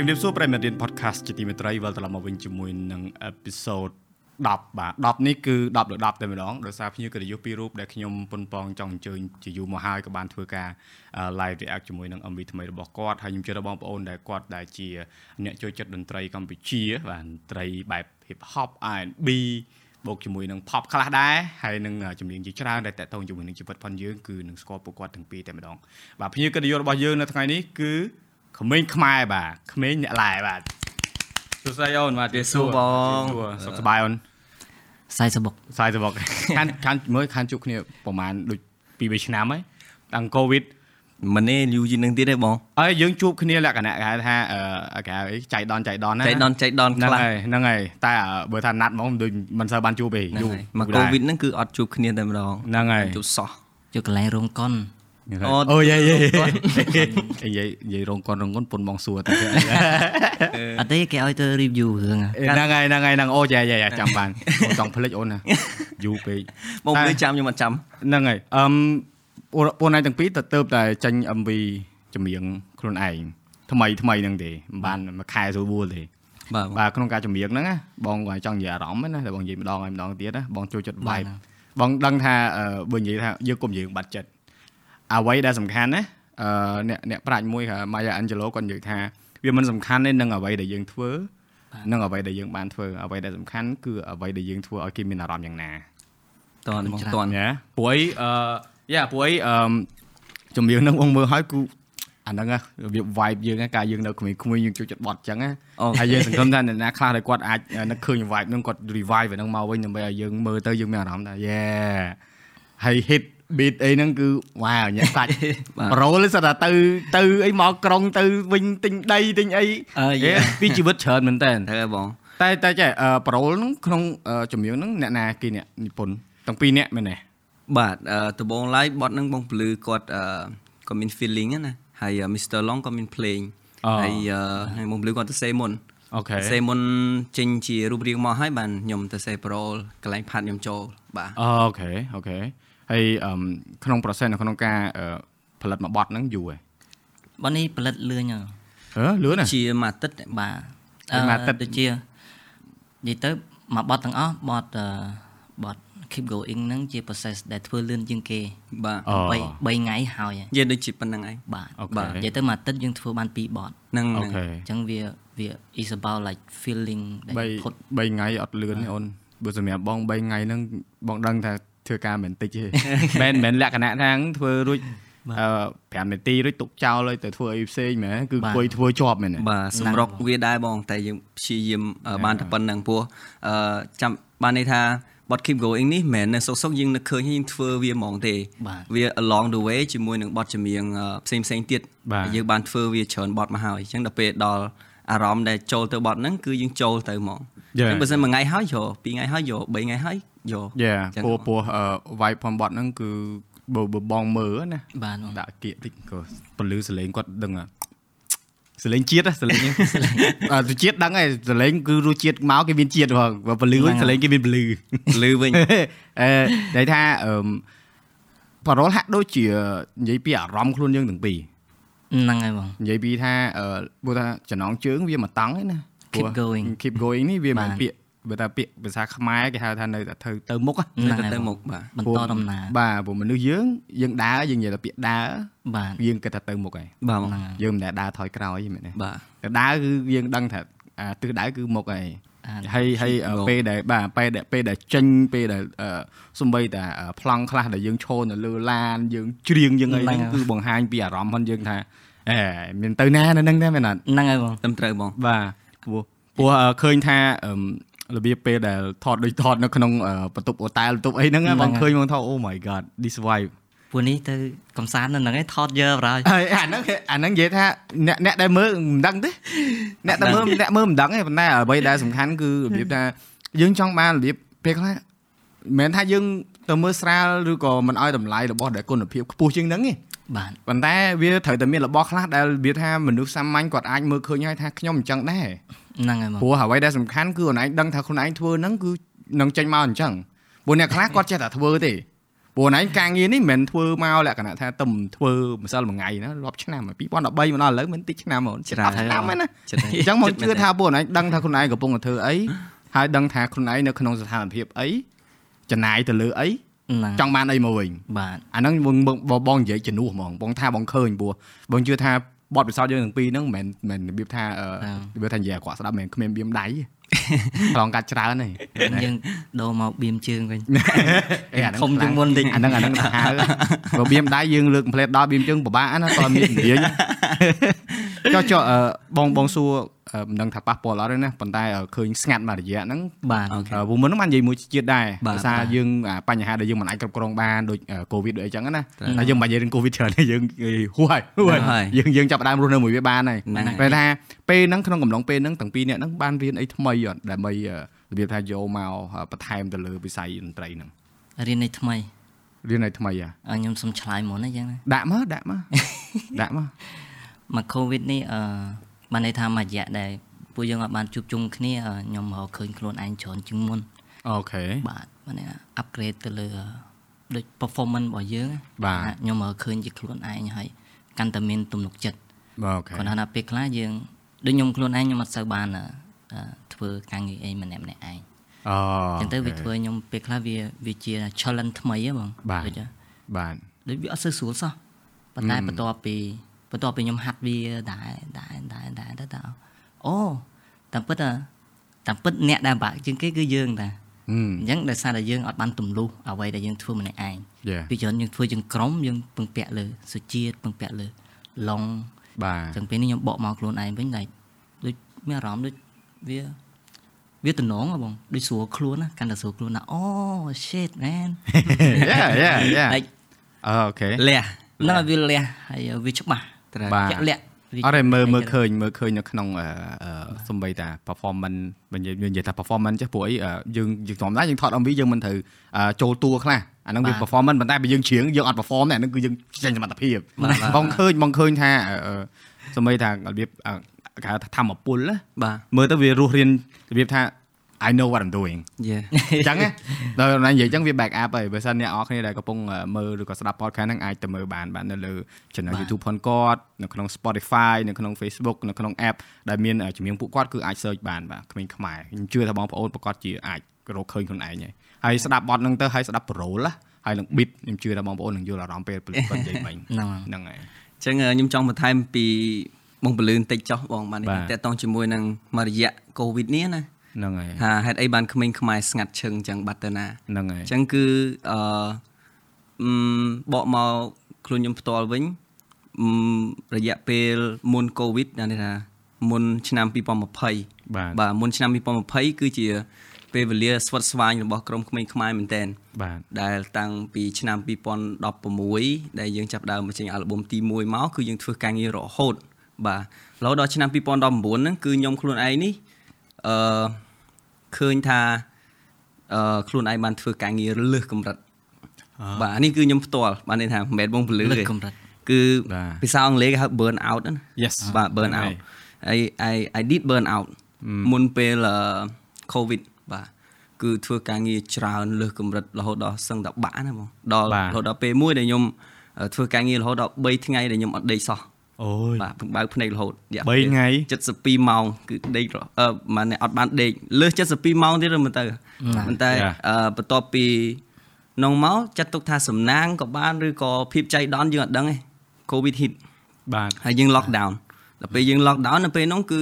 ជំរាបសួរប្រិយមិត្តរៀន podcast ជាទីមេត្រីវិលត្រឡប់មកវិញជាមួយនឹង episode 10បាទ10នេះគឺ10លើ10តែម្ដងដោយសារភ្ញៀវកិត្តិយសពីររូបដែលខ្ញុំប៉ុនប៉ងចង់អញ្ជើញជាយូរមកហើយក៏បានធ្វើការ live react ជាមួយនឹង MV ថ្មីរបស់គាត់ហើយខ្ញុំជឿថាបងប្អូនដែលគាត់ដែលជាអ្នកចូលចិត្តតន្ត្រីកម្ពុជាបាទតន្ត្រីបែប hip hop R&B បូកជាមួយនឹង pop ខ្លះដែរហើយនឹងចម្រៀងជាច្រើនដែលតកតងជាមួយនឹងជីវិតផងយើងគឺនឹងស្គាល់ពួកគាត់ទាំងពីរតែម្ដងបាទភ្ញៀវកិត្តិយសរបស់យើងនៅថ្ងៃនេះគឺ ក្មេងខ្មែរបាទក្មេងអ្នកឡែបាទសួស្តីអូនបាទសួរបងសុខសប្បាយអូនសាយសបុកសាយសបុកខានខានមើលខានជួបគ្នាប្រហែលដូច2 3ឆ្នាំហើយតាំងកូវីដមិនទេយូរជាងនឹងទៀតទេបងហើយយើងជួបគ្នាលក្ខណៈគេថាអឺគេអីចៃដនចៃដនណាចៃដនចៃដនខ្លះហ្នឹងហើយតែបើថាណាត់ហ្មងដូចមិនសូវបានជួបទេយូរមកកូវីដហ្នឹងគឺអត់ជួបគ្នាតែម្ដងហ្នឹងហើយជួបសោះជួបកន្លែងរោងកុន អូយាយយាយយាយយាយរងកនរងកនពុនបងសួរតែអត់ទេគេឲ្យទៅ review រឿងហ្នឹងហើយហ្នឹងហើយហ្នឹងអូយាយយាយចាំបានចង់ភ្លេចអូនណាយូរពេកបងភ្លេចចាំខ្ញុំអត់ចាំហ្នឹងហើយអឹមពួកណៃទាំងពីរទៅទៅតែចាញ់ MV ចម្រៀងខ្លួនឯងថ្មីថ្មីហ្នឹងទេមិនបានមួយខែស្រួលទេបាទបាទក្នុងការចម្រៀងហ្នឹងណាបងគាត់ចង់និយាយអារម្មណ៍ណាតែបងនិយាយម្ដងហើយម្ដងទៀតណាបងចូលចិត្ត vibe បងដឹងថាបើនិយាយថាយើងកុំនិយាយបាត់ចិត្ត អ្វីដែលសំខាន់ណាអឺអ្នកអ្នកប្រាជ្ញមួយគឺ Maya Angelou គាត់និយាយថាវាមិនសំខាន់ទេនឹងអ្វីដែលយើងធ្វើនឹងអ្វីដែលយើងបានធ្វើអ្វីដែលសំខាន់គឺអ្វីដែលយើងធ្វើឲ្យគេមានអារម្មណ៍យ៉ាងណាតន់បងតន់ណាព្រោះអីអឺយ៉ាព្រោះអីអឺចម្រៀងនឹងបងមើលឲ្យគឺអាហ្នឹងរបៀប vibe យើងការយើងនៅក្មេងៗយើងចូលចិត្តបត់អញ្ចឹងហើយយើងសង្ឃឹមថាអ្នកណាខ្លះដែលគាត់អាចនឹកឃើញ vibe ហ្នឹងគាត់ revive ហ្នឹងមកវិញដើម្បីឲ្យយើងមើលទៅយើងមានអារម្មណ៍ថា yeah ហើយ hit beat អីហ្នឹងគឺវ៉ាវញាក់សាច់ប្រូលសិតតែទៅទៅអីមកក្រុងទៅវិញទិញដីទិញអីពីជីវិតច្រើនមែនតើត្រូវបងតែតែចេះប្រូលហ្នឹងក្នុងចម្រៀងហ្នឹងអ្នកណាគេអ្នកនិពន្ធទាំងពីរអ្នកមែនទេបាទដំបងឡាយបត់ហ្នឹងបងពលឺគាត់គាត់មាន feeling ណាហើយ Mr Long គាត់មាន playing ហើយហើយបងពលឺគាត់ទៅសេមុនអូខេសេមុនចេញជារូបរាងមកហើយបានខ្ញុំទៅសេប្រូលកន្លែងផាត់ខ្ញុំចូលបាទអូខេអូខេ ហើយក្នុង process នៅក្នុងការផលិតមួយបទហ្នឹងយូរហើយបទនេះផលិតលឿនហ៎ហ៎លឿនជាមួយអាទិត្យបាទមួយអាទិត្យទៅជានិយាយទៅមួយបទទាំងអស់បទបទ keep going ហ្នឹងជា process ដែលធ្វើលឿនជាងគេបាទ3 3ថ្ងៃហើយនិយាយដូចជាប៉ុណ្្នឹងឯងបាទបាទនិយាយទៅមួយអាទិត្យយើងធ្វើបាន2បទហ្នឹងអញ្ចឹងវាវា is about like feeling ដែលផុត3ថ្ងៃអត់លឿនទេអូនបើសម្រាប់បង3ថ្ងៃហ្នឹងបងដឹងថា ធ្វើការមិនតិចទេមិនមិនលក្ខណៈថាធ្វើរួចអឺ5នាទីរួចទុកចោលហើយទៅធ្វើអីផ្សេងមែនគឺអង្គុយធ្វើជាប់មែនបាទសម្រុកវាដែរបង តែយើងព្យាយាមបានតែប៉ុណ្្នឹងព្រោះអឺចាំបានន័យថាបទ keep going នេះមិនមែននៅសុកសុកយើងនឹកឃើញយើងធ្វើវាហ្មងទេវា along the way ជាមួយនឹងបទចម្រៀងផ្សេងផ្សេងទៀតយើងបានធ្វើវាច្រើនបទមកហើយអញ្ចឹងដល់ពេលដល់ អារម្មណ៍ដែលចូលទៅបទហ្នឹងគឺយើងចូលទៅហ្មងអញ្ចឹងបើសិនមួយថ្ងៃហើយយកពីរថ្ងៃហើយយកបីថ្ងៃហើយយកយ៉ាពោះពោះ vibe ផងបត់ហ្នឹងគឺបើបងមើលណាបាទដាក់គៀកតិចក៏ពលឺសលេងគាត់ដឹងសលេងជាតិសលេងអឺជាតិដឹងហើយសលេងគឺរសជាតិមកគេមានជាតិផងបើពលឺវិញសលេងគេមានពលឺពលឺវិញអឺនិយាយថាអឺប៉រ៉ុលហាក់ដូចជានិយាយពីអារម្មណ៍ខ្លួនយើងទាំងពីរ ហ្នឹងហើយបងនិយាយពីថាអឺព្រោះថាចំណងជើងវាមកតង់ឯណា keep going keep going នេះវាមិនពាក្យបើថាពាក្យភាសាខ្មែរគេហៅថានៅតែទៅទៅមុខនៅតែទៅមុខបាទបន្តដំណើរបាទព្រោះមនុស្សយើងយើងដើរយើងនិយាយថាពាក្យដើរបាទយើងគិតថាទៅមុខហើយបាទយើងមិនដែលដើរថយក្រោយមែនទេបាទតែដើរគឺយើងដឹងថាទិសដៅគឺមុខហើយ ហើយហើយពេលដែលបាទពេលដែលពេលដែលចេញពេលដែលសំបីតាប្លង់ខ្លះដែលយើងឈរនៅលើឡានយើងច្រៀងយើងអីហ្នឹងគឺបង្ហាញពីអារម្មណ៍របស់យើងថាអេមានទៅណានៅហ្នឹងទេមែនអត់ហ្នឹងហើយបងត្រឹមត្រូវបងបាទព្រោះព្រោះឃើញថារបៀបពេលដែលថតដូចថតនៅក្នុងបន្ទប់អូតែលបន្ទប់អីហ្នឹងបងឃើញបងថា Oh my god this vibe ពួកនេះទៅកំសាន្តនៅហ្នឹងឯងថតយើបរហើយអាហ្នឹងអាហ្នឹងនិយាយថាអ្នកអ្នកដែលមើលមិនដឹងទេអ្នកដែលមើលអ្នកមើលមិនដឹងទេប៉ុន្តែអ្វីដែលសំខាន់គឺរបៀបថាយើងចង់បានរបៀបពេលខ្លះមិនមែនថាយើងទៅមើលស្រាលឬក៏មិនឲ្យតម្លៃរបស់ដែលគុណភាពខ្ពស់ជាងហ្នឹងទេបាទប៉ុន្តែវាត្រូវតែមានរបស់ខ្លះដែលវាថាមនុស្សសាមញ្ញគាត់អាចមើលឃើញហើយថាខ្ញុំអញ្ចឹងដែរហ្នឹងហើយព្រោះអ្វីដែលសំខាន់គឺខ្លួនឯងដឹងថាខ្លួនឯងធ្វើហ្នឹងគឺនឹងចេញមកអញ្ចឹងព្រោះអ្នកខ្លះគាត់ចេះតែធ្វើទេ ព្រព្រោះណៃការងារនេះមិនមែនធ្វើមកលក្ខណៈថាទំធ្វើម្សិលមួយថ្ងៃណារាប់ឆ្នាំ2013មកដល់ឥឡូវមិនតិចឆ្នាំហ្មងច្រើនឆ្នាំហ្នឹងណាអញ្ចឹងមកជឿថាពួកណៃដឹងថាខ្លួនឯងកំពុងតែធ្វើអីហើយដឹងថាខ្លួនឯងនៅក្នុងស្ថានភាពអីចំណាយទៅលើអីចង់បានអីមកវិញបាទអាហ្នឹងបងបងនិយាយជំនួសហ្មងបងថាបងឃើញព្រោះបងជឿថាបទពិសោធន៍យើងទាំងពីរហ្នឹងមិនមែនរបៀបថារបៀបថានិយាយអាក្រក់ស្ដាប់មិនគ្មានបៀមដៃ ឆ្លងកាត់ច្រើនហើយយើងដូរមកបៀមជើងវិញធំជាងមុនតិចអាហ្នឹងអាហ្នឹងថាបើបៀមដៃយើងលើកផ្លេតដល់បៀមជើងពិបាកណាតើមានជំនាញចុះចុះបងបងសួរ មិនដឹងថាប៉ះពាល់អត់ទេណាប៉ុន្តែឃើញស្ងាត់មួយរយៈហ្នឹងបាទព្រោះមុនហ្នឹងបាននិយាយមួយជាតិដែរដោយសារយើងបញ្ហាដែលយើងមិនអាចគ្រប់គ្រងបានដូចកូវីដដូចអីចឹងណាតែយើងមិននិយាយរឿងកូវីដច្រើនទេយើងហួយយើងយើងចាប់ដើមរស់នៅមួយវាបានហើយតែថាពេលហ្នឹងក្នុងកំឡុងពេលហ្នឹងទាំងពីរនាក់ហ្នឹងបានរៀនអីថ្មីអត់ដើម្បីរបៀបថាយកមកបន្ថែមទៅលើវិស័យតន្ត្រីហ្នឹងរៀនអីថ្មីរៀនអីថ្មីអាខ្ញុំសុំឆ្លើយមុនណាចឹងណាដាក់មកដាក់មកដាក់មកមកកូវីដនេះអឺ បានន័យថាមួយរយៈដែលពួកយើងអាចបានជួបជុំគ្នាខ្ញុំរកឃើញខ្លួនឯងច្រើនជាងមុនអូខេបាទបានន័យថា upgrade ទៅលើដូច performance របស់យើងបាទខ្ញុំរកឃើញជាខ្លួនឯងហើយកាន់តែមានទំនុកចិត្តអូខេគាត់ថាពេលខ្លះយើងដូចខ្ញុំខ្លួនឯងខ្ញុំអត់សូវបានធ្វើការងារអីម្នាក់ម្នាក់ឯងអូអញ្ចឹងទៅវាធ្វើខ្ញុំពេលខ្លះវាវាជា challenge ថ្មីហ៎បងដូចបាទដូចវាអត់សូវស្រួលសោះប៉ុន្តែបន្ទាប់ពី បន្ទាប់ពីខ្ញុំហាត់វាដែរដែរដែរដែរទៅតើអូតាមពិតតាមពិតអ្នកដែលបាក់ជាងគេគឺយើងតាអញ្ចឹងដោយសារតែយើងអត់បានទម្លុះអ្វីដែលយើងធ្វើម្នាក់ឯងពីច្រើនយើងធ្វើជាក្រុមយើងពឹងពាក់លើសុជាតិពឹងពាក់លើឡុងបាទអញ្ចឹងពេលនេះខ្ញុំបកមកខ្លួនឯងវិញតែដូចមានអារម្មណ៍ដូចវាវាតំណងបងដូចស្រួលខ្លួនណាកាន់តែស្រួលខ្លួនណាអូ shit man yeah yeah yeah អូខេលះហ្នឹងវាលះហើយវាច្បាស់ ជាក់លាក់អត់ទេមើលមើលឃើញមើលឃើញនៅក្នុងសំបីតា performance និយាយនិយាយថា performance ចេះព្រោះអីយើងយើងធម្មតាយើងថត MV យើងមិនត្រូវចូលតួខ្លះអាហ្នឹងវា performance ប៉ុន្តែបើយើងច្រៀងយើងអត់ perform ទេអាហ្នឹងគឺយើងចេញសមត្ថភាពបងឃើញបងឃើញថាសំបីថារបៀបគេថាធម្មពលណាបាទមើលទៅវារស់រៀនរបៀបថា I know what I'm doing អញ្ចឹងដល់ណានិយាយអញ្ចឹងវា back up ហើយបើសិនអ្នកអរគ្នាដែលកំពុងមើលឬក៏ស្ដាប់ podcast ហ្នឹងអាចទៅមើលបានបាទនៅលើ channel YouTube ផងគាត់នៅក្នុង Spotify នៅក្នុង Facebook នៅក្នុង app ដែលមានជំនាញពួកគាត់គឺអាច search បានបាទក្មេងខ្មែរខ្ញុំជឿថាបងប្អូនប្រកាសជាអាចរកឃើញខ្លួនឯងហើយហើយស្ដាប់បទហ្នឹងទៅហើយស្ដាប់ pro ណាហើយនឹង beat ខ្ញុំជឿថាបងប្អូននឹងយល់អារម្មណ៍ពេលពលិបនិយាយមិញហ្នឹងហើយអញ្ចឹងខ្ញុំចង់បន្ថែមពីបងពលឿនតិចចុះបងបានតេតតងជាមួយនឹងមួយរយៈ COVID នេះណា ហ្នឹងហើយថាហេតុអីបានក្មេងខ្មែរស្ងាត់ឈឹងអញ្ចឹងបាត់ទៅណាហ្នឹងហើយអញ្ចឹងគឺអឺបកមកខ្លួនខ្ញុំផ្ទាល់វិញរយៈពេលមុនកូវីដណាថាមុនឆ្នាំ2020បាទបាទមុនឆ្នាំ2020គឺជាពេលវេលាស្វិតស្វាញរបស់ក្រុមក្មេងខ្មែរមែនតែនបាទដែលតាំងពីឆ្នាំ2016ដែលយើងចាប់ដើមបញ្ចេញអាល់ប៊ុមទី1មកគឺយើងធ្វើការងាររហូតបាទរហូតដល់ឆ្នាំ2019ហ្នឹងគឺខ្ញុំខ្លួនឯងនេះអឺ ឃើញថាអឺខ្លួនឯងបានធ្វើការងារលើសកម្រិតបាទនេះគឺខ្ញុំផ្ទាល់បានន័យថាមិនមែនបងពលឺទេកម្រិតគឺភាសាអង់គ្លេសគេហៅ burn out ណា Yes បាទ burn out I I I did burn out មុនពេល covid បាទគឺធ្វើការងារច្រើនលើសកម្រិតរហូតដល់សឹងតែបាក់ណាបងដល់រហូតដល់ពេលមួយដែលខ្ញុំធ្វើការងាររហូតដល់3ថ្ងៃដែលខ្ញុំអត់ដេកសោះ អូយបាទបើកភ្នែករហូត3ថ្ងៃ72ម៉ោងគឺដេកអឺម៉ានអត់បានដេកលើស72ម៉ោងទៀតមិនទៅប៉ុន្តែអឺបន្ទាប់ពីនងមកចាត់ទុកថាសំណាងក៏បានឬក៏ភាពចៃដន្យយើងអត់ដឹងទេ COVID hit បាទហើយយើង lock down ដល់ពេលយើង lock down នៅពេលនោះគឺ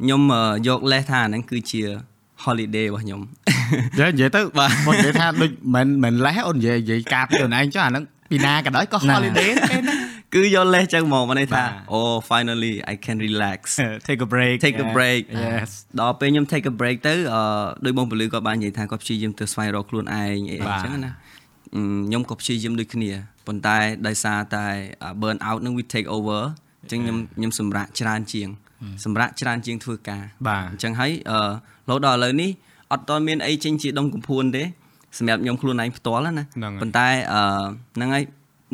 ខ្ញុំយកលេសថាហ្នឹងគឺជា holiday របស់ខ្ញុំនិយាយនិយាយទៅបងនិយាយថាដូចមិនមិនលេសអូននិយាយនិយាយការពីខ្លួនឯងចុះអាហ្នឹងពីណាក៏ដោយក៏ holiday ទេណា គឺយកលេសចឹងមកមកន័យថាអូ finally I can relax take a break take a break yes ដល់ពេលខ្ញុំ take a break ទៅអឺដោយបងពលឺគាត់បាននិយាយថាគាត់ព្យាយាមទៅស្វែងរកខ្លួនឯងអីអញ្ចឹងណាខ្ញុំក៏ព្យាយាមដូចគ្នាប៉ុន្តែដោយសារតែ burn out នឹងវា take over អញ្ចឹងខ្ញុំខ្ញុំសម្រាកច្រើនជាង សម្រាកច្រើនជាងធ្វើការអញ្ចឹងហើយអឺរហូតដល់ឥឡូវនេះអត់តមានអីចេញជាដុំកំភួនទេសម្រាប់ខ្ញុំខ្លួនឯងផ្ទាល់ណាប៉ុន្តែអឺហ្នឹងហើយ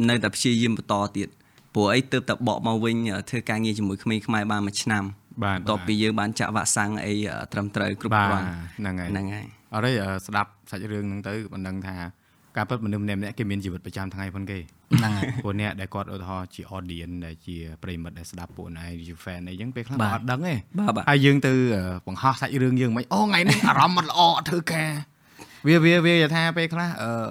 នៅតែព្យាយាមបន្តទៀត ព្រោះអីទើបតែបកមកវិញធ្វើការងារជាមួយក្មេងខ្មែរបានមួយឆ្នាំបាទបន្ទាប់ពីយើងបានចាក់វ៉ាក់សាំងអីត្រឹមត្រូវគ្រប់គ្រាន់ហ្នឹងហើយហ្នឹងហើយអរេស្ដាប់សាច់រឿងហ្នឹងទៅបណ្ដឹងថាការពិតមនុស្សម្នាក់ម្នាក់គេមានជីវិតប្រចាំថ្ងៃផងគេហ្នឹងហើយពួកអ្នកដែលគាត់ឧទាហរណ៍ជា audience ដែលជាប្រិមិត្តដែលស្ដាប់ពួកណៃជា fan អីចឹងពេលខ្លះគាត់អត់ដឹងទេបាទបាទហើយយើងទៅអឺបង្ហោះសាច់រឿងយើងមិនអូថ្ងៃនេះអារម្មណ៍មិនល្អអត់ធ្វើការវាវាវាថាពេលខ្លះអឺ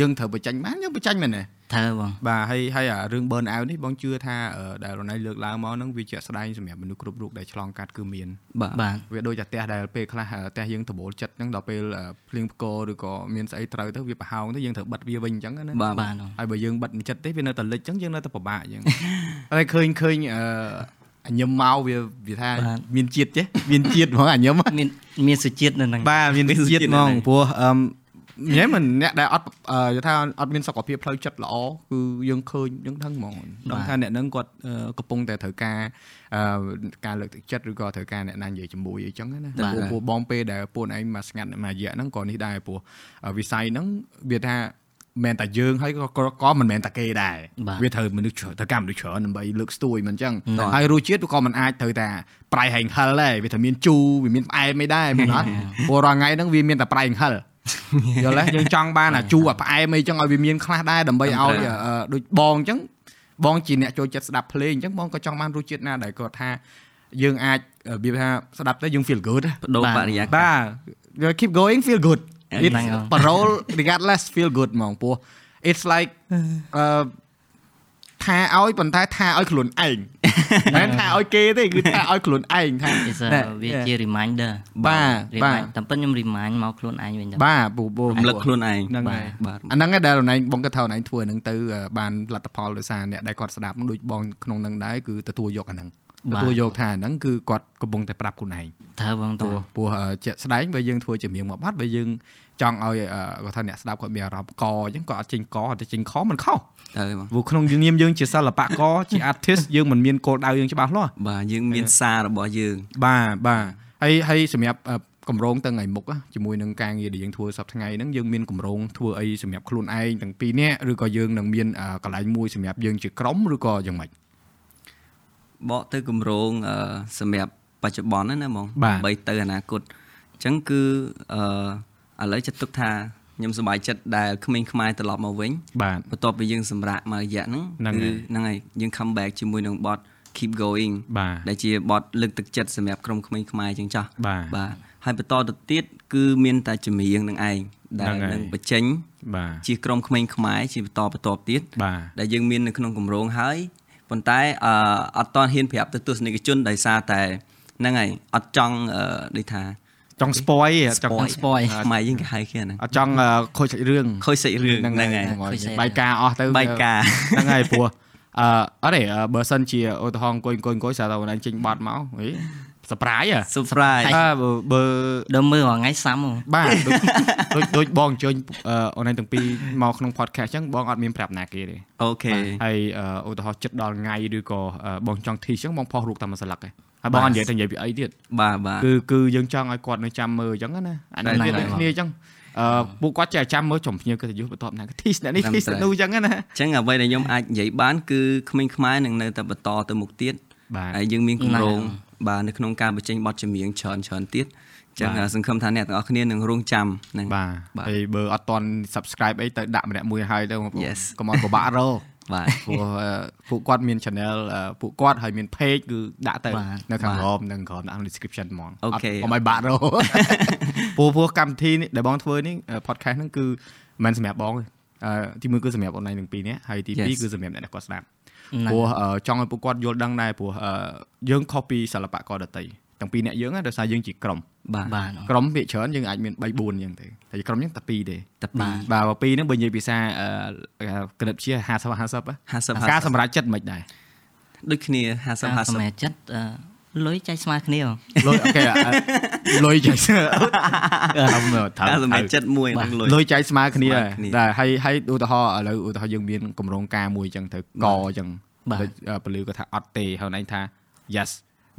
យើងត្រូវបញ្ចេញបានយើងបញ្ចេញមែនទេ ត្រូវបងបាទហើយហើយអារឿង burn out នេះបងជឿថាអឺដែលរណៃលើកឡើងមកហ្នឹងវាជាក់ស្ដែងសម្រាប់មនុស្សគ្រប់រូបដែលឆ្លងកាត់គឺមានបាទបាទវាដូចតែផ្ទះដែលពេលខ្លះផ្ទះយើងដបូលចិត្តហ្នឹងដល់ពេលភ្លៀងផ្គរឬក៏មានស្អីត្រូវទៅវាប្រហោងទៅយើងត្រូវបិទវាវិញអញ្ចឹងណាបាទបាទបងហើយបើយើងបិទមិនចិត្តទេវានៅតែលិចអញ្ចឹងយើងនៅតែពិបាកអញ្ចឹងហើយឃើញឃើញអឺញឹមមកវាវាថាមានជាតិចេះមានជាតិហ្មងអាញឹមមានមានសុជាតិនៅហ្នឹងបាទមានមានជាតិជាតិហ្មនៅងហ្នឹងព្រោះអឺម ញ៉ែមិនអ្នកដែលអត់អឺយល់ថាអត់មានសុខភាពផ្លូវចិត្តល្អគឺយើងឃើញយើងដឹងហ្មងដឹងថាអ្នកហ្នឹងគាត់អឺកំពុងតែត្រូវការអឺការលើកទឹកចិត្តឬក៏ត្រូវការអ្នកណានិយាយជាមួយអីចឹងណាព្រោះព្រោះបងពេលដែលពួកឯងមកស្ងាត់មួយរយៈហ្នឹងក៏នេះដែរព្រោះវិស័យហ្នឹងវាថាមិនតែយើងហើយក៏ក៏ក៏មិនមែនតែគេដែរបាទវាត្រូវមនុស្សច្រើនត្រូវការមនុស្សច្រើនដើម្បីលើកស្ទួយមិនអញ្ចឹងហើយរសជាតិក៏មិនអាចត្រូវតែប្រៃហែងហិលដែរវាត្រូវមានជូរវាមានផ្អែមមិនដែរមែនអត់ព្រោះរាល់ថ្ងៃហ្នឹងវាមានតែប្រៃហិល យល់ទេយើងចង់បានអាជូរអាផ្អែមអីចឹងឲ្យវាមានខ្លះដែរដើម្បីឲ្យអឺដូចបងអញ្ចឹងបងជាអ្នកចូលចិត្តស្ដាប់ភ្លេងអញ្ចឹងបងក៏ចង់បានរសជាតិណាដែលគាត់ថាយើងអាចវាថាស្ដាប់ទៅយើង feel good ណាបដូរបរិយាកាសបាទ keep going feel good ហ្នឹ it's ងហើយ parole regardless feel good ហ្មងពោះ it's like អឺ ថាឲ្យប៉ុន្តែថាឲ្យខ្លួនឯងមិនមែនថាឲ្យគេទេគឺថាឲ្យខ្លួនឯងថា It's a ណែវាជា reminder បាទបាទ remind តែប៉ុនខ្ញុំ remind មកខ្លួនឯងវិញទៅបាទពូពូរំលឹកខ្លួនឯងហ្នឹងហើយបាទអាហ្នឹងឯងដែលណៃបងគាត់ថាណៃធ្វើអាហ្នឹងទៅអឺបានលទ្ធផលដោយសារអ្នកដែលគាត់ស្ដាប់ហ្នឹងដូចបងក្នុងហ្នឹងដែរគឺទទួលយកអាហ្នឹងបា ទទទួលយកថាអាហ្នឹងគឺគាត់កំពុងតែប្រាប់ខ្លួនឯងត្រូវបងតព្រោះព្រោះអឺជាក់ស្ដែងបើយើងធ្វើជារៀងមកបាត់បើយើងចង់ឲ្យអឺគាត់ថាអ្នកស្ដាប់គាត់មានអារម្មណ៍កអញ្ចឹងគាត់អត់ចេញកអត់ចេញខមិនខុសទៅបងព្រោះក្នុងនាមយើងជាសិល្បករជា artist យើងមិនមានគោលដៅយើងច្បាស់លាស់បាទយើងមានសាររបស់យើងបាទបាទហើយហើយសម្រាប់អឺកម្រងទាំងថ្ងៃមុខណាជាមួយនឹងការងារដែលយើងធ្វើសប្តាហ៍ថ្ងៃហ្នឹងយើងមានកម្រងធ្វើអីសម្រាប់ខ្លួនឯងទាំងពីរនាក់ឬក៏យើងនឹងមានអឺកន្លែងមួយសម្រាប់យើងជាក្រុមឬក៏យ៉ាងម៉េច បកទៅគម្រោងអឺសម្រាប់បច្ចុប្បន្នហ្នឹងណាហ្មងបាទបីទៅអនាគតអញ្ចឹងគឺអឺឥឡូវចិត្តទុកថាខ្ញុំសប្បាយចិត្តដែលក្មេងខ្មែរត្រឡប់មកវិញបាទបន្ទាប់ពីយើងសម្រាកមករយៈហ្នឹងហ្នឹងហើយហ្នឹងហើយយើង come back ជាមួយនឹងបទ keep going បាទដែលជាបទលើកទឹកចិត្តសម្រាប់ក្រុមក្មេងខ្មែរចឹងចាស់បាទបាទហើយបន្តទៅទៀតគឺមានតែចម្រៀងនឹងឯងដែលហ្នឹងហើយនឹងបញ្ចេញ បាទជាក្រុមក្មេងខ្មែរជាបន្តបន្តទៀតបាទដែលយើងមាននៅក្នុងគម្រោងហើយ ប៉ុន្តែអឺអត់តហ៊ានប្រាប់ទៅទស្សនិកជនដោយសារតែហ្នឹងហើយអត់ចង់អឺដូចថាចង់ spoil ចង់ spoil ខ្មែរយើងគេហៅគេហ្នឹងអត់ចង់អឺខូចសាច់រឿងខូចសាច់រឿងហ្នឹងហើយហ្នឹងហើយខូចសាច់រឿងបាយការអស់ទៅបាយការហ្នឹងហើយព្រោះអឺអត់ទេអឺបើសិនជាឧទាហរណ៍អង្គុយអង្គុយអង្គុយសារតែអូនឯងចេញបាត់មកហី surprise ហ៎ surprise អើបើបើដល់មើលរាល់ថ្ងៃសាំហ្មងបាទដូចដូចដូចបងអញ្ជើញអឺអូនឯងទាំងពីរមកក្នុង podcast អញ្ចឹងបងអត់មានប្រាប់ណាគេទេអូខេហើយអឺឧទាហរណ៍ចិត្តដល់ថ្ងៃឬក៏អឺបងចង់ធីសអញ្ចឹងបងផុសរូបតាមមួយស្លឹកឯងហើយបងអត់និយាយតែនិយាយពីអីទៀតបាទបាទគឺគឺយើងចង់ឲ្យគាត់នៅចាំមើលអញ្ចឹងណាអានេះវាដូចគ្នាអញ្ចឹងអឺពួកគាត់ចេះចាំមើលចំភ្នៀវកិត្តិយសបន្ទាប់ណាធីសអ្នកនេះធីសនោះអញ្ចឹងណាអញ្ចឹងអ្វីដែលខ្ញុំអាចនិយាយបានគឺក្មេងខ្មែរនឹងនៅតែបន្តទៅមុខទៀតបាទហើយយើងមានគម្រោងហ្នឹង បាទនៅក្នុងការបញ្ចេញបទចម្រៀងច្រើនច្រើនទៀតអញ្ចឹងបាទសង្ឃឹមថាអ្នកទាំងអស់គ្នានឹងរងចាំហ្នឹងបាទបាទហើយបើអត់តន់ subscribe អីទៅដាក់ម្នាក់មួយហើយទៅបងប្អូន Yes កុំឲ្យពិបាករកបាទព្រោះអឺពួកគាត់មាន channel អឺពួកគាត់ហើយមាន page គឺដាក់ទៅបាទនៅខាងបាទក្រោមនិងក្រោមដាក់ក្នុង description ហ្មងអូខេអត់កុំឲ្យបាក់រកព្រោះព្រោះកម្មវិធីនេះដែលបងធ្វើនេះអឺ podcast ហ្នឹងគឺមិនមែនសម្រាប់បងទេអឺទីមួយគឺសម្រាប់ online ទាំងពីរនាក់ហើយទីពីរ Yes គឺសម្រាប់អ្នកដែលគាត់ស្ដាប់ហ្នឹង ព្រោះអឺចង់ឲ្យពួកគាត់យល់ដឹងដែរព្រោះអឺយើងខុសពីសិល្បករដទៃទាំងពីរអ្នកយើងណាដោយសារយើងជាក្រុមបាទបាទក្រុមភាគច្រើនយើងអាចមាន3 4អញ្ចឹងទេតែក្រុមយើងតែ2ទេតែពីរបាទបាទបើពីរហ្នឹងបើនិយាយភាសាអឺគណិតជា50 50 50ការសម្រេចចិត្តមិនដែរដូចគ្នាការ50សម្រេចចិត្តអឺ លុយចែកស្មើគ្នាលុយអូខេលុយចែកអារម្មណ៍ថាសម្រាប់ចិត្តមួយនឹងលុយលុយចែកស្មើគ្នាដែរហើយហើយឧទាហរណ៍ឥឡូវឧទាហរណ៍យើងមានកម្រងការមួយអញ្ចឹងទៅកអញ្ចឹងពលឺគាត់ថាអត់ទេហើយឯងថា yes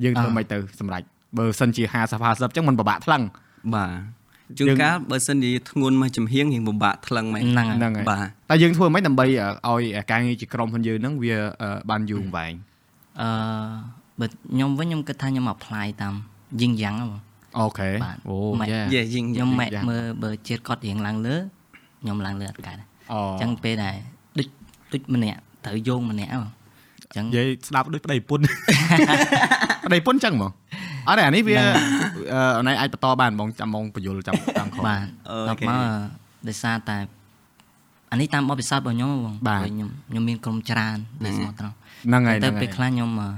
យើងធ្វើមិនទៅសម្រាប់បើសិនជា50 50អញ្ចឹងมันពិបាកថ្លឹងបាទជួនកាលបើសិនជាធ្ងន់មកចំហៀងរៀងពិបាកថ្លឹងមែនហ្នឹងហើយបាទតែយើងធ្វើមិនដើម្បីឲ្យការងារជាក្រុមហ៊ុនយើងហ្នឹងវាបានយូរវែងអឺ បើខ្ញុំវិញខ្ញុំគិតថាខ្ញុំ apply តាមយីងយ៉ាងហ្មងអូខេបាទអូម៉េចយ៉ាយេយីងខ្ញុំម៉ែកយ៉ាងមើលបើជាតិគាត់រៀងឡើងលើខ្ញុំឡើងលើអត់កើតអអូញ្ចឹងពេលដែលដូចដូចម្នាក់ត្រូវយោងម្នាក់ហ្នឹងអញ្ចឹងនិយាយស្ដាប់ដូចប្តីប្រពន្ធប្តីប្រពន្ធចឹងហ្មងអត់ទេអានេះវាអឺអនឡាញអាចបន្តបានបងចាំបងបញ្យលចាំតាមខុសបាទអូដល់ខេមកដោយសារតែអានេះតាមបទពិសោធន៍របស់ខ្ញុំហ៎បងបាទព្រោះខ្ញុំខ្ញុំមានក្រុមច្រើននៅស្មោះត្រង់ហ្នឹងហើយហ្នឹតែងហើពេលយខ្លះខ្ញុំអឺ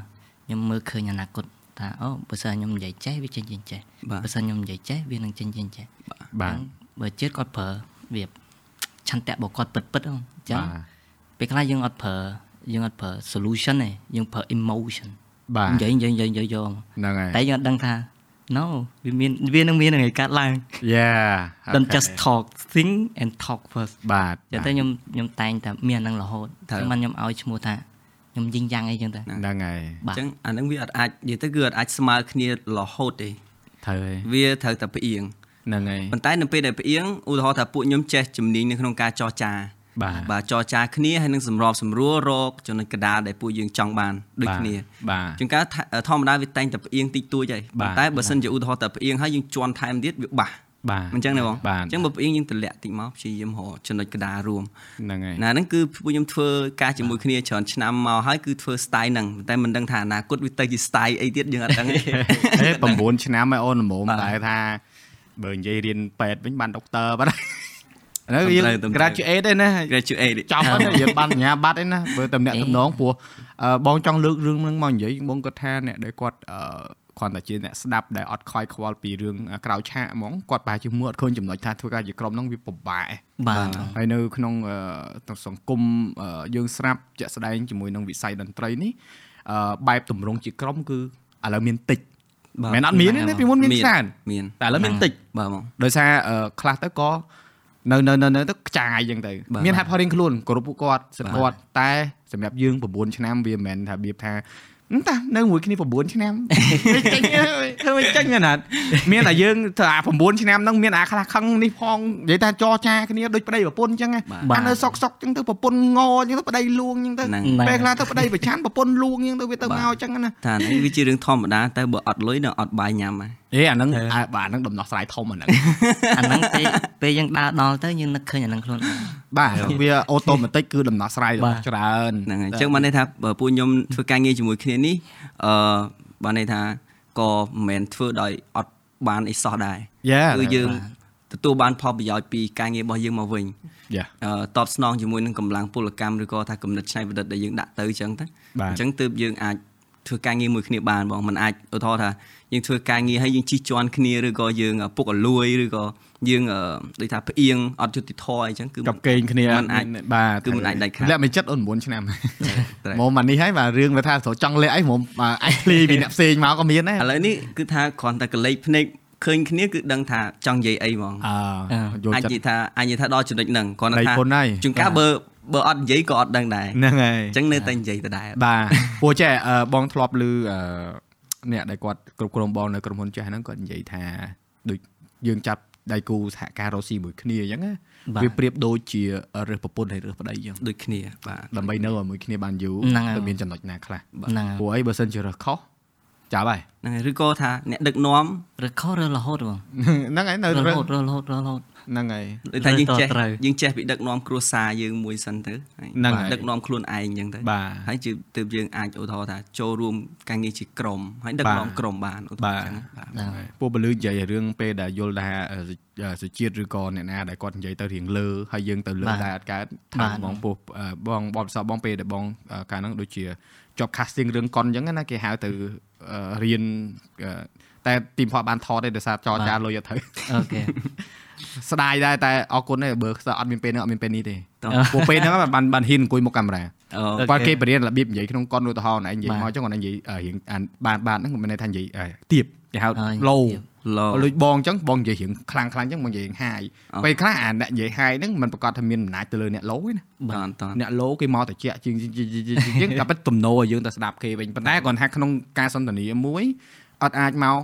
ខ្ញុំមើលឃើញអនាគតថាអូបើសិនខ្ញុំនិយាយចេះវាចេញចេញចេះបាទបើសិនខ្ញុំនិយាយចេះវានឹងចេញចេញចេះបាទអញ្ចឹងបើជាតិគាត់ប្រើវាឆន្ទៈរបស់គាត់ពិតពិតៗហ្នឹងអញ្ចឹងបាទពេលខ្លះយើងអត់ប្រើយើងអត់ប្រើ solution ទេយើងប្រើ emotion បាទនិយាយនិយាយនិយាយនិយាយយកមកហ្នឹងហើយតែយើងអត់ដឹងថា no វាមានវានឹងមានថ្ងៃកាត់ឡើង Yeah don't okay. just talk think and talk first បាទចឹងតែខ្ញុំខ្ញុំតែងតែមានអានឹងរហូតត្រូវចឹងបានខ្ញុំឲ្យឈ្មោះថា ខ្ញុំយីងយ៉ាងអីចឹងទៅហ្នឹងហើយបាអទញ្ចឹងអាហ្នឹងវាអត់អាចនិយាយទៅគឺអត់អាចស្មើគ្នារហូតទេត្រូវហើយវាត្រូវតែផ្អៀងហ្នឹងហើយប៉ុន្តែនៅពេលដែលផ្អៀងឧទាហរណ៍ថាពួកខ្ញុំចេះជំនាញនៅក្នុងការចរចាបាទបាទចរចាគ្នាហើយនឹងសម្របសម្រួលរកចំណុចកណ្ដាលដែលពួកយើងចង់បានដូចគ្នាបាទជួនកាលថាធម្មតាវាតែងតែផ្អៀងតិចតួចហើយបាទប៉ុន្តែបើសិនជាឧទាហរណ៍តែផ្អៀងហើយយើងជន់ថែមទៀតវាបាស បាទមិនចឹងទេបងបាទអញ្ចឹងបើផ្អៀងយើងតម្លាក់តិចមកព្យាយាមរកចំណុចកណ្ដាលរួមហ្នឹងហើយណាហ្នឹងគឺពួកខ្ញុំធ្វើការជាមួយគ្នាច្រើនឆ្នាំមកហើយគឺធ្វើ style ហ្នឹងតែមិនដឹងថាអនាគតវាទៅជា style អីទៀតយើងអត់ដឹងទេហេ9ឆ្នាំហើយអូនល្មមបាទតែថាបើនិយាយរៀនពេទ្យវិញបានដុកទ័របាត់ហើយឥឡូវត្រឹមយើងត្រូវត្រឹមត្រូវ graduate ទេណា graduate ចប់ហើយណាយើងបានបញ្ញាបត្រឯណាបើតែម្នាក់ទំនងព្រោះអឺបងចង់លើករឿងហ្នឹងមកនិយាយបងគាត់ថាអ្នកដែលគាត់អឺ គ្រាន់តែជាអ្នកស្ដាប់ដែលអត់ខ្វាយខ្វល់ពីរឿងក្រៅឆាកហ្មងគាត់ប្រហែលជាមើលអត់ឃើញចំណុចថាធ្វើការជាក្រុមហ្នឹងវាពិបាកឯងបាទហើយនៅក្នុងអឺក្នុងសង្គមអឺយើងស្រាប់ជាក់ស្ដែងជាមួយនឹងវិស័យតន្ត្រីនេះអឺបែបតម្រង់ជាក្រុមគឺឥឡូវមានតិចបាទមិនអត់មានទេណាពីមុនមានច្រើនមានតែឥឡូវមានតិចបាទបងដោយសារអឺខ្លះទៅក៏នៅនៅនៅនៅទៅខ្ចាយអញ្ចឹងទៅបាទមានហេតុផលរៀងខ្លួនគោរពពួកគាត់សិទ្ធិបាទគាត់តែសម្រាប់យើង9ឆ្នាំវាមិនមែនថាបៀបថាអឺ តានៅមួយគ្នា9ឆ្នាំចេញធ្វើមិនចេញណាស់មានតែយើងធ្វើអា9ឆ្នាំហ្នឹងមានអាខ្លះខឹងនេះផងនិយាយថាចរចាគ្នាដូចប្តីប្រពន្ធអញ្ចឹងណាបាទអានៅសុកសុកអញ្ចឹងទៅប្រពន្ធងអញ្ចឹងទៅប្តីលួងអញ្ចឹងទៅហ្នឹងពេលខ្លះទៅប្តីប្រឆាំងប្រពន្ធលួងអញ្ចឹងទៅវាទៅមកអញ្ចឹងណាថានេះវាជារឿងធម្មតាតែបើអត់លុយនឹងអត់បាយញ៉ាំហើយអេអាហ្នឹងអាបាទហ្នឹងដំណោះស្រាយធំអាហ្នឹងអាហ្នឹងពេលពេលយើងដើរដល់ទៅយើងនឹកឃើញអាហ្នឹងខ្លួនឯងបាទវាអូតូម៉ាទិកគឺដំណោះស្រាយរបស់ច្រើនហ្នឹងហើយអញ្ចឹងបានន័យថាបើពួកខ្ញុំធ្វើការងារជាមួយគ្នានេះអឺបានន័យថាក៏មិនមែនធ្វើដោយអត់បានអីសោះដែរយ៉ាគឺយើងទទួលបានផលប្រយោជន៍ពីការងាររបស់យើងមកវិញយ៉ាអឺតបស្នងជាមួយនឹងកម្លាំងពលកម្មឬក៏ថាគំនិតច្នៃប្រឌិតដែលយើងដាក់ទៅអញ្ចឹងទៅបាទអញ្ចឹងទើបយើងអាច ធ្វើការងារមួយគ្នាបានបងมันអាចឧទាហរណ៍ថាយើងធ្វើការងារហើយយើងជិះជាន់គ្នាឬក៏យើងពុកអលួយឬក៏យើងអឺដូចថាផ្អៀងអត់យុត្តិធម៌អីចឹងគឺ កັບកេងគ្នា มันអាច បាទ គឺมันអាចដាច់ខាត លាក់មិនចិត្តអូន9ឆ្នាំ ត្រូវ មកមកនេះហើយបាទរឿងវាថាត្រូវចង់លាក់អីហ្មងបាទអាចឃ្លីពីអ្នកផ្សេងមកក៏មានដែរ ឥឡូវនេះគឺថាគ្រាន់តែកលេចភ្នែកឃើញគ្នាគឺដឹងថាចង់និយាយអីហ្មង អើយល់ អាច ចិត្ត និយាយថាអាចនិយាយថាដល់ចំណុចហ្នឹងគ្រាន់តែ ដៃ ថា ពុនហើយ ជួនកាលបើ បើអត់និយាយក៏អត់ដឹងដែរហ្នឹងហើយអញ្ចឹងនៅតែនិយាយដដែលបាទព្រោះចេះអឺបងធ្លាប់ឮអឺអ្នកដែលគាត់គ្រប់គ្រងបងនៅក្រុមហ៊ុនចេះហ្នឹងគាត់និយាយថាដូចយើងចាប់ដៃគូសហការរកស៊ីមួយគ្នាអញ្ចឹងណាបាទវាប្រៀបដូចជារើសប្រពន្ធហើយរើសប្តីអញ្ចឹងដូចគ្នាបាទដើម្បីនៅឲ្យមួយគ្នាបានយូរហ្នឹងហើយតែមានចំណុចណាខ្លះហ្នឹងហើយព្រោះអីបើសិនជារើសខុសចាប់ហើយហ្នឹងហើយឬក៏ថាអ្នកដឹកនាំឬខុសឬរហូតបងហ្នឹងហើយនៅររើសហូតរហូតរហូត ហ្នឹងហើយដូចថាយើងចេះត្រូវយើងចេះពីដឹកនាំគ្រួសារយើងមួយសិនទៅហើយហ្នឹងហើយដឹកនាំខ្លួនឯងអញ្ចឹងទៅបាទហើយជឿទើបយើងអាចឧទាហរណ៍ថាចូលរួមការងារជាក្រុមហើយដឹកបាទនាំក្រុមបានឧទាហរណ៍អញ្ចឹងបាទហ្នឹងហើយពួកបលឺនិយាយរឿងពេលដែលយល់ថាអឺសុជាតិឬក៏អ្នកណាដែលគាត់និយាយទៅរៀងលើហើយយើងទៅលើបាទតែអត់កើតបាថាទបងពោះអឺបងបបសបងពេលដែលបងអឺកាលហ្នឹងដូចជាជាប់ casting រឿងកុនអញ្ចឹងណាគេហៅទៅអឺរៀនអឺតែទីមផតបានថតទេដោយសារចរចាលុយអត់ទៅអូខេ ស្ដាយដែរតែអរគុណទេបើខ្សែអត់មានពេលហ្នឹងអត់មានពេលនេះទេតោះពួកពេលហ្នឹងបានបានហ៊ានអង្គុយមុខកាមេរ៉ាអូអូខេគាត់គេបរៀនរបៀបនិយាយក្នុងកុនឧទាហរណ៍ណែនិយាយបាទមកអញ្ចឹងគាត់និយាយអឺរៀងអានបានបានហ្នឹងមិនមែនថានិយាយអឺទៀបគេហៅហើយ low ទៀបឡូលុយបងអញ្ចឹងបងនិយាយរៀងខ្លាំងខ្លាំងអញ្ចឹងបងនិយាយរៀងហាយអូពេលខ្លះអាអ្នកនិយាយហាយហ្នឹងมันប្រកាសថាមានអំណាចទៅលើអ្នកឡូទេណាតនតនអ្នកឡូគេមកតែជាក់ជាងជាងជាងជាងជាងតែពិតទំនោរឲ្យយើងទៅស្ដាប់គេវិញប៉ុន្តែគាត់ថាក្នុងការសន្ទនាមួយអត់អាចមក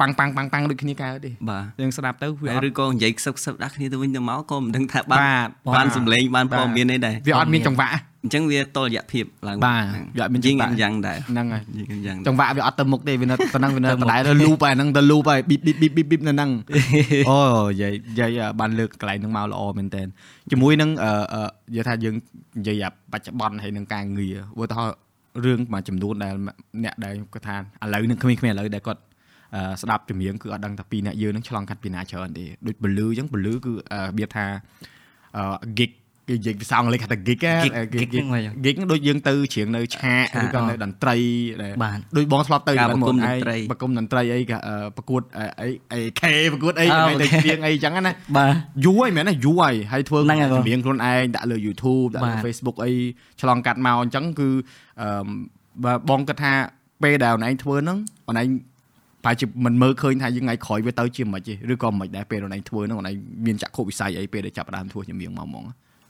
ប៉ាំងប៉ាំងប៉ាំងប៉ាំងដូចគ្នាកើតទេបាទយើងស្ដាប់ទៅវាអហើយត់ឬក៏និយាយខ្សឹបខ្សឹបដាក់គ្នាទៅវិញទៅមកក៏មិនដឹងថាបានបាទបានបាទសម្លេងបានបាទព័ត៌មានអីដែរវាអត់មានចង្វាក់អអញ្ចឹងវាតលរយៈភាពឡើងបាទរយៈមានយីងចង្វាក់យ៉ាងដែរហ្នឹងហើយយីងយ៉ាងចង្វាក់វាអត់ទៅមុខទេវានៅប៉ុណ្ណឹងវានៅដដែលទៅលូបហើយហ្នឹងទៅលូបហើយប៊ីបប៊ីបប៊ីបប៊ីបនៅហ្នឹងអូយាយយាយបានលើកកន្លែងហ្នឹងមកល្អមែនតើជាមួយនឹងអឺនិយាយថាយើងនិយាយបច្ចុប្បន្នហើយនឹងការងារឧទាហរណ៍រឿងមួយចំនួនដែលអ្នកដែលគាត់ថាឥឡូវនឹងក្មេងៗឥឡូវដែលគាត់ ស្ដាប់ចម្រៀងគឺអត់ដឹងថាពីអ្នកយើងនឹងឆ្លងកាត់ពីណាច្រើនទេដូចពលឺអញ្ចឹងពលឺគឺរបៀបថា gig គេនិយាយភាសាអង់គ្លេសគេថា gig gig gig ដូចយើងទៅច្រៀងនៅឆាកឬក៏នៅតន្ត្រីដែលបាទដូចបងធ្លាប់ទៅការប្រគំឯងតន្ត្រីប្រគំតន្ត្រីអីក៏អឺប្រកួតអីអីខេប្រកួតអីអ่าថ្ងៃទៅអូខេច្រៀងអីចឹងណាបាទយូរហើយមែនណាយូរហើយហើយធ្វើហ្នឹងហើយបងចម្រៀងខ្លួនឯងដាក់លើ YouTube ដាក់លើបាទ Facebook អីឆ្លងកាត់មកអញ្ចឹងគឺអឺបើបងគិតថាពេលដែលអូនឯងធ្វើហ្នឹងអូនឯង ប្រហែលជាមិនមើលឃើញថាយើងថ្ងៃក្រោយវាទៅជាមិនទេឬក៏មិនដែរពេលអូនឯងធ្វើហ្នឹងអូនឯងមានចក្ខុវិស័យអីពេលដែលចាប់ផ្ដើមធ្វើចម្រៀងមកហ្មង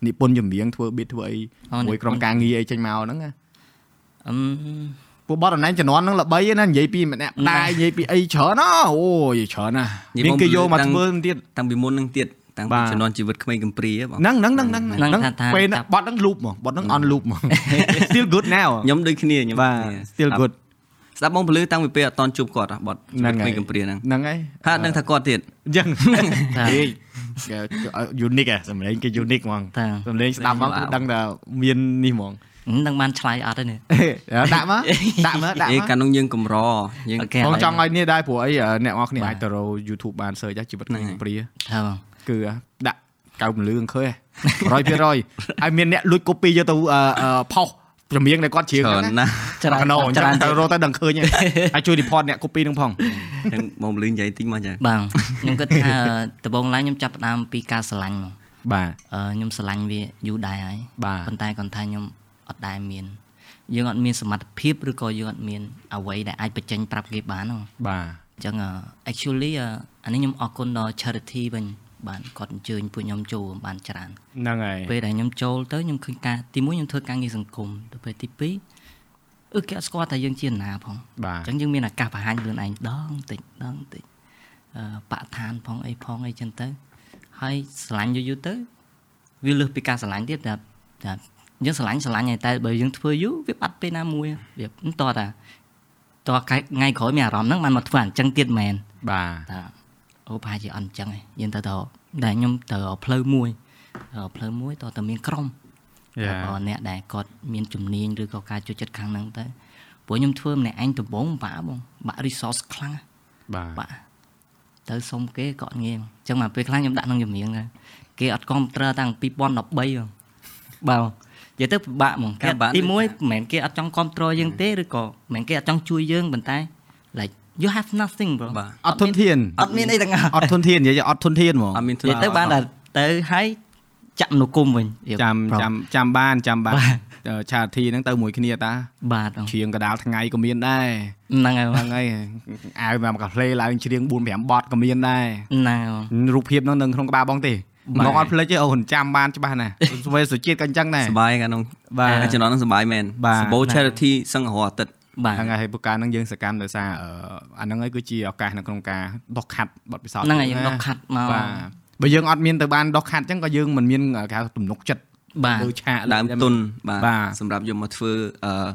និពន្ធចម្រៀងធ្វើ beat ធ្វើអីអូមួយក្រុមការងារអីចេញមកហ្នឹងណាអឹមពួកបតអនឡាញជំនាន់ហ្នឹងល្បីណានិយាយពីម្នាក់ដែរនិយាយពីអីច្រើនណាអូយច្រើនណានិយាយមានមកគេយកមកតាំងធ្វើទៀតតាំងពីមុននឹងទៀតតាំងបាពីទជំនាន់ជីវិតក្មេងកំព្រាបងហ្នឹងហ្នឹងហ្នឹងហ្នឹងហ្នឹងហ្នឹងថាថាពេលហ្នឹងចាប់បតហ្នឹង loop ហ្មងបតហ្នឹង on loop ហ្មង still good now ខ្ញុំដូចគ្នាខ្ញុំបាទដូចគ្នា still good ស្ដាប់បងពលឺតាំងពីពេលអត់តន់ជួបគាត់ហ៎បត់ជីវិតក្មេងកំព្រាហ្នឹងហ្នឹងហើយហើយអត់ដឹងថាគាត់ទៀតអញ្ចឹងថាហេ unique ហ៎សម្លេងគេ unique ហ្មងតាសម្លេងស្ដាប់មកគឺដឹងថាមាននេះហ្មងនឹងបានឆ្លៃអត់ទេនេះដាក់មកដាក់មកដាក់អេមកកាលនោះយើងកម្រយើងអូខេបងឥឡូវចង់ឲ្យនេះដែរព្រោះអីអ្នកនរគ្នាបាទអាចទៅរក YouTube បាន search ដែរជីវិតហ្នឹងហើយព្រាថាបងគឺដាក់កៅពន្លឺឃើញ100%ហើយមានអ្នកលួច copy យកទៅអឺអឺផុស ចម្រៀងដែលគាត់ច្រៀងច្រើនហ្នឹងណាស់ច្រើនណូអញ្ចឹច្រើនងទៅរកទៅដឹងឃើញហើយហើយជួយ report អ្នក copy នឹងផងអញ្ចឹងបងពលឺនិយាយតិចមកចាបាទខ្ញុំគិតថាដំបូងឡើងខ្ញុំចាប់ផ្ដើមពីការស្រឡាញ់មកបាទអឺខ្ញុំស្រឡាញ់វាយូរដែរហើយបាទប៉ុន្តែគាត់ថាខ្ញុំអត់ដែរមានយើងអត់មានសមត្ថភាពឬក៏យើងអត់មានអ្វីដែលអាចបញ្ចេញប្រាប់គេបានហ្នឹងបាទអញ្ចឹងអឺ actually អឺអានេះខ្ញុំអរគុណដល់ charity វិញ បានគាត់អញ្ជើញពួកខ្ញុំចូលបានច្រើនហ្នឹងហើយពេលដែលខ្ញុំចូលទៅខ្ញុំឃើញការទីមួយខ្ញុំធ្វើការងារសង្គមទៅពេលទីពីរអឺគេអត់ស្គាល់ថាយើងជាណាផងបាទអញ្ចឹងយើងមានឱកាសបង្ហាញខ្លួនឯងដងតិចដងតិចអឺបកឋានផងអីផងអីចឹងទៅហើយស្រឡាញ់យូរយូរទៅវាលើសពីការស្រឡាញ់ទៀតតែតែយើងស្រឡាញ់ស្រឡាញ់ហើយតែបើយើងធ្វើយូរវាបាត់ពេលណាមួយវាតតតាតថ្ងៃក្រោយមានអារម្មណ៍ហ្នឹងបានមកធ្វើអញ្ចឹងទៀតមែនបាទតា អូប្រហែលជាអត់អញ្ចឹងឯងយើងទៅទៅតែខ្ញុំទៅរកផ្លូវមួយរកផ្លូវមួយតើតើមានក្រុមយ៉ាបើអ្នកដែលគាត់មានជំនាញឬក៏ការជួយចិត្តខាងហ្នឹងទៅព្រោះខ្ញុំធ្វើម្នាក់ឯងដំបងបាក់បងបាក់ resource ខ្លាំងណាស់បាទបាក់ទៅសុំគេក៏អត់ងាយអញ្ចឹងមកពេលខ្លះខ្ញុំដាក់ក្នុងចម្រៀងទៅគេអត់គ្រប់ត្រតាំង2013បងបាទនិយាយទៅពិបាកហ្មងការពិបាកទី1មិនមែនគេអត់ចង់គ្រប់គ្រងយើងទេឬក៏មិនមែនគេអត់ចង់ជួយយើងប៉ុន្តែ like you have nothing bro បាទអត់ធនធានអត់មានអីទាំងអស់អត់ធនធាននិយាយអត់ធនធានហ្មងអត់មាននិយាយទៅបានតែទៅហើយចាក់មនុស្សគុំវិញចាំប្រុសចាំចាំបានចាំបានបាទឆាធីហ្នឹងទៅមួយគ្នាតាបាទបងច្រៀងកដាលថ្ងៃក៏មានដែរហ្នឹងហើយបងហ្នឹងហើយអាវមកកាផ្លេឡើងច្រៀង4 5បទក៏មានដែរហ្នឹងហើយបងរូបភាពហ្នឹងនៅក្នុងក្បាលបងទេបាទមកអត់ភ្លេចទេអូនចាំបានច្បាស់ណាស់ស្វេសុជាតិក៏អញ្ចឹងដែរសបាយកាលនោះបាទជំនាន់ហ្នឹងសបាយមែនបាទសបោ charity សឹងរហូតអាទិត្យបាទ ហ្នឹងហើយហើយពុកការហ្នឹងយើងសកម្មដោយសារអឺអាហ្នឹងហើយគឺជាឱកាសនៅក្នុងការដោះខាត់បទពិសោធន៍ហ្នឹងហើយណាយើងដកខាត់មកបាទបើយើងអត់មានទៅបានដោះខាត់អញ្ចឹងក៏យើងមិនមានគេហៅទំនុកចិត្តបាទលើឆាកដើមទុនបាទបាទសម្រាប់យកមកធ្វើអឺ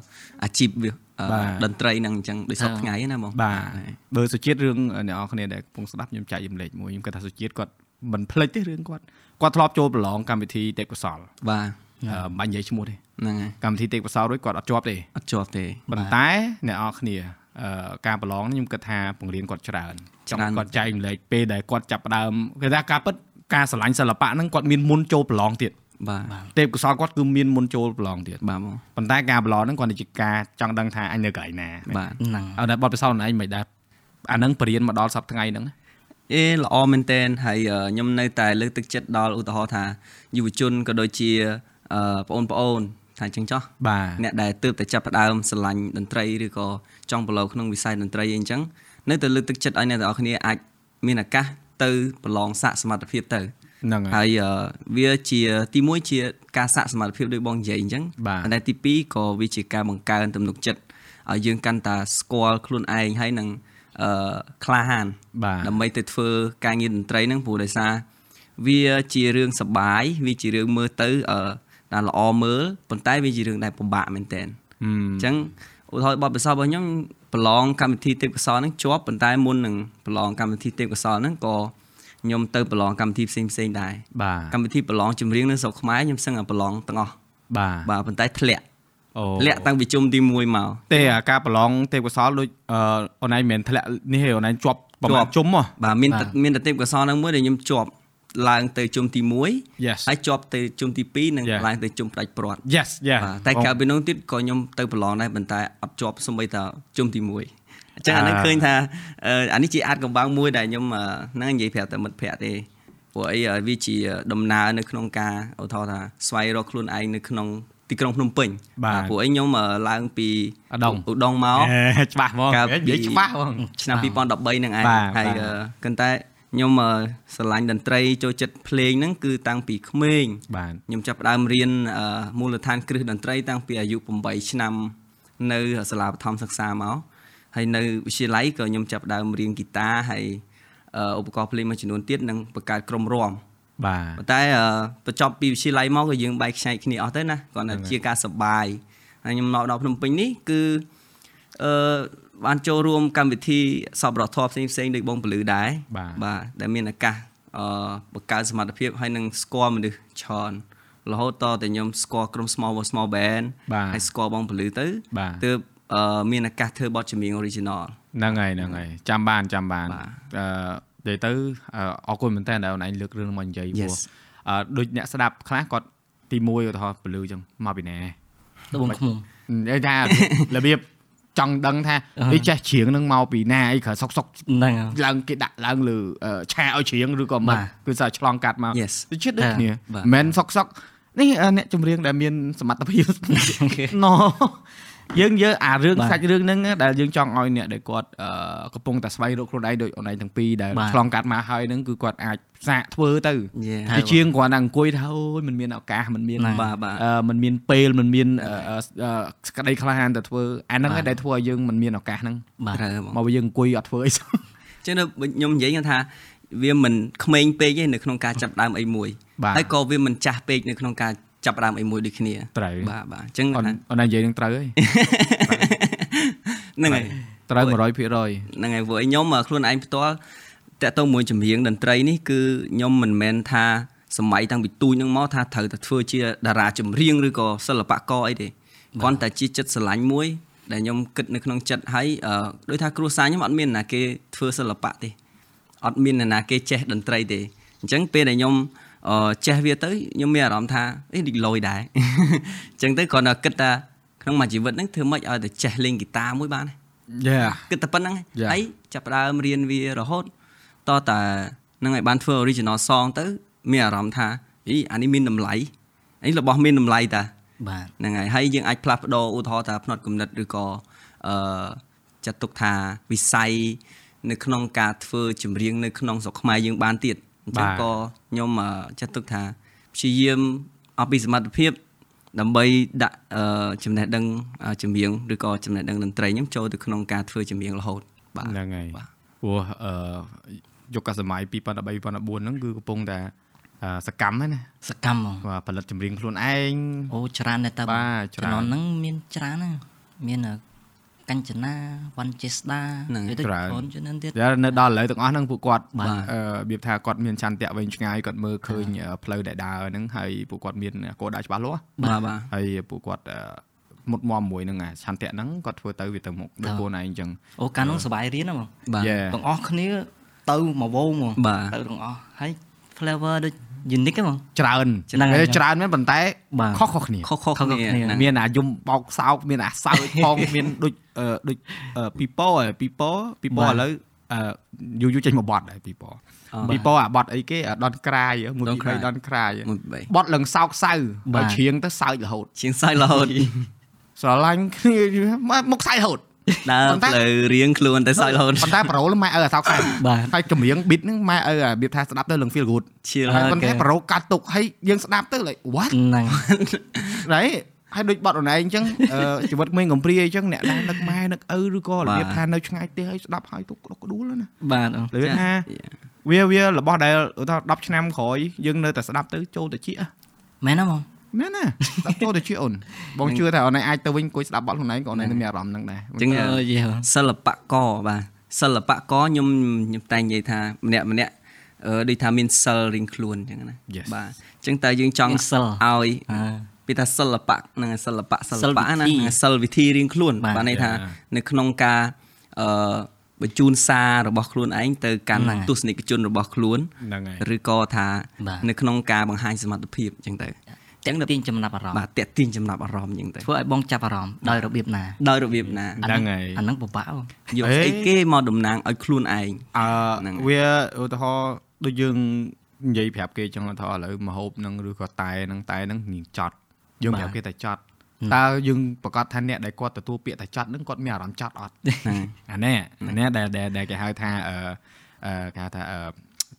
អាជីពវាអឺបាទតន្ត្រីហ្នឹងអញ្ចឹងដូចសពថ្ងៃណាបងបាទបើសុជាតិរឿងអ្នកនរគ្នាដែលកំពុងស្ដាប់ខ្ញុំចែករំលែកមួយខ្ញុំគិតថាសុជាតិគាត់មិនភ្លេចទេរឿងគាត់គាត់ធ្លាប់ចូលប្រឡងកម្មវិធីទេពកោសលបាទអឺ មិនបាច់និយាយឈ្មោះទេហ្នឹងហើយកម្មវិធីទេពកោសលរួចគាត់អត់ជាប់ទេអត់ជាប់ទេប៉ុន្តែអ្នកនរគ្នាអឺការប្រឡងនេះខ្ញុំគិតថាបង្រៀនគាត់ច្រើនចង់ច្រើនគាត់ចែករំលែកពេលដែលគាត់ចាប់ផ្ដើមគេថាការពិតការឆ្លាញ់សិល្បៈហ្នឹងគាត់មានមុនចូលប្រឡងទៀតបាទទេពកោសលគាត់គឺមានមុនចូលប្រឡងទៀតបាទបងប៉ុន្តែការប្រឡងហ្នឹងគាត់ជាការចង់ដឹងថាអញនៅកន្លែងណាបាទហ្នឹងអត់តែបទពិសោធន៍ខ្លួនឯងមិនដែរអាហ្នឹងបរៀនមកដល់សប្តាហ៍ថ្ងៃហ្នឹងអេល្អមែនតែនហើយអឺខ្ញុំនៅតែលើកទឹកចិត្តដល់ឧទាហរណ៍ថាយុវជនក៏ដូចជាអឺ បងប្អូនថាអញ្ចឹងចោះបាទអ្នកដែលទើបតែចាប់ផ្ដើមស្រឡាញ់តន្ត្រីឬក៏ចង់ប្រឡូកក្នុងវិស័យតន្ត្រីអីអញ្ចឹងនៅតែលើកទឹកចិត្តឲ្យអ្នកទាំងអស់គ្នាអាចមានឱកាសទៅប្រឡងសាកសមត្ថភាពទៅហ្នឹងហើយហើយអឺវាជាទី1ជាការសាកសមត្ថភាពដោយបងនិយាយអញ្ចឹងបាទប៉ុន្តែទី2ក៏វាជាការបង្កើនទំនុកចិត្តឲ្យយើងកាន់តែស្គាល់ខ្លួនឯងហើយនឹងអឺក្លាហានបាទដើម្បីទៅធ្វើការងារតន្ត្រីហ្នឹងព្រោះដោយសារវាជារឿងសប្បាយវាជារឿងមើលទៅអឺ ដែលល្អមើលប៉ុន្តែវាជារឿងដែលពិបាកមែនតើអញ្ចឹងឧទាហរណ៍បទពិសោធន៍របស់ខ្ញុំប្រឡងកម្មវិធីទេពកោសលហ្នឹងជាប់ប៉ុន្តែមុននឹងប្រឡងកម្មវិធីទេពកោសលហ្នឹងក៏ខ្ញុំទៅប្រឡងកម្មវិធីផ្សេងផ្សេងដែរបាទកម្មវិធីប្រឡងចម្រៀងនៅស្រុកខ្មែរខ្ញុំសឹងតែប្រឡងទាំងអស់បាទបាទប៉ុន្តែធ្លាក់អូធ្លាក់តាំងពីជុំទី1មកទេអាការប្រឡងទេពកោសលដូចអូនឯងមិនមែនធ្លាក់នេះទេអូនឯងជាប់ប្រហែលជុំហ៎បាទមានមានតែទេពកោសលហ្នឹងមួយដែលខ្ញុំជាប់ ឡើងទៅជុំទី1ហើយជាប់ទៅជុំទី2និងឡើងទៅជុំផ្ដាច់ព្រាត់ Yes yeah តែក្រៅពីនោះទៀតក៏ខ្ញុំទៅប្រឡងដែរប៉ុន្តែអត់ជាប់សូម្បីតែជុំទី1អញ្ចឹងអានេះឃើញថាអានេះជាអាចកំបាំងមួយដែលខ្ញុំហ្នឹងនិយាយប្រាប់តែមិត្តភ័ក្តិទេព្រោះអីវាជាដំណើរនៅក្នុងការឧទាហរណ៍ថាស្វែងរកខ្លួនឯងនៅក្នុងទីក្រុងភ្នំពេញព្រោះអីខ្ញុំឡើងពីឧដុងឧដុងមកច្បាស់ហ្មងនិយាយច្បាស់ហ្មងឆ្នាំ2013ហ្នឹងឯងហើយគិតតែ ខ្ញុំស្រឡាញ់តន្ត្រីចូលចិត្តភ្លេងហ្នឹងគឺតាំងពីក្មេងបាទខ្ញុំចាប់ផ្ដើមរៀនមូលដ្ឋានគ្រឹះតន្ត្រីតាំងពីអាយុ8ឆ្នាំ នៅសាលាបឋមសិក្សាមកហើយនៅវិទ្យាល័យក៏ខ្ញុំចាប់ផ្ដើមរៀនហ្គីតាហើយឧបករណ៍ភ្លេងមួយចំនួនទៀតនិងបង្កើតក្រុមរាំបាទប៉ុន្តែបញ្ចប់ពីវិទ្យាល័យមកក៏យើងបែកខ្ញែកគ្នាអស់ទៅណាគ្រាន់តែជាការសបាយហើយខ្ញុំមកដល់ភ្នំពេញនេះគឺអឺ បានចូលរួមកម្មវិធីសពរដ្ឋផ្សេងផ្សេងដូចបងពលឺដែរបាទដែលមានឱកាសអឺបង្កើតសមត្ថភាពហើយនឹងស្គាល់មនុស្សច្រើនរហូតតតែខ្ញុំស្គាល់ក្រុម Small Small Band ហើយស្គាល់បងពលឺទៅទើបមានឱកាសធ្វើបទចម្រៀង original ហ្នឹងហើយហ្នឹងហើយចាំបានចាំបានអឺនិយាយទៅអរគុណមែនតើដែលអូនឯងលើករឿងមកនិយាយព្រោះអឺដូចអ្នកស្ដាប់ខ្លះគាត់ទី1ឧទាហរណ៍ពលឺចឹងមកពីណាដបងឃុំនិយាយថារបៀប ចង់ដឹងថានេះចេះច្រៀងនឹងមកពីណាអីក្រៅសុកសុកហ្នឹងឡើងគេដាក់ឡើងលើឆាឲ្យច្រៀងឬក៏មិនគឺសារឆ្លងកាត់មកទៅជិតដូចគ្នាមិនសុកសុកនេះអ្នកចម្រៀងដែលមានសមត្ថភាពណ យើងយើងអារឿងសាច់រឿងហ្នឹងដែលយើងចង់ឲ្យអ្នកដែលគាត់កំពុងតែស្វែងរកខ្លួនឯងដូចអូនឯងទាំងពីរដែលឆ្លងកាត់មកហើយហ្នឹងគឺគាត់អាចសាកធ្វើទៅជាជាងគ្រាន់តែអង្គុយថាអូយมันមានឱកាសมันមានបាទបាទมันមានពេលมันមានសក្តីក្លាហានទៅធ្វើអាហ្នឹងឯងដែលធ្វើឲ្យយើងมันមានឱកាសហ្នឹងបាទមកយើងអង្គុយអត់ធ្វើអីសោះចឹងខ្ញុំនិយាយថាវាមិនក្មេងពេកទេនៅក្នុងការចាប់ដើមអីមួយហើយក៏វាមិនចាស់ពេកនៅក្នុងការ ចាប់ដើមអីមួយដូចគ្នាត្រូវបាទបាទអញ្ចឹងអូនអូននិយាយនឹងត្រូវហើយហ្នឹងហើយត្រូវ100%ហ្នឹងហើយព្រោះខ្ញុំខ្លួនឯងផ្ទាល់តើតើមួយចម្រៀងតន្ត្រីនេះគឺខ្ញុំមិនមែនថាសម័យតាំងពីទូចនឹងមកថាត្រូវតែធ្វើជាតារាចម្រៀងឬក៏សិល្បករអីទេគ្រាន់តែជាចិត្តស្រឡាញ់មួយ ដែលខ្ញុំគិតនៅក្នុងចិត្តហើយដោយថាគ្រួសារខ្ញុំអត់មានណាគេធ្វើសិល្បៈទេអត់មានណាគេចេះតន្ត្រីទេអញ្ចឹងពេលដែលខ្ញុំ ចេះវាទៅខ្ញុំមានអារម្មណ៍ថាអេដូចលយដែរអញ្ចឹងទៅគ្រាន់តែគិតថាក្នុងមួយជីវិតហ្នឹងធ្វើម៉េចឲ្យតែចេះលេងហ្គីតាមួយបានយ៉ាគិតតែប៉ុណ្្នឹងហើយចាប់ដើមរៀនវារហូតតតែហ្នឹងហើយបានធ្វើ original song ទៅមានអារម្មណ៍ថាអីអានេះមានតម្លៃអីរបស់មានតម្លៃតាបាទហ្នឹងហើយហើយយើងអាចផ្លាស់ប្ដូរឧទាហរណ៍ថាផ្នត់គំនិតឬក៏អឺចាត់ទុកថាវិស័យនៅក្នុងការធ្វើចម្រៀងនៅក្នុងស្រុកខ្មែរយើងបានទៀត អញ្ចឹងក៏ខ្ញុំចាត់ទុកថាព្យាយាមអស់ពីសមត្ថភាពដើម្បីដាក់ចំណេះដឹងចម្រៀងឬក៏ចំណេះដឹងតន្ត្រីខ្ញុំចូលទៅក្នុងការធ្វើចម្រៀងរហូតបាទហ្នឹងហើយព្រោះអឺយុគសម័យ2013 2014ហ្នឹងគឺកំពុងតែសកម្មហ្នឹងណាសកម្មហ្មងបាទផលិតចម្រៀងខ្លួនឯងអូច្រើនតែតើបាទច្រើនហ្នឹងមានច្រើនណាមាន កញ្ចនាវ៉ាន់ចេស្ដាទៅច្រើនជំនាន់ទៀតនៅដល់ឥឡូវទាំងអស់ហ្នឹងពួកគាត់របៀបថាគាត់មានចន្ទៈវែងឆ្ងាយគាត់មើលឃើញផ្លូវដែលដើរហ្នឹងហើយពួកគាត់មានគោលដៅច្បាស់លាស់បាទបាទហើយពួកគាត់មុតមមមួយហ្នឹងឆន្ទៈហ្នឹងគាត់ធ្វើទៅវាទៅមុខដូចខ្លួនឯងអញ្ចឹងអូកាលនោះសบายរៀនហ្មងទាំងអស់គ្នាទៅមកវងហ្មងទៅទាំងអស់ហើយ flavor ដូច unique ហ្មងច្រើនច្រើនមែនប៉ុន្តែខុសខុសគ្នាខុសខុសគ្នាមានអាយំបោកសោកមានអាសើចផងមានដូចដូចពីប៉ពីប៉ពីប៉ឥឡូវយូរយូរចេញមកបត់ដែរពីប៉ពីប៉អាបត់អីគេដនក្រាយមួយពី3ដនក្រាយបត់ឡើងសោកសៅបើច្រៀងទៅសើចរហូតច្រៀងសើចរហូតស្រឡាញ់គ្នាមកសើចរហូត ដើរផ្លូវរៀងខ្លួនតែសើចរហូតប៉ុន្តែប្រូលម៉ែឪអាសោកសៅហើយចម្រៀង beat ហ្នឹងម៉ែឪអារបៀបថាស្ដាប់ទៅលឹង feel good ហើយប៉ុន្តែប្រូកាត់ទុកហើយយើងស្ដាប់ទៅ like what ហ្នឹងហើយហើយដូចបត់អនឯងអញ្ចឹងជីវិតក្មេងកំព្រាអញ្ចឹងអ្នកដែលនឹកម៉ែនឹកឪឬក៏របៀបថានៅឆ្ងាយទេហើយស្ដាប់ហើយទុកក្តុកក្ដួលណាបាទលឿនថាវាវារបស់ដែលថា10ឆ្នាំក្រោយយើងនៅតែស្ដាប់ទៅចូលទៅជាមែនទេបង មែនណាស្ដាប់ចូលទៅជាអូនបងជឿថាអូនឯងអាចទៅវិញអង្គុយស្ដាប់បទខ្លួនឯងក៏អូនឯងនឹងមានអារម្មណ៍ហ្នឹងដែរអញ្ចឹងអឺយេសិល្បករបាទសិល្បករខ្ញុំខ្ញុំតែងនិយាយថាម្នាក់ម្នាក់អឺដូចថាមានសិលរៀងខ្លួនអញ្ចឹងណា Yes បាទអញ្ចឹងតើយើងចង់មានសិលឲ្យអឺពីថាសិល្បៈហ្នឹងហើយសិល្បៈសិសិលល្បៈវិធីណាហ្នឹងហើយសិលវិធីរៀងខ្លួនបាទបាទន័យថា Yeah. នៅក្នុងការអឺបញ្ជូនសាររបស់ខ្លួនឯងទៅកាន់ហ្នឹងហើយទស្សនិកជនរបស់ខ្លួនហ្នឹងហើយឬក៏ថាបាទនៅក្នុងការបង្ហាញសមត្ថភាពអញ្ចឹងទៅ ចឹងទាញចំណាប់អារម្មណ៍បាទតាក់ទាញចំណាប់អារម្មណ៍អញ្ចឹងទៅធ្វើឲ្យបងចាប់អារម្មណ៍ដោយរបៀបណាដោយរបៀបណាហ្នឹងហើយអាហ្នឹងពិបាកបងយកអេស្អីគេមកតំណាងឲ្យខ្លួនឯងអឺហ្នឹងហើយវាឧទាហរណ៍ដូចយើងនិយាយប្រាប់គេចឹងថាឥឡូវមហូបហ្នឹងឬក៏តែហ្នឹងតែហ្នឹងញចត់យើងប្រាប់គេតែចត់តើយើងប្រកាសថាអ្នកដែលគាត់ទទួលពាក្យតែចត់ហ្នឹងគាត់មានអារម្មណ៍ចត់អត់ហ្នឹងអានេះអានេះដែលដែលដែលគេហៅថាអឺអឺគេហៅថាអឺ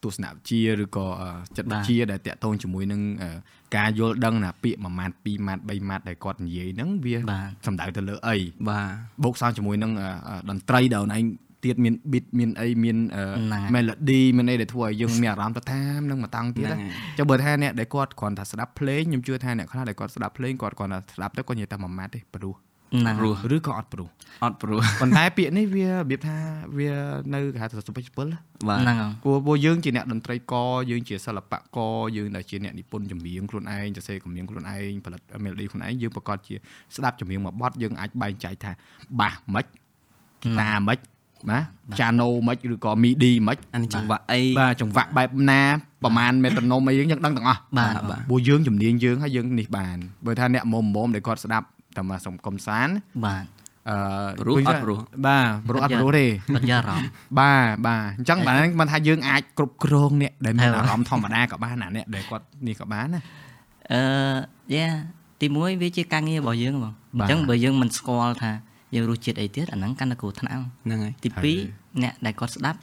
ទស្សនវិជ្ជាឬក៏អឺចិត្តវិជ្ជាដែលតាក់ទងជាមួយនឹងអឺការយល់ដឹងណាពាក្យ1ម៉ាត់2ម៉ាត់3ម៉ាត់ដែលគាត់និយាយហ្នឹងវាបាទសំដៅទៅលើអីបាទបូកសងជាមួយនឹងអឺអឺតន្ត្រីដែលអូនឯងទៀតមាន beat មានអីមានអឺហ្នឹងហើយ melody មានអីដែលធ្វើឲ្យយើងមានអារម្មណ៍ទៅតាមនឹងមកតាំងទៀតហ្នឹងណាហើយចុះបើថាអ្នកដែលគាត់គ្រាន់តែស្ដាប់ភ្លេងខ្ញុំជឿថាអ្នកខ្លះដែលគាត់ស្ដាប់ភ្លេងគាត់គ្រាន់តែស្ដាប់ទៅគាត់និយាយតែមួយម៉ាត់ទេព្រោះហ្នឹង ព្រោះឬក៏អត់ព្រោះអត់ព្រោះប៉ុន្តែពាក្យនេះវារបៀបថាវានៅគេហៅថាសុភជពលណាបាទហ្នឹងហើយព្រោះព្រោះយើងជាអ្នកតន្ត្រីករយើងជាសិល្បករយើងដែលជាអ្នកនិពន្ធចម្រៀងខ្លួនឯងសរសេរចម្រៀងខ្លួនឯងផលិត melody ខ្លួនឯងយើងប្រកាសជាស្ដាប់ចម្រៀងមួយបទយើងអាចបែងចែកថាបាសមិនហ្គីតាមិនណាចាណូមិនឬក៏ MIDI មិនអានេះចង្វាក់អីបាទចង្វាក់បែបណាប្រមាណមេត្រូណូមអីយើងយើងដឹងទាំងអស់បាទបាទព្រោះយើងជំនាញយើងហើយយើងនេះបានបើថាអ្នកមុំមុំដែលគាត់ស្ដាប់ តែមកសុំកំសាន្តបាទអឺព្រោះអត់ព្រោះបាទព្រោះអត់ព្រោះទេបាត់យកអារម្មណ៍បាទបាទអញ្ចឹងបាទមិនថាយើងអាចគ្រប់គ្រងអ្នកដែលមានហើយអារម្មណ៍ធម្មតាក៏បានណាអ្នកដែលគាត់នេះក៏បានណាអឺយ៉ាទីមួយវាជាការងាររបស់យើងបងបាទអញ្ចឹងបើយើងមិនស្គាល់ថាយើងរសជាតិអីទៀតអាហ្នឹងកាន់តែគ្រោះថ្នាក់ហ្នឹងហើយទីហើយ2អ្នកដែលគាត់ស្ដាប់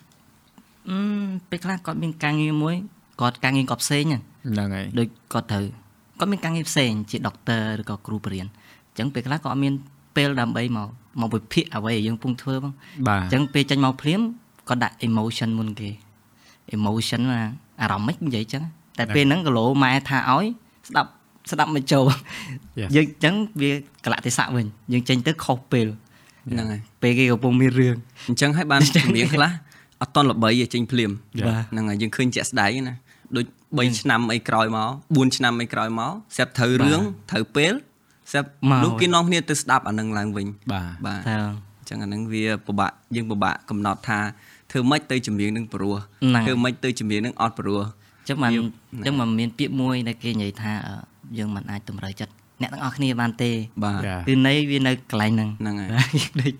អឺពេលខ្លះគាត់មានការងារមួយគាត់ការងារគាត់ផ្សេងហ្នឹងហ្នឹងហើយដូចគាត់ត្រូវគាត់មានការងារផ្សេងជាដុកទ័រឬក៏គ្រូបរិញ្ញាបត្រ អញ្ចឹងពេលខ្លះគាត់អត់មានពេលដើម្បីមកមកវិភាគអ្វីដែលយើងកំពុងធ្វើបងបាទអញ្ចឹងពេលចេញមកភ្លាមគាត់ដាក់ emotion មុនគេ emotion ណាអារម្មណ៍មិននិយាយអញ្ចឹងតែពេលហ្នឹងគីឡូម៉ែថាឲ្យស្ដាប់ស្ដាប់មិនចូល Yes. យើងអញ្ចឹងវាកលៈទេសៈវិញយើងចេញទៅខុសពេលហ្នឹងហើយពេលគេកំពុងមានរឿងអញ្ចឹងហើយបានជំនាញខ្លះអត់តន់ល្បីទេចេញភ្លាម Yeah. បាទហ្នឹងហើយយើងឃើញជាក់ស្ដែងណាដូច3ឆ្នាំអីក្រោយមក4ឆ្នាំអីក្រោយមកស្រាប់ត្រូវរឿងត្រូវពេល ស្រាប់មកនោះគេនាំគ្នាទៅស្ដាប់អានឹងឡើងវិញបាទបាទតើអញ្ចឹងអានឹងវាពិបាកយើងពិបាកកំណត់ថាធ្វើម៉េចទៅចម្រៀងនឹងព្រោះហ្នឹងធ្វើម៉េចទៅចម្រៀងនឹងអត់ព្រោះអញ្ចឹងមិនអញ្ចឹងមិនមានពាក្យមួយដែលគេនិយាយថាអឺយើងមិនអាចតម្រូវចិត្តអ្នកទាំងអស់គ្នាបានទេបាទយ៉ាគឺនៃវានៅកន្លែងហ្នឹងហ្នឹងហើយដូច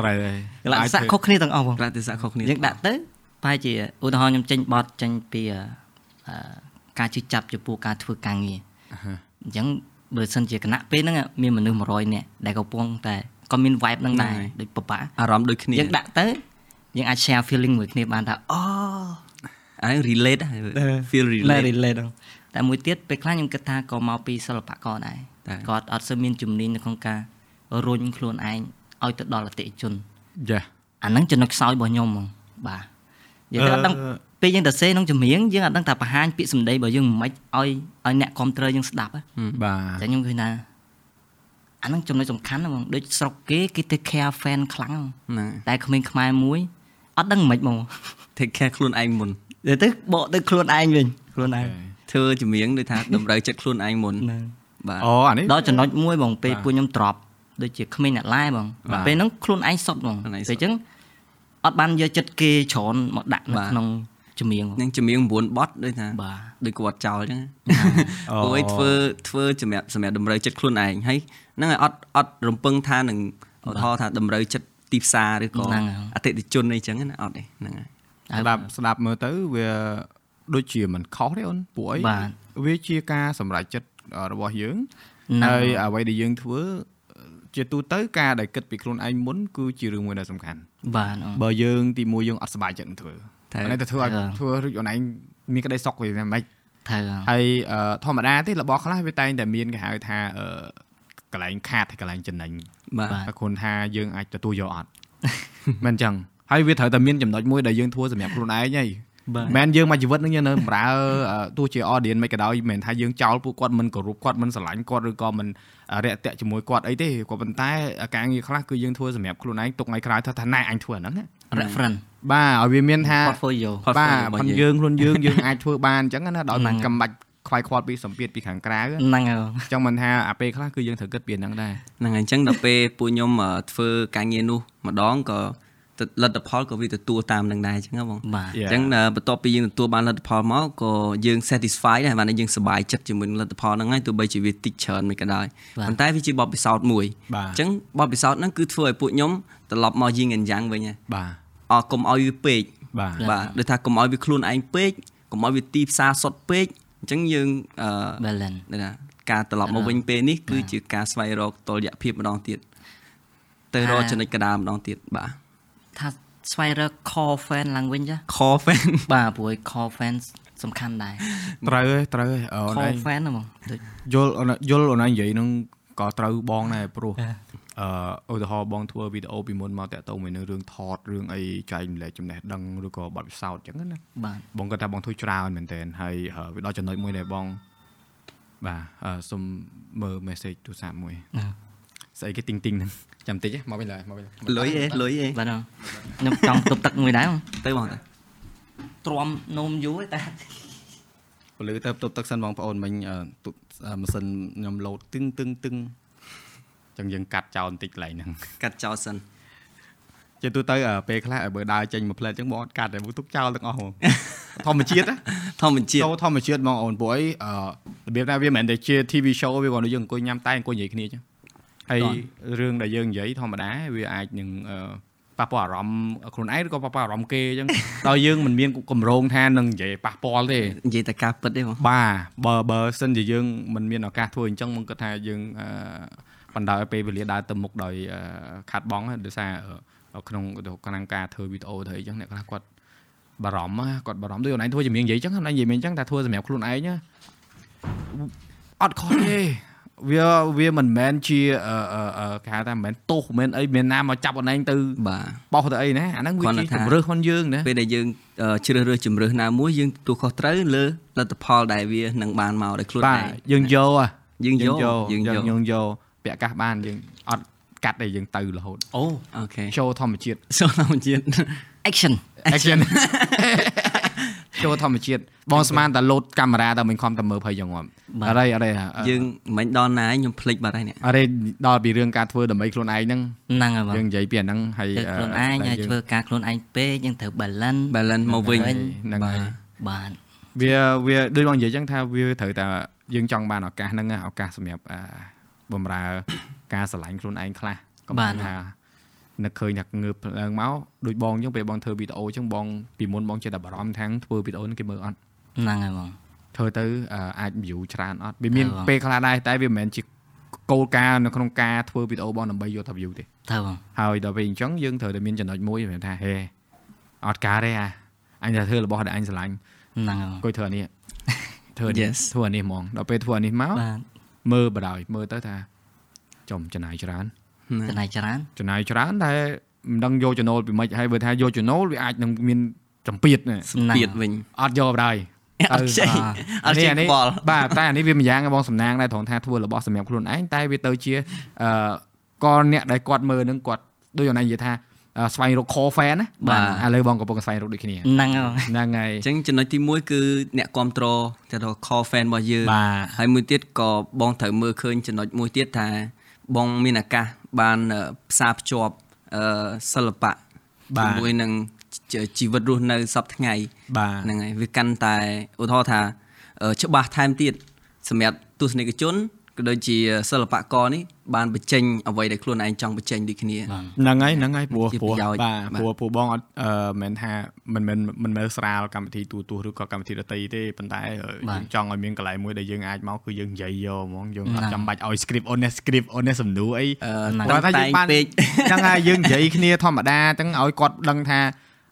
ត្រូវហើយកន្លែងសាក់ខុសគ្នាទាំងអស់បងប្រតិស័កខុសគ្នាយើងដាក់ទៅប្រហែលជាឧទាហរណ៍ខ្ញុំចេញបត់ចេញពីអឺអឺការជិះចាប់ចំពោះការធ្វើការងារអញ្ចឹង បើសិនជាគណៈពេលហ្នឹងមានមនុស្ស100នាក់ដែលកំពុងតែក៏មាន vibe ហ្នឹងដែរដូចបបាក់អារម្មណ៍ដូចគ្នាយើងដាក់ទៅយើងអាច share feeling មួយគ្នាបានថាអូអានេះ relate ហើយ feel លែ relate relate ហ្នឹងតែមួយទៀតពេលខ្លះខ្ញុំគិតថាក៏មកពីសិល្បករដែរតែគាត់អត់សូវមានជំនាញនៅក្នុងការរុញខ្លួនឯងឲ្យទៅដល់អតិថិជនយ៉ាអាហ្នឹងចំណុចខ្សោយរបស់ខ្ញុំហ្មងបាទយើងទៅអត់ដឹងអឺ ពេលយើងទៅសេក្នុងចម្រៀងយើងអត់ដឹងថាបង្ហាញពាក្យសម្ដីរបស់យើងមិនឲ្យឲ្យអ្នកគ្រប់គ្រងយើងស្ដាប់ហ៎បាទតែខ្ញុំឃើញថាអាហ្នឹងចំណុចសំខាន់ណាស់ហ្មងដូចស្រុកគេគេ take care fan ខ្លាំងហ្មងហ្នឹងតែក្មេងខ្មែរមួយអត់ដឹងមិនហ្មង take care ខ្លួនឯងមុនទៅទៅបកទៅខ្លួនឯងវិញខ្លួនឯងធ្វើចម្រៀងដូចថាតម្រូវចិត្តខ្លួនឯងមុនហ្នឹងបាទអូអានេះដល់ចំណុចមួយបងពេលបាទពួកខ្ញុំទ្របដូចជាក្មេងអ្នកឡែបងបាទពេលហ្នឹងខ្លួនឯងសុតបងខ្លួនឯងសុទ្ធពេលអញ្ចឹងអត់បានយកចិត្តគេច្រើនមកដាក់នៅបាទក្នុង ចម្រៀងបងនឹងចម្រៀង9បត់ដូចថាបាទដូចគាត់ចោលអញ្ចឹងអូព្រោះឯងធ្វើធ្វើសម្រាប់សម្រាប់តម្រូវចិត្តខ្លួនឯងហើយហ្នឹងហើយអត់អត់រំពឹងថានឹងឧទាហរណ៍ថាតម្រូវចិត្តទីផ្សារឬក៏ហ្នឹងហើយអតិថិជនអីចឹងណាអត់ទេហ្នឹងហើយស្ដាប់ស្ដាប់មើលទៅវាដូចជាមិនខុសទេអូនពួកអីបាទវាជាការសម្រេចចិត្តរបស់យើងហ្នឹងហើយអ្វីដែលយើងធ្វើជាទូទៅការដែលគិតពីខ្លួនឯងមុនគឺជារឿងមួយដែលសំខាន់បាទអូបើយើងទីមួយយើងអត់សប្បាយចិត្តនឹងធ្វើ តែអានេះទៅធ្វើឲ្យត្រូវធ្វើរួចអូនឯងមានក្តីសុខវាមិនត្រូវហើយអឺធម្មតាទេរបស់ខ្លះវាតែងតែមានគេហៅថាអឺកន្លែងខាតហើយកន្លែងចំណេញបាទបាទតែខ្លួនថាយើងអាចទទួលយកអត់មិនអញ្ចឹងហើយវាត្រូវតែមានចំណុចមួយដែលយើងធ្វើសម្រាប់ខ្លួនឯងហីបាទមិនមែនយើងមកជីវិតនឹងយើងនៅបម្រើអឺទោះជា audience មិនក៏ដោយមិនមែនថាយើងចោលពួកគាត់មិនគោរពគាត់មិនស្រឡាញ់គាត់ឬក៏មិនរាក់ទាក់ជាមួយគាត់អីទេក៏ប៉ុន្តែការងារខ្លះគឺយើងធ្វើសម្រាប់ខ្លួនឯងទុកថ្ងៃក្រោយថាថាណែអញធ្វើអាហ្នឹងណា reference បាទឲ្យវាមានថា portfolio បាទរបស់ផងយើងយើងខ្លួនយើងយើងអាចធ្វើបានអញ្ចឹងណាដោយហ្នឹងមិនកំបាច់ខ្វាយខ្វល់ពីសម្ពាធពីខាងក្រៅអហ្នឹងហើយបងញ្ចឹងមិនថាអាពេលខ្លះគឺយើងត្រូវគិតពីហ្នឹងដែរហ្នឹងហើយអញ្ចឹងដល់ពេលពួកខ្ញុំអឺធ្វើការងារនោះម្ដងក៏ទិលទ្ធផលក៏វាទទួលតាមនឹងដែរអញ្ចឹងហ៎បងបាទ Yeah. អញ្ចឹងអឺបន្ទាប់ពីយើងទទួលបានលទ្ធផលមកក៏យើង satisfy ដែរបានតែយើងសប្បាយចិត្តជាមួយនឹងលទ្ធផលហ្នឹងហើយទោះបីជាវាតិចច្រើនមិនក៏ដោយបាទប៉ុន្តែវាជាបទពិសោធន៍មួយបាទអញ្ចឹងបទពិសោធន៍ហ្នឹងគឺធ្វើឲ្យពួកខ្ញុំត្រឡប់មកយីងអញ្ចឹងវិញហើយបាទអ កុំឲ្យវាពេកបាទបាទដូចថាកុំឲ្យវាខ្លួនឯងពេកកុំឲ្យវាទីផ្សារសុទ្ធពេកអញ្ចឹងយើងអឺ balance ដូចថាការត្រឡប់មកវិញពេលនេះគឺជាការស្វែងរកតុល្យភាពម្ដងទៀតទៅរកអាចំណុចកណ្ដាលម្ដងទៀតបាទថាស្វែងរក core fan ឡើងវិញចា core fan បាទព្រោះ core fan សំខាន់ដែរត្រូវហើយត្រូវហើយអូនឯ core ង fan ហ្នឹងបងដូចយល់អូនយល់អូនឯងនិយាយហ្នឹងក៏ត្រូវបងដែរព្រោះ អឺឧទាហរណ៍បងធ្វើវីដេអូពីមុនមកតាក់ទងមួយនឹងរឿងថតរឿងអីចែកម្លែកចំណេះដឹងឬក៏បទពិសោធន៍អញ្ចឹងណាបាទបងគាត់ថាបងធ្វើច្រើនមែនតើហើយអឺវាដល់ចំណុចមួយដែលបងបាទអឺសុំមើល message ទូរស័ព្ទមួយណាស្អីគេទីងទីងហ្នឹងចាំតិចហ៎មកវិញឡើយមកវិញលុយអេលុយអេបាទបងខ្ញុំចង់ទប់ទឹកមួយដែរបងទៅបងតាទ្រាំនោមយូរតែពលឺទៅទប់ទឹកសិនបងប្អូនមិញអឺទូអឺម៉ាស៊ីនខ្ញុំលោតទឹងទឹងទឹងអញ្ចឹងយើងកាត់ចោលបន្តិចកន្លែងហ្នឹងកាត់ចោលសិនជាទូទៅអឺពេលខ្លះឲ្យបើដើរចេញមួយផ្លែតអញ្ចឹងបងអត់កាត់ទេមកទុកចោលទាំងអស់ហ្មងធម្មជាតិណាធម្មជាតិចូលធម្មជាតិបងអូនព្រោះអីអឺរបៀបថាវាមិនមែនតែជា TV show វាគាត់យើងអង្គុយញ៉ាំតែអង្គុយនិយាយគ្នាអញ្ចឹងហើយរឿងដែលយើងនិយាយធម្មតាវាអាចនឹងអឺប៉ះពាល់អារម្មណ៍ខ្លួនឯងឬក៏ប៉ះពាល់អារម្មណ៍គេអញ្ចឹងដល់យើងមិនមានកម្រងថានឹងនិយាយប៉ះពាល់ទេនិយាយតែការពិតទេបងបាទបើបើសិនជាយើងមិនមានឱកាសធ្វើអញ្ចឹងមកគាត់ថាយើងអឺ បណ្ដោយឲ្យពេលវេលាដើរទៅមុខដោយអឺខាត់បងដោយសារអឺក្នុងក្នុងការធ្វើវីដេអូធ្វើអីចឹងអ្នកខ្លះគាត់បារម្ភណាគាត់បារម្ភដូចអូនឯងធ្វើជំនាញនិយាយចឹងអូនឯងនិយាយមិនអញ្ចឹងតែធ្វើសម្រាប់ខ្លួនឯងណាអត់ខុសទេវាវាមិនមែនជាអឺអឺអឺគេហៅថាមិនមែនទោសមិនមែនអីមានណាមកចាប់អូនឯងទៅបាទបោះទៅអីណាអាហ្នឹងវាគ្រាន់ជាតែថាជំរឿសខ្លួនយើងណាពេលដែលយើងអឺជ្រើសរើសជំរើសណាមួយយើងទទួលខុសត្រូវលើលទ្ធផលដែលវានឹងបានមកដោយខ្លួនបាទឯងយើងយកហ៎យើងយកយយើងយកយើងយក ពាក់កាសបានយើងអត់កាត់ទេយើងទៅរហូតអូអូខេចូលធម្មជាតិចូលធម្មជាតិ action action ចូលធម្មជាតិបងស្មានតែលោតកាមេរ៉ាតែមិនខំតែមើលភ័យយ៉ាងងាប់បាទអរេអរេយើងមិនដល់ណាខ្ញុំភ្លេចបាត់ហើយនេះអរេដល់ពីរឿងការធ្វើដើម្បីខ្លួនឯងហ្នឹងហ្នឹងហើយបងយើងនិយាយពីអាហ្នឹងហើយធ្វើខ្លួនឯងហើយធ្វើការខ្លួនឯងពេកយើងត្រូវ balance balance មកវិញហ្នឹងហើយបាទវាវាដូចបងនិយាយចឹងថាវាត្រូវតែយើងចង់បានឱកាសហ្នឹងណាឱកាសសម្រាប់អឺ បំរើការស្រឡាញ់ខ្លួនឯងខ្លះកុំថានឹកឃើញថាងើបឡើងមកដូចបងចឹងពេលបងធ្វើវីដេអូចឹងបងពីមុនបងចេះតែបារម្ភថាងធ្វើវីដេអូហ្នឹងគេមើលអត់ហ្នឹងហើយបងធ្វើទៅអឺអាច view ច្រើនអត់វាមានអឺបងពេលខ្លះដែរតែវាមិនមែនជាគោលការណ៍នៅក្នុងការធ្វើវីដេអូបងដើម្បីយកថា view ទេទៅបងហើយដល់ពេលអញ្ចឹងយើងត្រូវតែមានចំណុចមួយមានថាហេអត់ការទេអាអញតែធ្វើរបស់ដែលអញស្រឡាញ់ហ្នឹងហើយបងអង្គុយធ្វើអានេះធ្វើអានេះ Yes ធ្វើអានេះហ្មងដល់ពេលធ្វើអានេះមកបាទ មើលបដ ாய் មើលទៅថាចំចំណាយច្រើនចំណាយច្រើនចំណាយច្រើនតែមិនដឹងយកចំណូលពីម៉េចហើយបើថាយកចំណូលវាអាចនឹងមានចម្ពាធណាសម្ពាធវិញអត់យកបដ ாய் អត់ខ្ចីអត់ខ្ចីអានេះខ្វល់បាទតែអានេះវាម្យ៉ាងបងសំណាងដែរត្រង់ថាធ្វើរបស់សម្រាប់ខ្លួនឯងតែវាទៅជាអឺក៏អ្នកដែលគាត់មើលនឹងគាត់ដូចអូនឯងនិយាយថាអឺ ស្វែងរក core fan ណាបាទឥឡូវបងកំពុងស្វែងរកដូចគ្នាហ្នឹងហើយបងហ្នឹងហើយអញ្ចឹងចំណុចទី1គឺអ្នកគ្រប់គ្រងទៅដល់ core fan របស់យើងបាទហើយមួយទៀតក៏បងត្រូវមើលឃើញចំណុចមួយទៀតថា បងមានឱកាសបានអឺផ្សារភ្ជាប់អឺសិល្បៈបាទជាមួយនឹងជីជីវិតរស់នៅសពថ្ងៃបាទហ្នឹងហើយវាកាន់តែឧទាហរណ៍ថាអឺច្បាស់ថែមទៀតសម្រាប់ទស្សនិកជន ក៏ដូចជាសិល្បករនេះបានបញ្ចេញអ្វីដែលខ្លួនឯងចង់បញ្ចេញដូចគ្នាបាទហ្នឹងហើយហ្នឹងហើយព្រោះជាព្រោះប្រយោជន៍បាទបាទព្រោះព្រោះបងអត់អឺមិនមែនថាមិនមែនមិនមែនស្រាលកម្មវិធីទូទស្សន៍ឬក៏កម្មវិធីដទៃទេប៉ុន្តែអឺបាទយើងចង់ឲ្យមានកន្លែងមួយដែលយើងអាចមកគឺយើងនិយាយយកហ្មងយើងអណាត់ចាំបាច់ឲ្យ script honest script honest សំណួរអីអឺហ្នឹងតើគាត់ថាតែយើងងបានពេកហ្នឹងហើយយើងនិយាយគ្នាធម្មតាទាំងឲ្យគាត់ដឹងថា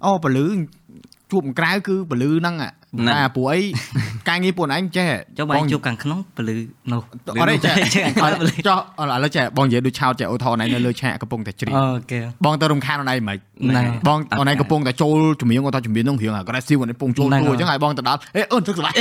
អូពលឺជួបក្រៅគឺពលឺហ្នឹងអាតែព្រោះអីការងារពួកឯងចេះចុះបងជួបខាងក្នុងពលឺនោះអត់ទេចេះចេះខាងក្នុងពលឺចុះឥឡូវចេះបងនិយាយដូចឆោតចេះអូថនឯងនៅលើឆាកកំពុងតែជ្រៀងអូខេបងទៅរំខានអូនឯងមិនហ្នឹងបងអូនឯងកំពុងតែចូលជំនាញគាត់ថាជំនាញនោះរៀងអា aggressive អូនឯងកំពុងចូលហ្នឹងទួអញ្ចឹងហើយបងទៅដល់អេអូនទឹកស្លាយ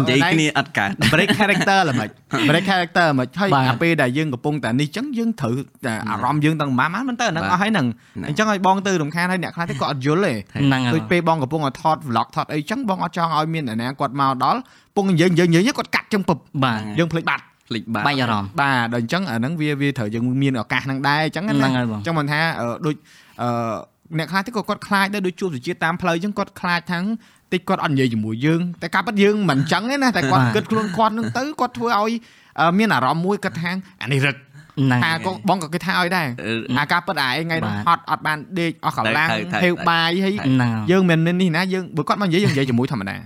និយាយគ្នាអត់កើត break character ល្មិច break character ល្មិចហើយបាទអាពេលដែលយើងកំពុងតែនេះអញ្ចឹងយើងត្រូវតែអារម្មណ៍យើងទាំងម៉ាម៉ាមិនទៅហ្នឹងអស់ហើយហ្នឹងអញ្ចឹងឲ្យបងទៅរំខានហើយអ្នកខ្លះទៀតគាត់អត់យល់ទេហ្នឹងហើយដូចពេលបងកំពុងតែថត vlog ថតអីចឹងបងអត់ចង់ឲ្យមានអ្នកណាគាត់មកដល់ពងយើងយើងយើងគាត់កាត់ចឹងពឹបបាទយើងភ្លេចបាត់ភ្លេចបាត់បាច់អារម្មណ៍បាទដល់អញ្ចឹងអាហ្នឹងវាវាត្រូវយើងមានឱកាសហ្នឹងដែរអញ្ចឹងណាហ្នឹងហើយបងអញ្ចឹងមិនថាអឺដូចអឺអ្នកខ្លះទៀតក៏គាត់ខ្លាចដែរដូចជួបសុជាតិតាមផ្លូវអញ្ចឹងគាត់ខ្លាចថាងតិចគាត់អត់និយាយជាមួយយើងតែការពិតយើងមិនអញ្ចឹងទេណាតែគាត់គិតខ្លួនគាត់ហ្នឹងទៅគាត់ធ្វើឲ្យអឺមានអារម្មណ៍មួយគាត់ថាអានេះរឹកហ្នឹង ថាក៏បងក៏គេថាឲ្យដែរអឺអាការពិតអាឯងថ្ងៃនោះបាទហត់អត់បានដេកអស់កម្លាំងត្រូវត្រូវហេវបាយហើយហ្នឹងហើយយើងមិននេះណាយើងបើគាត់មកនិយាយយើងនិយាយជាមួយធម្មតាតែ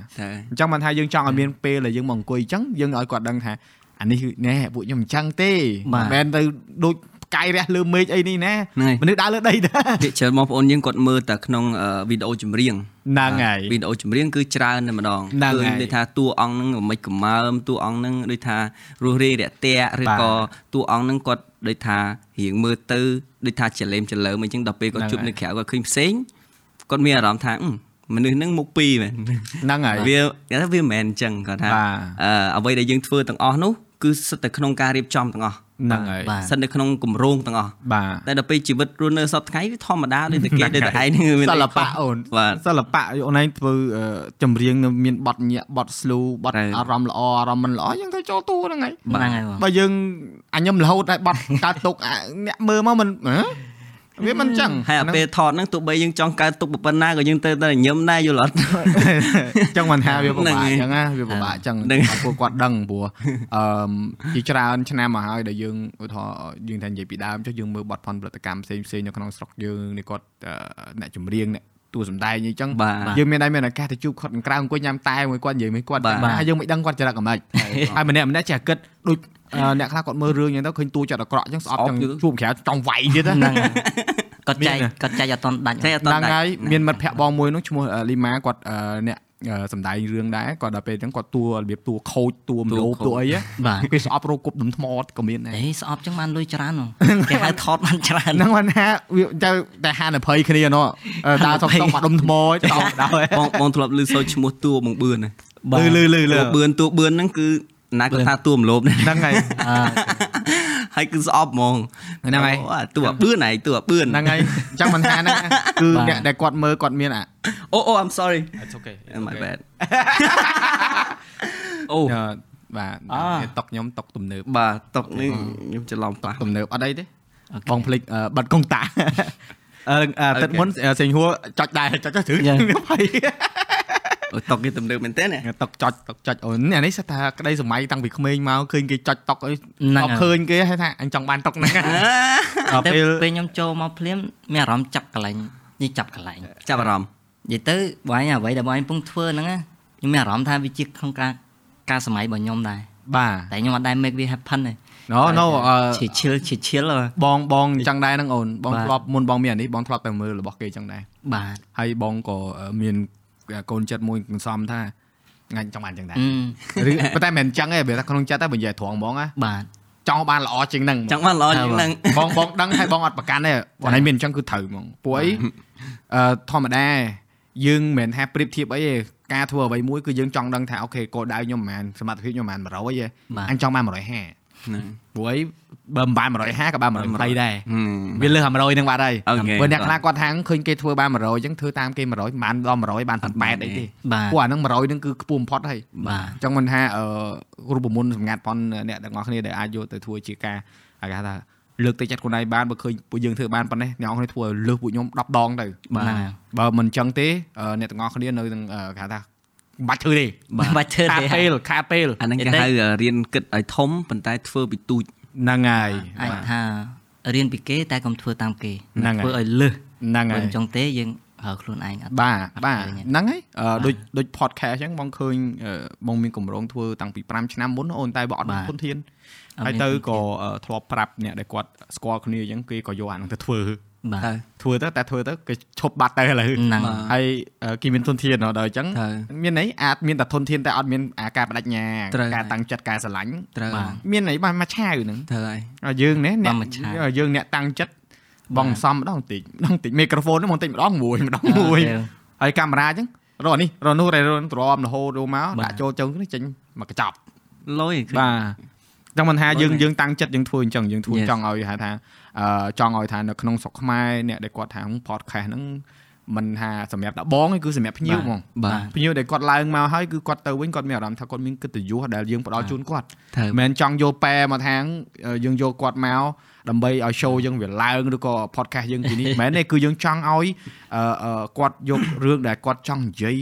អញ្ចឹងមិនថាយើងចង់ឲ្យមានពេលដែលយើងមកអង្គុយអញ្ចឹងយើងឲ្យគាត់ដឹងថាអានេះគឺណែពួកខ្ញុំអញ្ចឹងទេបាទមិនមែនទៅដូចផ្កាយរះលើមេឃអីនេះណាហ្នឹងហើយមនុស្សដើរលើដីតាភាគច្រើនបងប្អូនយើងគាត់មើលតែក្នុងអឺវីដេអូចម្រៀងហ្នឹងហើយវីដេអូចម្រៀងគឺច្រើនតែម្ដងហ្នឹងឃើញហើយដូចថាតួអង្គហ្នឹងមិនកំមើមតួអង្គហ្នឹងដូចថារស់រាយរាក់ទាក់ឬបាទក៏តួអង្គហ្នឹងគាត់ដូចថារៀងមើលទៅដូចថាចលែមចលើមអញ្ចឹងដល់ពេលគាត់ហ្នឹងជួបហើយនៅក្រៅគាត់ឃើញផ្សេងគាត់មានអារម្មណ៍ថាអឺមនុស្សហ្នឹងមុខពីរមែនហ្នឹងហើយវាគេថាវាមិនមែនអញ្ចឹងគាត់ថាបាទអឺអ្វីដែលយើងធ្វើទាំងអស់នោះគឺសិតតែក្នុងការរៀបចំទាំងអស់ ហ្នឹងហើយបាទសិតនៅក្នុងគម្រោងទាំងអស់បាទតែដល់ពេលជីវិតរស់នៅសពថ្ងៃវាធម្មតាដូចតែគេដូចតែឯងហ្នឹងមានសិអីល្បៈអូនបាទសិល្បៈអូនឯងធ្វើអឺចម្រៀងនៅមានបទញាក់បទ slow បទត្រូវអារម្មណ៍ល្អអារម្មណ៍មិនល្អយើងទៅចូលតួហ្នឹងហើយហ្នឹងហើយបងបើយើងអញខ្ញុំរហូតតែបទកើតទុកអាអ្នកមើលមកមិនហ៎ វាមិនអញ្ចឹងហើយអាពេលថតហ្នឹងទោះបីយើងចង់កើតទុកប៉ុណ្ណាក៏យើងទៅតែញឹមដែរយល់អត់អញ្ចឹងមិនថាវាពិហ្នឹងបាកហើយអញ្ចឹងណាវាពិបាកអញ្ចឹងហ្នឹងឲ្យពួកគាត់ដឹងព្រោះអឺជាច្រើនឆ្នាំមកហើយដែលយើងឧទាហរណ៍យើងថានិយាយពីដើមចុះយើងមើលបទផនផលិតកម្មផ្សេងផ្សេងនៅក្នុងស្រុកយើងនេះគាត់អឺអ្នកចម្រៀងអ្នកតួសម្ដែងអីចឹងបាទយើងមានដែរមានឱកាសទៅជួបគាត់ក្រៅអង្គុយញ៉ាំតែមួយគាត់និយាយមួយគាត់បាទហើយយើងមិនដឹងគាត់ចរិតអាម៉េចហើយម្នាក់ម្នាក់ចេះគិតដូច អឺអ្នកខ្លះគាត់មើលរឿងអញ្ចឹងទៅឃើញតួចិត្តអាក្រក់អញ្ចឹងស្អប់ស្អប់ចឹងយូរជួបក្រៅចង់វាយទៀតណាហ្នឹងហើយគាត់ចែកមានគាត់ចែកអត់តន់ដាច់ចែកអត់តហ្នឹងដាច់ហើយមានមិត្តភក្តិបងមួយនោះឈ្មោះអឺលីម៉ាគាត់អឺអ្នកអឺសំដែងរឿងដែរគាត់ដល់ពេលអញ្ចឹងគាត់តួរបៀបតួខូចតួមលោបតួខូចតួអីហ៎បាទគេស្អប់រកគប់ដុំថ្មក៏មានដែរអេស្អប់ចឹងបានលុយច្រើនហ្មងគេហៅថតបានច្រើនហ្នឹងមិនថាវាទៅតែហានិភ័យគ្នាណោះអឺដើរសុកសុកបាត់ដុំថ្មឯងទៅដល់ដល់បងបងធ្លាប់ឮសូរឈ្មោះតួបងបឿនណាលឺលឺលឺលឺតួបឿនតួបឿនហ្នឹងគឺ ណាគាត់ថាតួមលោបណាហ្នឹងហើយអឺហើយគឺស្អប់ហ្មងហ្នឹងហើយអូអាតួអាបឿនឯងតួអាបឿនហ្នឹងហើយអញ្ចឹងមិនថាហ្នឹងគឺបាទអ្នកដែលគាត់មើលគាត់មានអាអូអូ I'm sorry It's okay my bad អូអឺបាទអ่าតុកខ្ញុំតុកទំនើបបាទតុកនេះខ្ញុំច្រឡំប៉ះទំនើបអត់អីទេអូខេបងភ្លេចអឺបិទកុងតាអឺអឺទឹកមុនសេងហួរចុចដែរចុចទៅជ្រឹងយ៉ាភ័យ អូតុកនេះទំនើបមែនទេណាតុកចុចតុកចុចអូនអានេះសិតថាក្តីសម័យតាំងពីក្មេងមកឃើញគេចុចតុកអីហ្នឹងអត់ហើយឃើញគេហៅថាអញចង់បានតុកហ្នឹងដល់តែពេលពេលខ្ញុំចូលមកភ្លាមមានអារម្មណ៍ចាប់កន្លែងនេះចាប់កន្លែងចាប់អារម្មណ៍និយាយទៅបងឯងអ្វីដែលបងឯងកំពុងធ្វើហ្នឹងណាខ្ញុំមានអារម្មណ៍ថាវាជាក្នុងការការសម័យរបស់ខ្ញុំដែរបាទតែខ្ញុំអត់ដែល make វា happen ទេណូណូអឺឈិឈិលឈិឈិលបងបងអញ្ចឹងដែរហ្នឹងអូនបងបាទធ្លាប់មុនបងមានអានេះបងធ្លាប់តែមើលរបស់គេអញ្ចឹងដែរបាទហើយបងក៏អឺមាន កូនចិត្តមួយសន្សំថាងាញ់ចង់បានអញ្ចឹងដែរអឺឬប៉ុន្តែមិនមែនអញ្ចឹងទេវាថាក្នុងចិត្តតែបើនិយាយត្រង់ហ្មងណាបាទចង់បានល្អជាងហ្នឹងចង់បានល្អជាងហ្នឹងបងបងដឹងហើយបងអត់ប្រកាន់ទេបងឯងមានអញ្ចឹងគឺត្រូវហ្មងពួកអីអឺធម្មតាយើងមិនមែនថាប្រៀបធៀបអីទេការធ្វើអ្វីមួយគឺយើងចង់ដឹងថាអូខេគោលដៅខ្ញុំប្រហែលសមត្ថភាពខ្ញុំប្រហែល100ទេបាទអញចង់បាន150ហ្នឹង ព្រោះអីបើមិនបាន150ក៏បាន120ដែរហឹមវាលើស100ហ្នឹងបាត់ហើយអូខេបើអ្នកខ្លះគាត់ថាងឃើញគេធ្វើបាន100អញ្ចឹងធ្វើតាមគេ100មិនបានដល់100បាន8អីទេបាទពួកអាហ្នឹង100ហ្នឹងគឺខ្ពស់បំផុតហើយបាទអញ្ចឹងមិនថាអឺរូបមន្តសម្ងាត់ប៉ុនអ្នកទាំងអស់គ្នាដែលអាចយកទៅធ្វើជាការគេហៅថាលើកទឹកចិត្តខ្លួនឯងបានបើឃើញពួកយើងធ្វើបានប៉ុណ្ណេះអ្នកនរគ្នាធ្វើឲ្យលើសពួកខ្ញុំ10ដងទៅបាទបើមិនអញ្ចឹងទេអឺអ្នកទាំងអស់គ្នានៅនឹងអឺគេហៅថា មិនបាច់ធ្វើទេបាទបាច់ធ្វើខាតទេពេលខាតពេលអាហ្នឹងគេហៅរៀនគិតឲ្យធំប៉ុន្តែធ្វើពីទូចហ្នឹងហើយអាចថារៀនពីគេតែកុំធ្វើតាមគេហ្នឹងហើយធ្វើឲ្យលើសហ្នឹងបើហើយអញ្ចឹងទេយើងហើខ្លួនឯងអត់បាទបាទឃើញទេហ្នឹងហើយអឺដូចដូច podcast អញ្ចឹងបងឃើញអឺបងមានកម្រងធ្វើតាំងពី5ឆ្នាំមុនអូនតែបងអត់មានបាទធនធានអត់ហើយមានទៅធនធានក៏អឺធ្លាប់ប្រាប់អ្នកដែលគាត់ស្គាល់គ្នាអញ្ចឹងគេក៏យកអាហ្នឹងទៅធ្វើ បាទទៅធ្វើទៅតែធ្វើទៅគេឈប់បាត់ទៅឥឡូវហ្នឹងបាទហើយអឺគេមានធនធានដល់អញ្ចឹងត្រូវមានន័យអាចមានតែធនធានតែអត់មានអាការបដិញ្ញាត្រូវការតាំងចិត្តការស្រឡាញ់ត្រូវបាទមានន័យបានមកឆាវហ្នឹងត្រូវហើយហើយយើងនេះអ្នកបានមកឆាវយើងអ្នកតាំងចិត្តបងសំម្ដងបន្តិចម្ដងបន្តិចមីក្រូហ្វូននេះមកបន្តិចម្ដងមួយម្ដងមួយទៅហើយកាមេរ៉ាអញ្ចឹងរកនេះរកនោះរកនោះទ្រាំរហូតចូលមកបាទដាក់ចូលជើងនេះចេញមកកញ្ចប់លុយឃើញបាទចឹងមិនថាយើងលុយយើងតាំងចិត្តយើងធ្វើអញ្ចឹងយើងធ្វើ Yes ចង់ឲ្យហៅថាអឺ ចង់ឲ្យថានៅក្នុងស្រុកខ្មែរអ្នកដែលគាត់ថា podcast ហ្នឹងមិនថាសម្រាប់ដាក់បងទេគឺសម្រាប់ភ្ញៀវហ្មង បាទ ភ្ញៀវដែលគាត់ឡើងមកហើយគឺគាត់ទៅវិញគាត់មានអារម្មណ៍ថាគាត់មានកិត្តិយសដែលយើងផ្ដល់ជូនគាត់ ត្រូវ មិនមែនចង់យកប៉ែមកທາງយើងយកគាត់មកដើម្បីឲ្យ show យើងវាឡើងឬក៏ podcast យើងពីនេះមិនមែនទេគឺយើងចង់ឲ្យអឺអឺគាត់យករឿងដែលគាត់ចង់និយាយ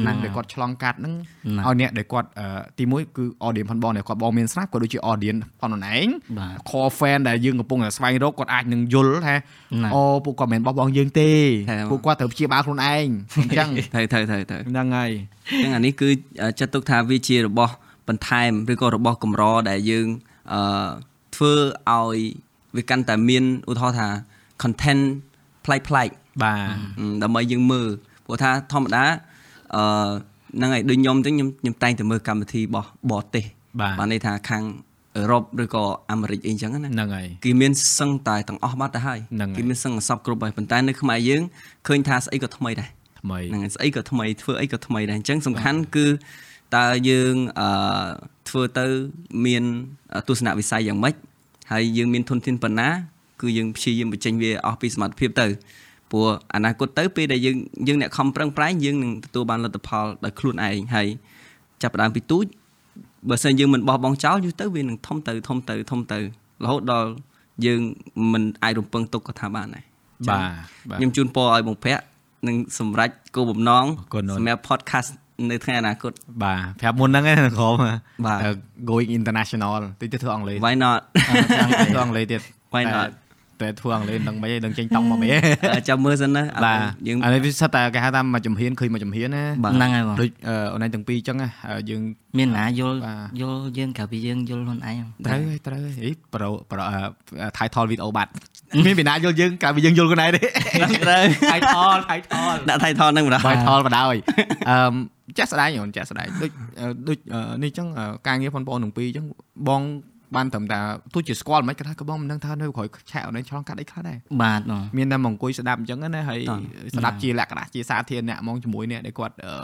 ហ្នឹងដែលគាត់ឆ្លងកាត់ហ្នឹងហ្នឹងឲ្យអ្នកដែលគាត់អឺទីមួយគឺ audience ផងបងដែលគាត់បងមានស្រាប់ក៏ដូចជា audience ផងខ្លួនឯងបាទ core fan ដែលយើងកំពុងតែស្វែងរកគាត់អាចនឹងយល់ថាហ្នឹងអូពួកគាត់មិនមែនបោះបង់យើងទេតែពួកគាត់ត្រូវព្យាបាលខ្លួនឯងអញ្ចឹងត្រូវត្រូវត្រូវត្រូវហ្នឹងហើយអញ្ចឹងអានេះគឺចាត់ទុកថាវាជារបស់បន្ថែមឬក៏របស់កម្រដែលយើងអឺធ្វើឲ្យវាកាន់តែមានឧទាហរណ៍ថា content ប្លែកប្លែកៗបាទអឺដើម្បីយើងមើលព្រោះថាធម្មតា អឺហ្នឹងហើយដូចខ្ញុំទៅខ្ញុំខ្ញុំតែងតែមើលកម្មវិធីរបស់បរទេសបាទបានន័យថាខាងអឺរ៉ុបឬក៏អាមេរិកអីចឹងណាហ្នឹងហើយគេមានសឹងតែទាំងអស់បាត់ទៅហើយហ្នឹងហើយគេមានសឹងសពគ្រប់ហើយប៉ុន្តែនៅខ្មែរយើងឃើញថាស្អីក៏ថ្មីដែរថ្មីហ្នឹងហើយស្អីក៏ថ្មីធ្វើអីក៏ថ្មីដែរអញ្ចឹងសំខាន់គឺតើយើងអឺធ្វើទៅមានទស្សនវិស័យយ៉ាងម៉េចហើយយើងមានធនធានប៉ុណ្ណាគឺយើងព្យាយាមបញ្ចេញវាអស់ពីសមត្ថភាពទៅ ព្រោះអនាគតទៅពេលដែលយើងយើងអ្នកខំប្រឹងប្រែងយើងនឹងទទួលបានលទ្ធផលដោយខ្លួនឯងហើយចាប់ផ្ដើមពីទូចបើសិនយើងមិនបោះបង់ចោលយូរទៅវានឹងធំទៅធំទៅធំទៅរហូតដល់យើងមិនអាចរំពឹងទុកក៏ថាបានដែរបាទបាទខ្ញុំជូនពរឲ្យបងភ័ក្រនឹងសម្រេចគោលបំណងអរគុណអូនសម្រាប់ podcast នៅថ្ងៃអនាគតបាទប្រាប់មុនហ្នឹងឯងក្រុមបាទអឺ going international តិចទៅធ្វើអង់គ្លេស Why not ធ្វើអង់គ្លេសទៀត Why not តែធ្វើអង់គ្លេសដឹងមិនឯងដឹងចេញតង់មកមិនឯងអឺចាំមើលសិនណាបាទយើងអានេះវាសិតតែគេហៅថាមកចំហៀនឃើញមកចំហៀនណាបាទហ្នឹងហើយបងដូចអឺអូនឯងទាំងពីរអញ្ចឹងណាអឺយើងមានណាយល់បាទយល់យើងក្រៅពីយើងយល់ខ្លួនឯងត្រូវហើយត្រូវហើយអីប្រូប្រូអឺ title video បាត់មានពីណាយល់យើងក្រៅពីយើងយល់ខ្លួនឯងទេត្រូវ title title ដាក់ title ហ្នឹងម្ដង title បដ ாய் អឺចាក់ស្ដាយអូនចាក់ស្ដាយដូចអឺដូចអឺនេះអញ្ចឹងអឺការងារបងប្អូនទាំងពីរអញ្ចឹងបង បានត្រឹមតែទោះជាស្គាល់មិនក៏ថាក៏បងមិនដឹងថានៅក្រោយឆាកអូនឯងឆ្លងកាត់អីខ្លះដែរបាទបងមានតែមកអង្គុយស្ដាប់អញ្ចឹងណាហើយតោះស្ដាប់ជាលក្ខណៈជាសាធារណៈហ្មងជាមួយអ្នកដែលគាត់អឺ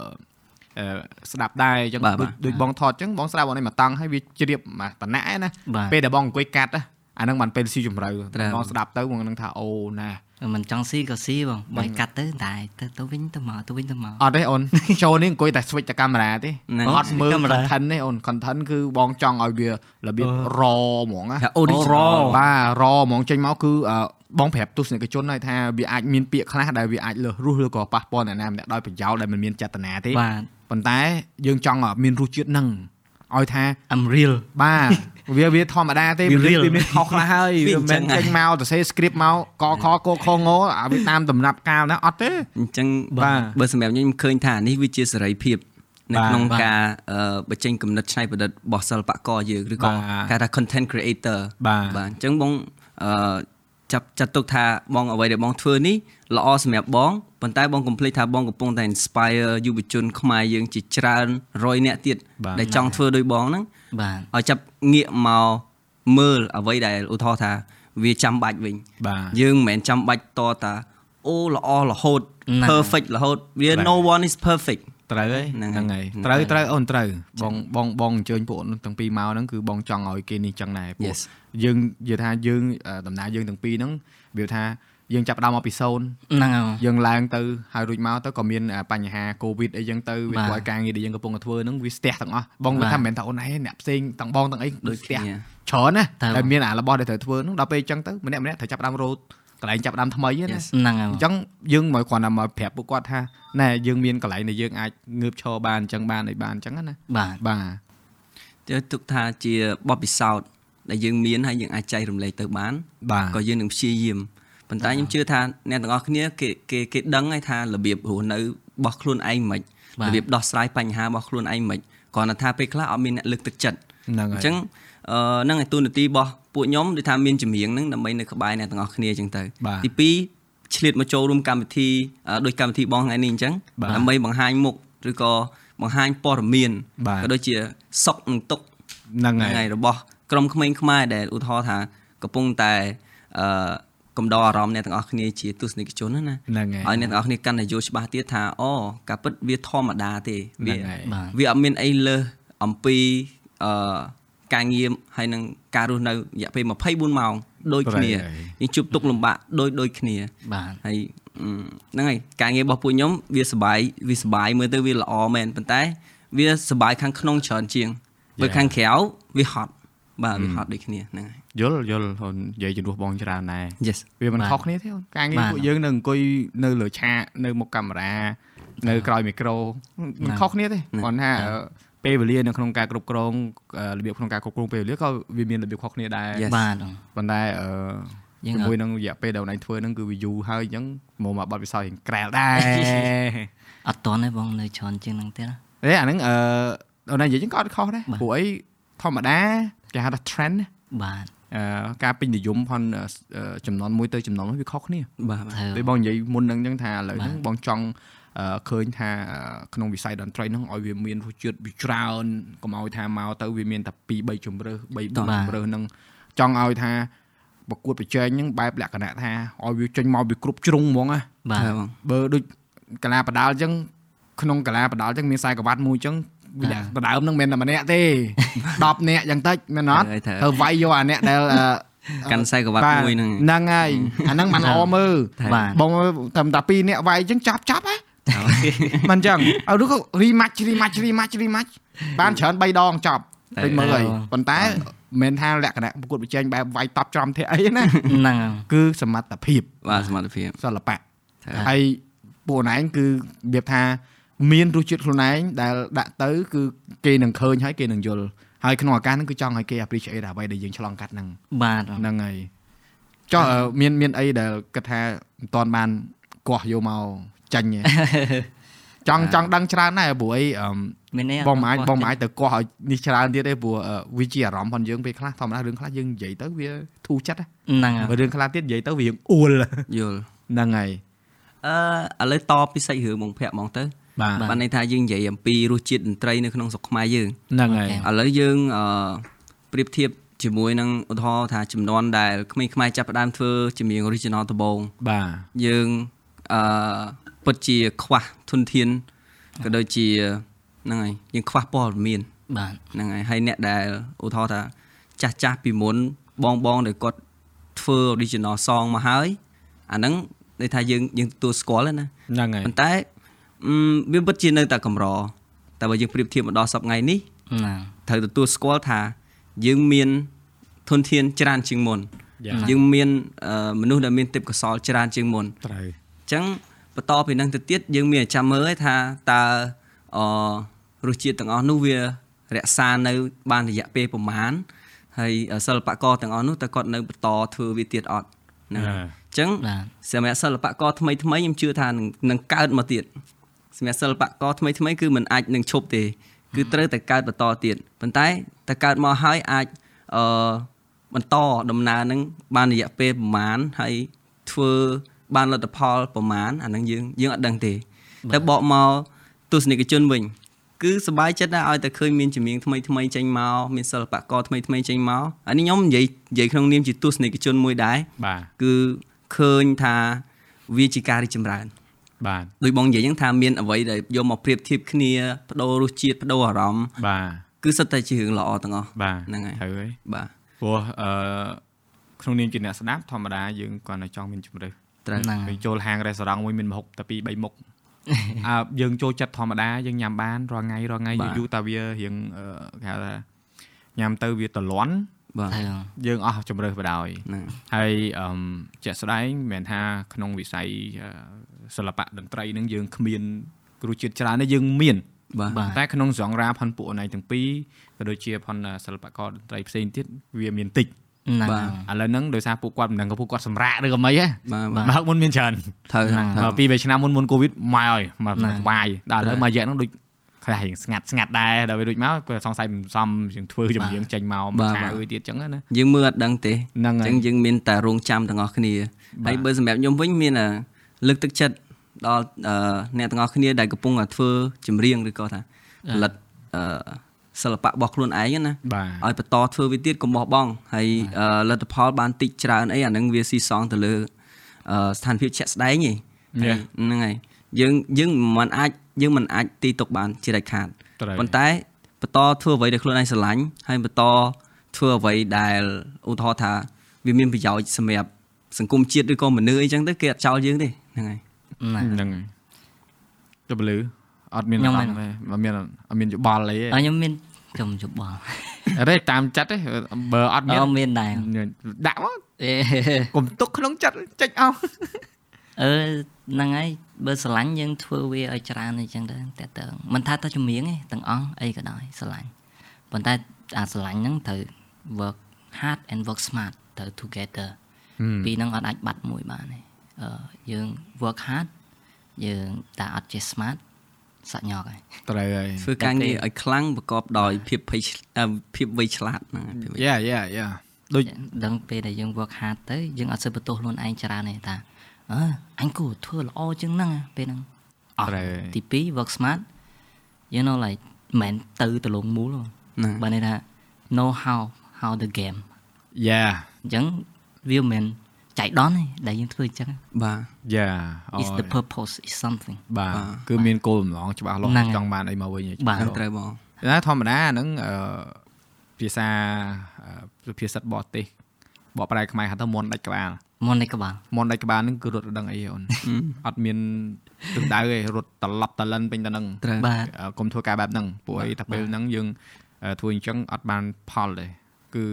អឺស្ដាប់ដែរអញ្ចឹងបាទដូចបាទដូចបងថតអញ្ចឹងបងស្ដាប់បងនេះមកតង់ហើយវាជ្រាបមកតំណាក់ឯណាបាទពេលដែលបងអង្គុយកាត់ណាអាហ្នឹងបានពេលស៊ីជម្រៅត្រូវបងស្ដាប់ទៅបងនឹងថាអូណា មិនចង់ស៊ីក៏ស៊ីបងបើកាត់ទៅតែទៅទៅវិញទៅមកទៅវិញទៅមកអត់ទេអូនចូលនេះអង្គុយតែ switch តែកាមេរ៉ាទេហ្នឹងអត់មើលកាមេរ៉ា content ទេអូន content គឺបងចង់ឲ្យវារបៀប raw ហ្មងណាថា original បាទ raw ហ្មងចេញមកគឺអឺបងប្រាប់ទស្សនិកជនហើយថាវាអាចមានពាក្យខ្លះដែលវាអាចលើសរសឬក៏ប៉ះពាល់អ្នកណាម្នាក់ដោយប្រយោលដែលមិនមានចេតនាទេបាទប៉ុន្តែយើងចង់ឲ្យមានរសជាតិហ្នឹង ឲ្យថា I'm real បាទវាវាធម្មតាទេវាវា real វាមានខុសខ្លះហើយវាវាអញ្ចឹមិនងចេញមកទៅសេ script មកកខកខងអាវាតាមដំណាប់កាលណាអត់ទេអញ្ចឹងបាទបើសម្រាប់ខ្ញុំខ្ញុំឃើញថានេះវាជាសេរីភាពនៅបាទក្នុងបាទការអឺបញ្ចេញគំនិតច្នៃប្រឌិតរបស់សិល្បករយើងឬក៏បាទគេថា content creator បាទបាទអញ្ចឹងបងអឺ ចាប់ចាត់ទុកថាបងអ្វីដែលបងធ្វើនេះល្អសម្រាប់បងប៉ុន្តែបងកុំភ្លេចថាបងកំពុងតែ inspire យុវជនខ្មែរយើងជាច្រើនរយនាក់ទៀតបាទដែលចង់ធ្វើដូចបងហ្នឹងបាទឲ្យចាប់ងាកមកមើលអ្វីដែលឧទាហរណ៍ថាវាចាំបាច់វិញបាទយើងមិនមែនចាំបាច់តតាអូល្អរហូតហ្នឹង perfect រហូតវាបាទ no one is perfect ត្រូវហើយហ្នឹងហ្នឹងហើហើយយហ្នឹងត្រូវហើយត្រូវអូនត្រូវបងបងបងអញ្ជើញពួកអូនទាំងពីរមកហ្នឹងគឺបងចង់ឲ្យគេនេះចឹងដែរពួក Yes យើងនិយាយថាយើងអឺដំណើរយើងទាំងពីរហ្នឹងវាថាយើងចាប់ផ្ដើមមកពីសូន្យហ្នឹងហើយបងយើងឡើងទៅហើយរួចមកទៅក៏មានអាបញ្ហាកូវីដអីចឹងទៅវាបាទធ្វើឲ្យការងារដែលយើងកំពុងតែធ្វើហ្នឹងវាស្ទះទាំងអស់បងបាទគាត់ថាមិនមែនថាអូនឯងអ្នកផ្សេងទាំងបងទាំងអីដូដូចច្ស្ទះគ្នាច្រើនណាតើតែមានអារបស់ដែលត្រូវធ្វើហ្នឹងដល់ពេលអញ្ចឹងទៅម្នាក់ម្នាក់ត្រូវចាប់ផ្ដើមរត់ កន្លែងចាប់ផ្ដើមថ្មីហ្នឹងណា Yes ហ្នឹងហើយអបងញ្ចឹងយើងមកគ្រាន់តែមកប្រាប់ពួកគាត់ថាណែយើងមានកន្លែងដែលយើងអាចងើបឈរបានអញ្ចឹងបានអីបានអញ្ចឹងណាបាទបាទទៅទុកថាជាបទពិសោធន៍ដែលយើងមានហើយយើងអាចចែករំលែកទៅបានបាទក៏យើងនឹងព្យាយាមប៉ុន្តែខ្ញុំជឿថាអ្នកទាំងអស់គ្នាគេគេគេដឹងហើយថារបៀបរស់នៅរបស់ខ្លួនឯងមិនបាទរបៀបដោះស្រាយបញ្ហារបស់ខ្លួនឯងមិនគ្រាន់តែថាពេលខ្លះអត់មានអ្នកលើកទឹកចិត្តហ្នឹងអហើយញ្ចឹងអឺហ្នឹងឯទូនាទីរបស់ ពពួកខ្ញុំដូចថាមានចម្រៀងហ្នឹងដើម្បីនៅក្បែរអ្នកទាំងអស់គ្នាអញ្ចឹងទៅបាទទី2ឆ្លៀតមកចូលរួមកម្មវិធីអឺដូចកម្មវិធីបងថ្ងៃនេះអញ្ចឹងបាទដើម្បីបង្ហាញមុខឬក៏បង្ហាញព័ត៌មានបាទក៏ដូចជាសុខនិងទុក្ខហ្នឹងហើហ្នឹងយហើយរបស់ក្រុមក្មេងខ្មែរដែលឧទាហរណ៍ថាកំពុងតែអឺកំដរអារម្មណ៍អ្នកទាំងអស់គ្នាជាទស្សនិកជនណាណាហ្នឹងហើយហើយអ្នកទាំងអស់គ្នាកាន់តែយល់ច្បាស់ទៀតថាអូការពិតវាធម្មតាទេវាហ្នឹងហើយបាទវាអត់មានអីលើសអំពីអឺ ការងារហើយនឹងការរស់នៅរយៈពេល24ម៉ោងដូចគ្នាត្រូវហើយយើងជួបទុកលំបាកដូចដូចគ្នាបាទហើយអឺហ្នឹងហើយការងាររបស់ពួកខ្ញុំវាសបាយវាសបាយមើលទៅវាល្អមែនប៉ុន្តែ វាសបាយខាងក្នុងច្រើនជាងបើ Yeah. ខាងក្រៅវាហត់បាទវាហត់ដូចគ្នាហ្នឹងហើយយល់យល់ហ៊ុននិយាយជំនួសបងច្រើនដែរ Yes វាមិនបាទខុសគ្នាទេហ៊ុនការងារបាទពួកយើងនៅអង្គុយនៅលើឆាកនៅមុខកាមេរ៉ានៅក្រោយមីក្រូមិនខុសគ្នាទេគាត់ថាអឺ ពេលវេលានៅក្នុងការគ្រប់គ្រងអឺរបៀបក្នុងការគ្រប់គ្រងពេលវេលាក៏វាមានរបៀបខុសគ្នាដែរ Yes. បាទប៉ុន្តែអឺយើងជាមួយនឹងរយៈពេលដែលអូនឯងធ្វើហ្នឹងគឺវាយូរហើយអញ្ចឹងមកមកបាត់វិសោយរៀងក្រែលដែរអត់តន់ទេបងនៅច្រើនជាងហ្នឹងទៀតណាអេអាហ្នឹងអឺអូនឯងនិយាយចឹងក៏អត់ខុសដែរបាទព្រោះអីធម្មតាគេហៅថា trend ណាបាទអឺការពេញនិយមផនអឺចំនួនមួយទៅចំនួនមួយវាខុសគ្នាបាទបាទត្រូវពេលបងនិយាយមុនហ្នឹងអញ្ចឹងថាឥឡូវហ្នឹងបាទបងចង់អឺ ឃើញថាអឺក្នុងវិស័យតន្ត្រីហ្នឹងឲ្យវាមានរសជាតិវាច្រើនកុំឲ្យថាមកទៅវាមានតែ2 3ជំរើស3 4ជំរើសហ្នឹងចង់ឲ្យថាប្រកួតប្រជែងហ្នឹងបែបលក្ខណៈថាឲ្យវាចេញមកវាគ្រប់ជ្រុងហ្មងណាបាទហើយបងបើដូចកាឡាបដាល់អញ្ចឹងក្នុងកាឡាបដាល់អញ្ចឹងមានខ្សែក្រវ៉ាត់មួយអញ្ចឹងវាបាទដដើមហ្នឹងមិនមែនតែម្នាក់ទេ10នាក់យ៉ាងតិចមែនអត់ត្រូវត្រូវទៅវាយយកអាអ្នកដែលអឺកាន់ខ្សែក្រវ៉ាត់បាទមួយហ្នឹងហ្នឹងហើយអាហ្នឹងមិនល្អមើលបាទបងតែតែពីរនាក់វាយអញ្ចឹងចាប់ចាប់ហ៎ មិនអញ្ចឹងឲ្យឬក៏រីម៉ាច់រីម៉ាច់រីម៉ាច់រីម៉ាច់បានច្រើន3ដងចប់ពេញមើលហើយប៉ុន្តែមិនមែនថាលក្ខណៈប្រកួតប្រជែងបែបវាយតប់ច្រំទេអីណាហ្នឹងហើយគឺសមត្ថភាពបាទសមត្ថភាពសិល្បៈត្រូវហើយពួកណែងគឺរបៀបថាមានរសជាតិខ្លួនឯងដែលដាក់ទៅគឺគេនឹងឃើញហើយគេនឹងយល់ហើយក្នុងឱកាសហ្នឹងគឺចង់ឲ្យគេ appreciate អ្វីដែលយើងឆ្លងកាត់ហ្នឹងបាទហ្នឹងហើយចុះអឺមានមានអីដែលគិតថាមិនតាន់បានកោះយកមក ចាញ់ទេចង់ចង់ដឹងច្រើនដែរព្រោះអីអឺមានន័យបងមិនអាចបងមិនអាចទៅកោះឲ្យនេះច្រើនទៀតទេព្រោះអឺវាជាអារម្មណ៍ផងយើងពេលខ្លះធម្មតារឿងខ្លះយើងនិយាយទៅវាធូរចិត្តណាហ្នឹងហើយបើរឿងខ្លះទៀតនិយាយទៅវារៀងអួលយល់ហ្នឹងហើយអឺឥឡូវតពីសាច់រឿងបងភ័ក្រហ្មងទៅបាទបានន័យថាយើងនិយាយអំពីរសជាតិតន្ត្រីនៅក្នុងស្រុកខ្មែរយើងហ្នឹងហើយឥឡូវយើងអឺប្រៀបធៀបជាមួយនឹងឧទាហរណ៍ថាចំនួនដែលក្មេងខ្មែរចាប់ផ្ដើមធ្វើចម្រៀង original ដំបូងបាទយើងអឺ ពិតជាខ្វះធនធានក៏ដូចជាហ្នឹងហើយយើងខ្វះព័ត៌មានបាទហ្នឹងហើយហើយអ្នកដែលឧទាហរណ៍ថាចាស់ចាស់ពីមុនបងបងដែលគាត់ធ្វើ original song មកហើយអាហ្នឹងន័យថាយើងយើងទទួលស្គាល់ហើយណាហ្នឹងហើយប៉ុន្តែអឺវាពិតជានៅតែកម្រតែបើយើងប្រៀបធៀបមកដល់សប្តាហ៍ថ្ងៃនេះហ្នឹងត្រូវទទួលស្គាល់ថាយើងមានធនធានច្រើនជាងមុនយ៉ាយើងមានអឺមនុស្សដែលមានទេពកោសល្យច្រើនជាងមុនត្រូវអញ្ចឹង បន្តពីហ្នឹងទៅទៀតយើងមានតែចាំមើលឯថាតើអរសជាតិទាំងអស់នោះវារក្សានៅ បានរយៈពេលប្រហែលហើយសិល្បករទាំងអស់នោះតើគាត់នៅបន្តធ្វើវាទៀតអត់ហ្នឹងហើយអញ្ចឹងបាទសម្រាប់សិល្បករថ្មីថ្មីខ្ញុំជឿថានឹងនឹងកើតមកទៀតសម្រាប់សិល្បករថ្មីថ្មីគឺมันអាចនឹងឈប់ទេ គឺត្រូវតែកើតបន្តទៀតប៉ុន្តែតែកើតមកហើយអាចអឺបន្តដំណើរនឹងបានរយៈពេលប្រហែលហើយធ្វើ បានលទ្ធផលប្រហែលអាហ្នឹងយើងយើងអត់ដឹងទេតែបកមកទស្សនិកជនវិញគឺសប្បាយចិត្តដែរឲ្យតែឃើញមានចម្រៀងថ្មីថ្មីចេញមកមានសិល្បករថ្មីថ្មីចេញមកអានេះខ្ញុំនិយាយនិយាយក្នុងនាមជាទស្សនិកជនមួយដែរបាទគឺឃើញថាវាជាការរីកចម្រើនបាទដូចបងនិយាយហ្នឹងថាមានអ្វីដែលយកមកប្រៀបធៀបគ្នាបដូររសជាតិបដូរអារម្មណ៍បាទគឺសិតតែជារឿងល្អទាំងអស់បាទហ្នឹងហើយត្រូវហើយបាទព្រោះអឺក្នុងនាមជាអ្នកស្ដាប់ធម្មតាយើងគាត់តែចង់មានជំរឿស ត្រូវហ្នឹងពេលចូលហាងរេស្តូរ៉ង់មួយមានម្ហូបតែពីរ3មុខអើយើងចូលចិត្តធម្មតាយើងញ៉ាំបានរាល់ថ្ងៃរាល់ថ្ងៃបាទយូរៗតែវារៀងអឺគេហៅថាញ៉ាំទៅវាតលន់បាទហើយយើងអស់ជំរឿសបដ ாய் ហ្នឹងហើយអឺមជាក់ស្ដែងមិនមែនថាក្នុងវិស័យអឺសិល្បៈតន្ត្រីនឹងយើងគ្មានគ្រូជាតិច្រើនទេយើងមានបាទបាទតែក្នុងសង្រាផនពួកណៃទាំងពីរក៏ដូចជាផនសិល្បករតន្ត្រីផ្សេងទៀតវាមានតិចហ្នឹង បាទឥឡូវហ្នឹងដោយសារពួកគាត់មិនដឹងក៏ពួកគាត់សម្រាកឬក៏មិនហ៎បាទបាទមកមុនមានច្រើនត្រូវហ្នឹងត្រូវពីរបីឆ្នាំមុនមុនកូវីដមកហើយមកហ្នឹងវាយដល់ឥឡូវត្រូវមួយរយៈហ្នឹងដូចខខ្លះរៀងស្ងាត់ស្ងាត់ដែរដល់វារួចមកក៏សង្ស័យមិនសមជាងធ្វើចម្រៀងចេញមកមកថាអើយទៀតចឹងណាយើងមើលអត់ដឹងទេហ្នឹងហើយអញ្ចឹងយើងមានតែរងចាំទាំងអស់គ្នាហើយបើសម្រាប់ខ្ញុំវិញមានអាលើកទឹកចិត្តដល់អឺអ្នកទាំងអស់គ្នាដែលកំពុងតែធ្វើចម្រៀងឬក៏ថាផលិតអឺ សិល្បៈរបស់ខ្លួនឯងណាបាទឲ្យបន្តធ្វើវាទៀតកុំបោះបង់ហើយអឺលទ្ធផលបានតិចច្រើនអីអាហ្នឹងវាស៊ីសងទៅលើអឺស្ថានភាពជាក់ស្ដែងឯងហើយហ្នឹងហើយយើងយើងមិនអាចយើងមិនអាចទីទុកបានជាដាច់ខាតត្រូវប៉ុន្តែបន្តធ្វើអ្វីដែលខ្លួនឯងស្រឡាញ់ហើយបន្តធ្វើអ្វីដែលឧទាហរណ៍ថាវាមានប្រយោជន៍សម្រាប់សង្គមជាតិឬក៏មនុស្សអីចឹងទៅគេអត់ចោលយើងទេហ្នឹងហើយណាហ្នឹងហើយទៅបលឺអត់មានខ្ញុំអាមិនរម្មណ៍ទេអត់មានអត់មានយោបល់អីទេអើខ្ញុំមាន ចំយោបល់អរេតាមចិត្តទេបើអត់មានអត់មានដែរដាក់មកអេកុំទុកក្នុងចិត្តចេញអស់អឺហ្នឹងហើយបើស្រឡាញ់យើងធ្វើវាឲ្យច្រើនអីចឹងទៅតែតើមិនថាតែចម្រៀងទេទាំងអង្គអីក៏ដោយស្រឡាញ់ប៉ុន្តែអាស្រឡាញ់ហ្នឹងត្រូវ work hard and work smart ត្រូវ together ពីរហ្នឹងអត់អាចបាត់មួយបានទេអឺយើង work hard យើងតែអត់ចេះ smart សាក់ញ៉កហើយត្រូវហើយធ្វើការងារឲ្យខ្លាំងប្រកបដោយភាពភ័យឆ្អឺភាពវៃឆ្លាតហ្នឹងហើយភាពវៃយ៉ាយ៉ាយ៉ាដូចដឹងពេលដែលយើង work hard ទៅយើងអត់សូវបន្ទោសខ្លួនឯងច្រើនទេតាអើអញគួរធ្វើល្អជាងហ្នឹងណាពេលហ្នឹងអត់ត្រូវទី2 work smart you know like មិនមែនទៅទៅលងមូលទេហ្នឹងបើន័យថា know how how the game យ៉ាអញ្ចឹងវាមិនមែន ចៃដន្យទេដែលយើងធ្វើអញ្ចឹងបាទយ៉ា is the purpose is something បាទគឺមានគោលបំណងច្បាស់លាស់ហ្នឹងហើយចង់បានអីមកវិញបាទហ្នឹងត្រូវបងណាធម្មតាហ្នឹងអឺភាសាអឺភាសាបរទេសបកប្រែខ្មែរហៅថាមន់ដាច់ក្បាលមុននេះក្បាលមន់ដាច់ក្បាលហ្នឹងគឺរត់រដឹងអីអូនអត់មានទិសដៅទេរត់ត្រឡប់តលិនពេញទៅហ្នឹងត្រូវបាទអឺកុំធ្វើការបែបហ្នឹងព្រោះអីថាពេលហ្នឹងយើងអឺធ្វើអញ្ចឹងអត់បានផលទេ គឺ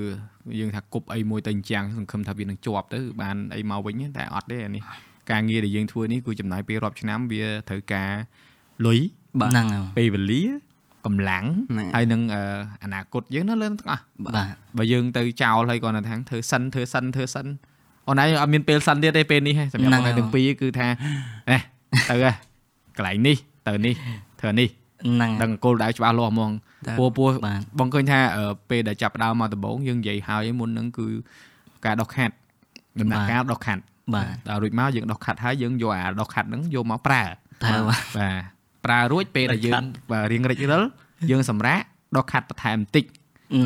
យើងថាគប់អីមួយទៅអញ្ចឹងសង្ឃឹមថាវានឹងជាប់ទៅបានអីមកវិញទេតែអត់ទេអានេះការងារដែលយើងធ្វើនេះគឺចំណាយពេលរាប់ឆ្នាំវាត្រូវការលុយបាទហ្នឹងហើយពេលវេលាកម្លាំងហ្នឹងហើយនឹងអឺអនាគតយើងនៅលើទាំងអស់បាទបើយើងទៅចោលហើយគាត់នៅថាធ្វើសិនធ្វើសិនធ្វើសិនអូនឯងអត់មានពេលសិនទៀតទេពេលនេះហ៎សម្រាប់អូនឯងទាំងពីរគឺថាអេទៅហ៎កន្លែងនេះទៅនេះធ្វើនេះ ហ្នឹងហើយដឹងគោលដៅច្បាស់លាស់ហ្មងតែពោះពោះបាទបងឃើញថាអឺពេលដែលចាប់ផ្ដើមមកដំបូងយើងនិយាយហើយមុនហ្នឹងគឺការដោះខាត់ដំណាក់កាលដោះខាត់បាទដល់រួចមកយើងដោះខាត់ហើយយើងយកអាដោះខាត់ហ្នឹងយកមកប្រើតើបាទបាទប្រើរួចពេលដែលយើងបាទរៀងរិចរិលយើងសម្រាកដកខាត់បន្ថែមបន្តិច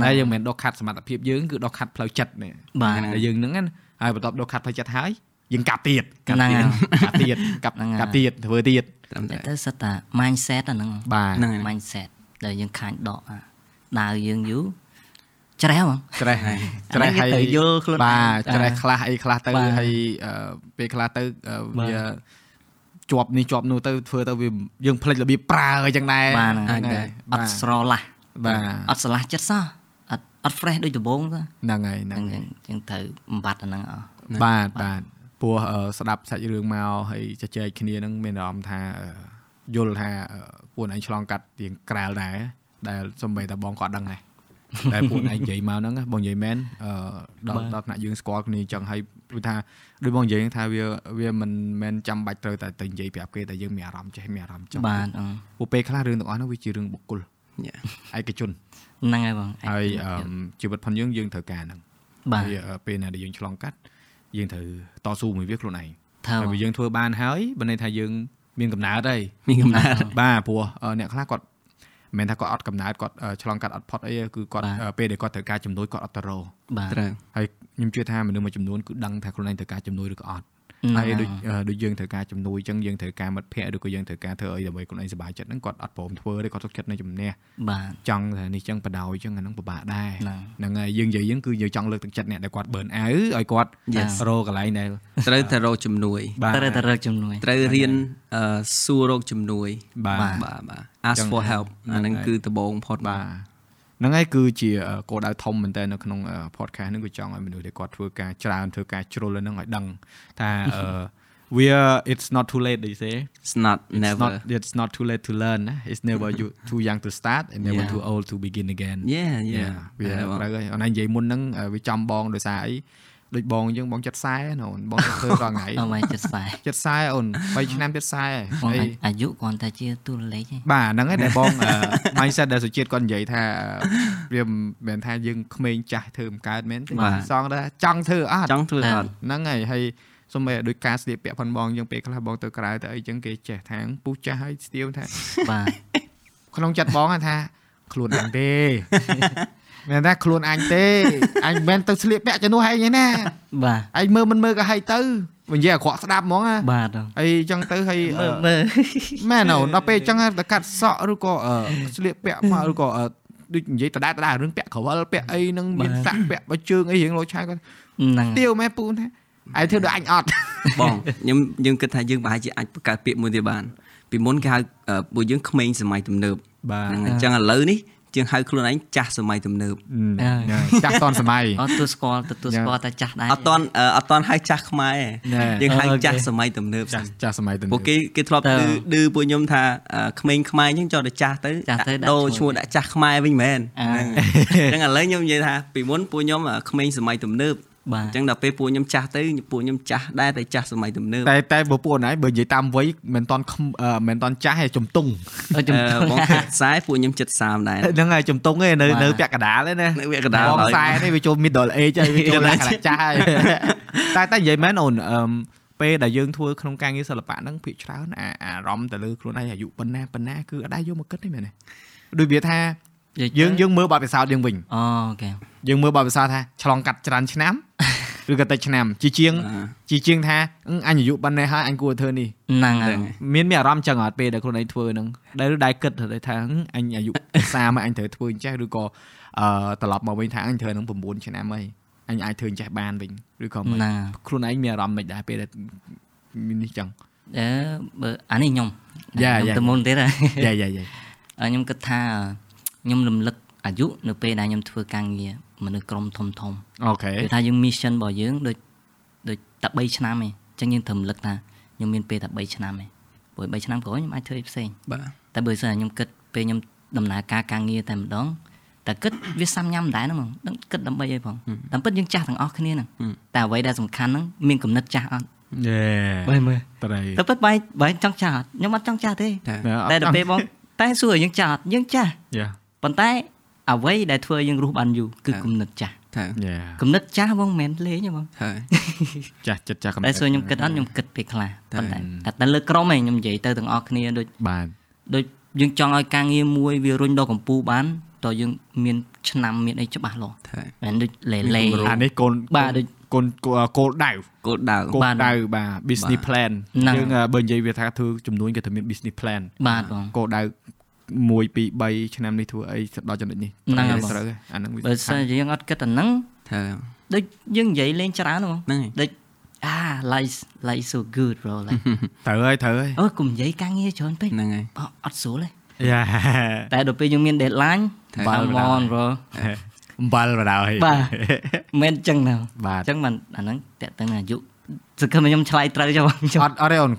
តែយើងមិនមែនដកខាត់សមត្ថភាពយើងគឺដកខាត់ផ្លូវចិត្តនេះបាទតែយើងហ្នឹងណាហើយបន្ទាប់ដកខាត់ផ្លូវចិត្តហើយ យើងកាប់ទៀតហ្នឹងហើយកាប់ទៀតកាប់ហ្នឹងហើយកាប់ទៀតធ្វើទៀតត្រឹមតែទៅសិតតា mindset អាហ្នឹងបាទហ្នឹងហើយ mindset ដែលយើងខាញ់ដកអាដើរយើងយូរច្រេះហ្មងច្រេះហើយអាហ្នឹងគេត្រូវយល់ខ្លួនឯងបាទច្រេះអាខ្លះអីខ្លះទៅបាទហើយអឺពេលខ្លះទៅអឺបាទវាជាប់នេះជាប់នោះទៅធ្វើទៅវាយើងផ្លេចរបៀបប្រើអីចឹងដែរបាទហ្នឹងហ្នឹងហើយអត់ស្រឡះបាទអត់ស្រឡះចិត្តសោះអត់អត់ fresh ដូចដំបូងទៅហ្នឹងហើយហ្នឹងហ្នឹងហើយចឹងត្រូវបំបត្តិអាហ្នឹងអស់បាទបាទ ព្រោះអឺស្ដាប់សាច់រឿងមកហើយជជែកគ្នានឹងមានអារម្មណ៍ថាអឺយល់ថាអឺពួកឯងឆ្លងកាត់ទៀងក្រាលដែរដែលសំបីតាបងក៏អត់ដឹងដែរតែពួកឯងនិយាយមកហ្នឹងណាបងនិយាយមែនអឺដល់ដល់ថ្នាក់យើងស្គាល់គ្នាអញ្ចឹងហើយព្រោះថាដូចបងនិយាយហ្នឹងថាវាវាមិនមែនចាំបាច់ត្រូវតែទៅនិយាយប្រាប់គេតែយើងមានអារម្មណ៍ចេះមានអារម្មណ៍ចង់បាទអឺពួកពេលខ្លះរឿងទាំងអស់ហ្នឹងវាជារឿងបុគ្គលយ៉ាឯកជនហ្នឹងហើយបងហើយអឺជីវិតផងយើងយើងត្រូវការហ្នឹងបាទហើយអឺពេលណាដែលយើងឆ្លងកាត់ យើងត្រូវតស៊ូមួយវាខ្លួនឯងថើហើយបើយើងធ្វើបានហើយបើន័យថាយើងមានកំណើតហើយមានកំណើតបាទព្រោះអឺអ្នកខ្លះគាត់មិនមែនថាគាត់អត់កំណើតគាត់អឺឆ្លងកាត់អត់ផុតអីទេគឺគាត់បាទអឺពេលដែលគាត់ត្រូវការជំនួយគាត់អត់ទៅរកបាទត្រូវហើយខ្ញុំជឿថាមនុស្សមួយចំនួនគឺដឹងថាខ្លួនឯងត្រូវការជំនួយឬក៏អត់ ហ្នឹងហើយហើយដូចអឺដូចយើងត្រូវការជំនួយអញ្ចឹងយើងត្រូវការមិត្តភ័ក្តិឬក៏យើងត្រូវការធ្វើអីដើម្បីខ្លួនឯងសប្បាយចិត្តហ្នឹងគាត់អត់ព្រមធ្វើទេគាត់ទុកចិត្តនៅជំនះបាទចង់ថានេះចឹងបដ ாய் ចឹងអាហ្នឹងពិបាកដែរហ្នឹងហ្នឹងហើយយើងនិយាយហ្នឹងគឺយើងចង់លើកទឹកចិត្តអ្នកដែលគាត់ burn out ឲ្យគាត់ Yes. រកកន្លែងដែលត្រូវតែរកជំនួយបាទត្រូវតែរកជំនួយត្រូវរៀនអឺសួររកជំនួយបាទបាទបាទ ask ចឹង for help អាហ្នឹងហ្នឹងហើយគឺដំបូងផុតបាទ ហ្នឹងហើយគឺជាគោលដៅធំមែនតើនៅក្នុង podcast ហ្នឹងគឺចង់ឲ្យមនុស្សដែលគាត់ធ្វើការច្រើនធ្វើការជ្រុលហ្នឹងឲ្យដឹងថាអឺ we it's not too late they say it's not it's never not it's not too late to learn ណា it's never you too young to start and never Yeah. too old to begin again yeah yeah វាហើយបងត្រូវហើយអនឡាញនិយាយមុនហ្នឹងវាចំបងដោយសារអី ដូចបងអញ្ចឹងបងចិត្តខ្សែណាអូនបងទៅធ្វើរាល់ថ្ងៃអត់មកចិត្តខ្សែចិត្តខ្សែអូន3ឆ្នាំចិត្តខ្សែបងហើយអាយុគ្រាន់តែជាទូលេខឯងបាទហ្នឹងហើយដែលបងអឺ mindset ដែលសុជាតិគាត់និយាយថាវាមិនមែនថាយើងក្មេងចាស់ធ្វើមិនកើតមែនទេសងថាចង់ធ្វើអត់ចង់ធ្វើអត់ហ្នឹងហើយហើយសូម្បីតែដូចការស្លៀកពាក់ផនបងអញ្ចឹងពេលខ្លះបងទៅក្រៅទៅអីអញ្ចឹងគេចេះថាពុះចាស់ហើយស្ទៀវថាបាទក្នុងចិត្តបងថាខ្លួនអញទេ មែនថាខ្លួនអញទេអញមិនមែនទៅស្លៀកពាក់ជំនួសឯងទេណាបាទឯងមើលមិនមើលក៏ហើយទៅនិយាយអាក្រក់ស្ដាប់ហ្មងណាបាទអីអញ្ចឹងទៅហើយអឺមើលមែនអូដល់ពេលអញ្ចឹងទៅកាត់សក់ឬក៏អឺស្លៀកពាក់មកឬក៏អឺដូចនិយាយដដែលដដែលរឿងពាក់ក្រវិលពាក់អីនឹងមានសាក់ពាក់បើជើងអីរៀងលោឆាយគាត់ហ្នឹងទៀវម៉ែពូនថាឯងធ្វើដូចអញអត់បងខ្ញុំយើងគិតថាយើងប្រហែលជាអាចបង្កើតពាក្យមួយទៀតបានពីមុនគេហៅអឺពួកយើងក្មេងសម័យទំនើបបាទហ្នឹងហើយអញ្ចឹងឥឡូវនេះ ជាងហៅខ្លួនឯងចាស់សម័យទំនើបចាស់តនសម័យអត់ទូស្គាល់ទទួលស្គាល់តែចាស់ដែរអត់តន់អឺអត់តន់ហៅចាស់ខ្មែរណែទេយើងហៅអូខេចាស់សម័យទំនើបចាស់ចាស់សម័យទៅពួកគេគេធ្លាប់តើឌឺឌឺពួកខ្ញុំថាអឺក្មេងខ្មែរអញ្ចឹងចោលតែចាស់ទៅចាស់ទៅដាក់ដូរឈ្ឈ្មោះមោះដាក់ចាស់ខ្មែរវិញមែនអ่าហ្នឹងអញ្ចឹងឥឡូវខ្ញុំនិយាយថាពីមុនពួកខ្ញុំអឺក្មេងសម័យទំនើប បាទអញ្ចឹងដល់ពេលពួកខ្ញុំចាស់ទៅពួកខ្ញុំចាស់ដែរតែចាស់សម័យទំនើបតែតែបើពួកណៃបើនិយាយតាមវ័យមិនតន់ខំអឺមិនតន់ចាស់ទេជំទង់អឺជំអឺបងគិតខ្សែពួកខ្ញុំចិត្ត30ដែរហ្នឹងហើយជំទង់ឯនៅបាទនៅពាក់កណ្ដាលឯណានៅវាកណ្ដាលបងហើយខ្សែនេះវាចូល middle age ហើយវាចូលលក្ខណៈចាស់ហើយតែតែនិយាយមែនអូនអឺមពេលដែលយើងធ្វើក្នុងការងារសិល្បៈហ្នឹងភាគច្រើនអាអារម្មណ៍ទៅលើខ្លួនឯងអាយុប៉ុណ្ណាប៉ុណ្ណាគឺអត់ដែរយកមកគិតទេមែនទេដូចវាថាយើងយើងមើលបទពិសោធន៍យើងវិញអូខេ យើងមើលបទពិសោធន៍ថាឆ្លងកាត់ច្រើនឆ្នាំឬក៏តិចឆ្នាំជាជាងជាជាងថាអឺអញអាយុប៉ុណ្ណេះហើយអញគួរធ្វើនេះហ្នឹងហើយមានមានអារម្មណ៍ចឹងអត់ពេលដែលខ្លួនឯងធ្វើហ្នឹងដែលដែលគិតទៅថាហឹមអញអាយុ30ហើយអញត្រូវធ្វើអញ្ចេះឬក៏អឺត្រឡប់មកវិញថាអញត្រូវនឹង9ឆ្នាំហើយអញអាចធ្វើអញ្ចេះបានវិញឬក៏មិនហ្នឹងខ្លួនឯងមានអារម្មណ៍មិនដែរពេលដែលមាននេះចឹងអឺបើអានេះខ្ញុំយ៉ាខ្ញុំយ៉ាទៅមុនទៀតហើយយ៉ាយ៉ាយ៉ាអឺខ្ញុំគិតថាខ្ញុំរំលឹកអាយុនៅពេលដែលខ្ញុំធ្វើការងារ មនុស្សក្រុមធំធំអូខេគឺថាយើង mission របស់យើងដូចដូចតែ3ឆ្នាំឯងអញ្ចឹងយើងត្រូវរំលឹកថាខ្ញុំមានពេលតែ3ឆ្នាំឯងព្រោះ3ឆ្នាំក្រោយខ្ញុំអាចធ្វើអីផ្សេងបាទតែបើសិនខ្ញុំគិតពេលខ្ញុំដំណើរការការងារតែម្ដងតែគិតវាសាំញ៉ាំដែរហ្នឹងហ្មងដឹងគិតដើម្បីអីផងតាមពិតយើងចាស់ទាំងអស់គ្នាហ្នឹងតែអ្វីដែលសំខាន់ហ្នឹងមានគំនិតចាស់អត់យេបើមើលត្រីតែពិតបែរបែរចង់ចាស់អត់ខ្ញុំអត់ចង់ចាស់ទេតែតែដល់ពេលបងតែសួរយើងចាស់អត់យើងចាស់យ៉ាប៉ុន្តែ អ្វីដែលធ្វើយើងរស់បានយូរគឺគំនិតចាស់តែយ៉ាគំនិតចាស់បងមិនមែនលេងទេបងតែចាស់ចិត្តចាស់កំតែសួរខ្ញុំគិតអត់ខ្ញុំគិតពេលខ្លះតែប៉ុន្តែតែតែលើក្រុមឯងខ្ញុំនិយាយទៅទាំងអស់គ្នាដូចបាទដូចយើងចង់ឲ្យការងារមួយវារុញដល់កម្ពុជាបានតើយើងមានឆ្នាំមានអីច្បាស់លាស់តែមិនដូចលេលេអានេះកូនបាទដូចកូនគោលដៅគោលដៅគោលបាទដៅបាទ business plan ហ្នឹងយើងអឺបើនិយាយវាថាធ្វើចំនួនគេថាមាន business plan បាទបងគោលដៅ 1 2 3ឆ្នាំនេះធ្វើអីដល់ចំណុចនេះហ្នឹងហើយបងត្រូវហើយអាហ្នឹងវាបើសិនជាយើងអត់គិតអាហ្នឹងតែដូចយើងនិយាយលេងច្រើនហ្មងហ្នឹងហើយដូចអា life life so good bro like ត្រូវហើយត្រូវហើយអូកុំនិយាយការងារច្រើនពេកហ្នឹងហើយអត់អត់ស្រួលទេយ៉ាតែដល់ពេលយើងមាន deadline តែបាល់បាល់មន bro អំបិលបដ ாய் បាទមិនចឹងណាបាទអញ្ចឹងមិនអាហ្នឹងតើតើអាយុសង្ឃឹមថាខ្ញុំឆ្លើយត្រូវចុះបងខ្ញុំអត់អត់ទេអូន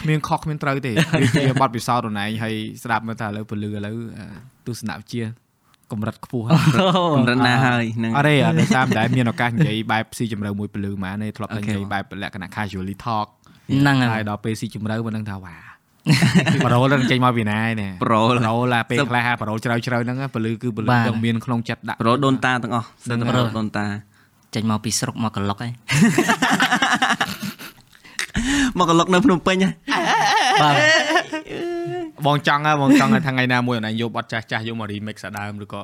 គ្មានខុសគ្មានត្រូវទេវាជាបទពិសោធន៍ខ្លួនឯងហើយស្ដាប់មើលថាឥឡូវពលឺឥឡូវអឺទស្សនវិជ្ជាកម្រិតខ្ពស់ហើយកម្រិតណាហើយហ្នឹងអត់ទេអត់ទេតាមតែមានឱកាសនិយាយបែបស៊ីជម្រៅមួយពលឺម៉ានេះធ្លាប់តែអូនិខេយាយបែបលក្ខណៈ casually talk ហ្នឹងហើហើយយដល់ពេលស៊ីជម្រៅមិនដឹងថាវ៉ាប្រូលនឹងចេញមកពីណាឯនេះប្រូលប្រូលឡាពេលខ្លះប្រូលជ្រៅជ្រៅហ្នឹងពលឺគឺពលឺនឹងមានក្នុងចិត្តដាក់ប្រូដូនតាទាំងអស់ហ្នឹងសិនតែប្រូដូនតាចេញមកពីស្រុកមកកឡុកឯង មកកឡុកនៅភ្នំពេញហ៎បាទបងចង់ហ៎បងចង់ឲ្យថ្ងៃណាមួយអនឡាញយកបទចាស់ចាស់យកមក remix អាដើមឬក៏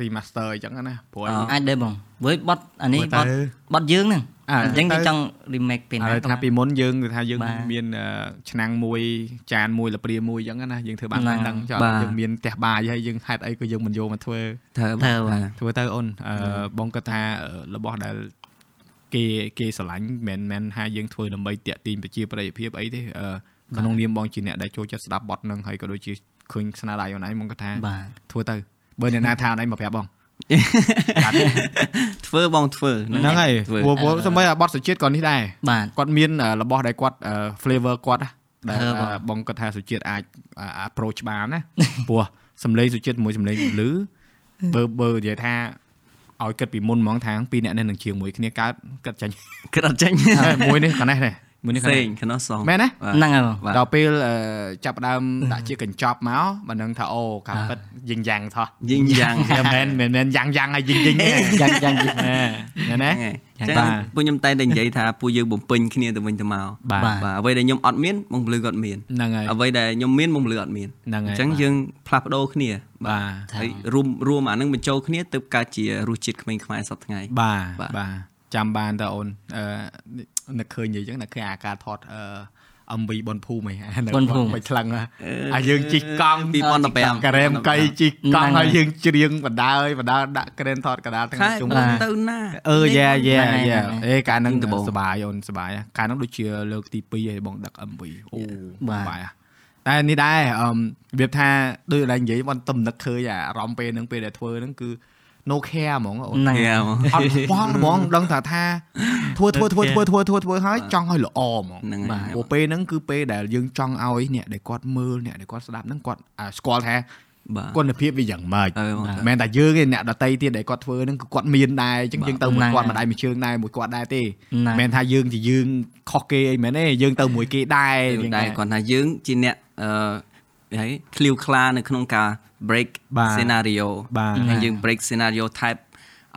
remaster អញ្ចឹងណាព្រោះអាចដែរបងវើយបត់អានេះមើបលត់ទៅបត់យើងហ្នឹងអ่าអញ្ចឹងទៅយើងចង់ remake ពេលឥណាឡូវថាពីមុនយើងគឺថាយើងបាទមានអឺឆ្នាំងមួយចានមួយលព្រាមួយអញ្ចឹងណាយើងធ្វើបានហ្នឹងតែហ្នឹងចុះបាទយើងមានផ្ទះបាយហើយយើងហេតុអីក៏យើងមិនយកមកធ្វើធ្វើធ្វើបាទធ្វើទៅអូនអឺបងគាត់ថាអឺរបស់ដែល គេគេស្រឡាញ់មិនមែនថាយើងធ្វើដើម្បីតាក់ទាញប្រជាប្រិយភាពអីទេអឺក្នុងនាមបងជាអ្នកដែលចូលចិត្តស្ដាប់បទហ្នឹងហើយក៏ដូចជាឃើញស្នាដៃអូនឯងបងគាត់ថាបាទធ្វើទៅបើអ្នកណាថាអូនឯងមកប្រាប់បងធ្វើបងធ្វើហ្នឹងហើយធ្វើព្រោះព្រោះសម្បីតែបទសុជាតិក៏នេះដែរបាទគាត់មានអឺរបស់ដែលគាត់អឺ flavor គាត់ណាដែលអឺបងអឺបងគាត់ថាសុជាតិអាចអឺ approach បានណាព្រោះសំឡេងសុជាតិជាមួយសំឡេងពលឺបើបើនិយាយថា ឲ្យគិតពីមុនហ្មងថាពីរអ្នកនេះនឹងជាងមួយគ្នាកើតគិតចាញ់គិតអត់ចេញមួយនេះកណេះនេះ មួយនេះកផ្សេណេះងខ្នោះសងមែនទេហ្នឹងហើយបងបាទដល់ពេលអឺចាប់ផ្ដើមដាក់ជាកញ្ចប់មកបើនឹងថាអូការពិតយិងយ៉ាងថោះយីងយ៉ាងមិនមែនមិនមែនយ៉ាងយ៉ាងហើយយិងយិងទេយ៉ាងយ៉ាងយ៉ាងមែនទេហ្នឹងហើយអញ្ចឹងបាទពួកខ្ញុំតែតែនិយាយថាពួកយើងបំពេញគ្នាទៅវិញទៅមកបាទបាទបាទអ្វីដែលខ្ញុំអត់មានបងពលឺក៏អត់មានហ្នឹងហើយអ្វីដែលខ្ញុំមានបងពលឺអត់មានហ្នឹងហើយអញ្ចឹងយើងផ្លាស់ប្ដូរគ្នាបាទហើយរួមរួមអានឹងបញ្ចូលគ្នាទើបកើតជារសជាតិក្មេងខ្មែរសប្តាហ៍ថ្ងៃបាទបាទបាទចាំបានតើអូនអឺ នឹកឃើញនិយាយចឹងនឹកឃើញអាការថតអឺ MV បនភូមិហ៎បុណ្យភូមិមិនខ្លាំងហ៎អាយើងជីកកង់2015ការ៉េមកៃជីកកង់ហ្នឹងហើយហើយយើងច្រៀងបណ្ដើរបណ្ដើរដាក់ក្រែនថតកដាលទាំងខែជុំបងបាទទៅណាអឺយ៉ាយ៉ាហ្នឹងហើយយ៉ាហ្នឹងហើយអេកាលហ្នឹងដំបូងសបាយអូនសបាយកាលហ្នឹងដូចជាលើកទី2ហើយបងដឹក MV អូបាទសបាយហ៎តែនេះដែរអឺរបៀបថាដូចតែនិយាយបងទំនឹកឃើញអាអារម្មណ៍ពេលហ្នឹងពេលដែលធ្វើហ្នឹងគឺ no care ហ្មងអូនហ្នឹងហេអត់បងបងដឹងថាថាធ្វើធ្វើធ្វើធ្វើធ្វើធ្វើធ្វើហើយចង់ឲ្យល្អហ្មងហ្នឹងបាហើយទព្រោះពេលហ្នឹងគឺពេលដែលយើងចង់ឲ្យអ្នកដែលគាត់មើលអ្នកដែលគាត់ស្ដាប់ហ្នឹងគាត់អាស្គាល់ថាបាទគុណភាពវាយ៉ាងម៉េចអឺបងមិនមែនតែយើងទេអ្នកដតីទៀតដែលគាត់ធ្វើហ្នឹងគឺគាត់មានដែរអញ្ចឹងយើងទៅមួយគាត់មួយដៃមួយជើងដែរមួយគាត់ដែរទេហ្នឹងមិនមែនថាយើងជាយើងខុសគេអីមែនទេយើងទៅមួយគេដែរយើងយើងដែរគាត់ថាយើងជាអ្នកអឺ ហើយឃ្លាវខ្លានៅក្នុងការ break បាទ scenario បាទហើយយើង break scenario type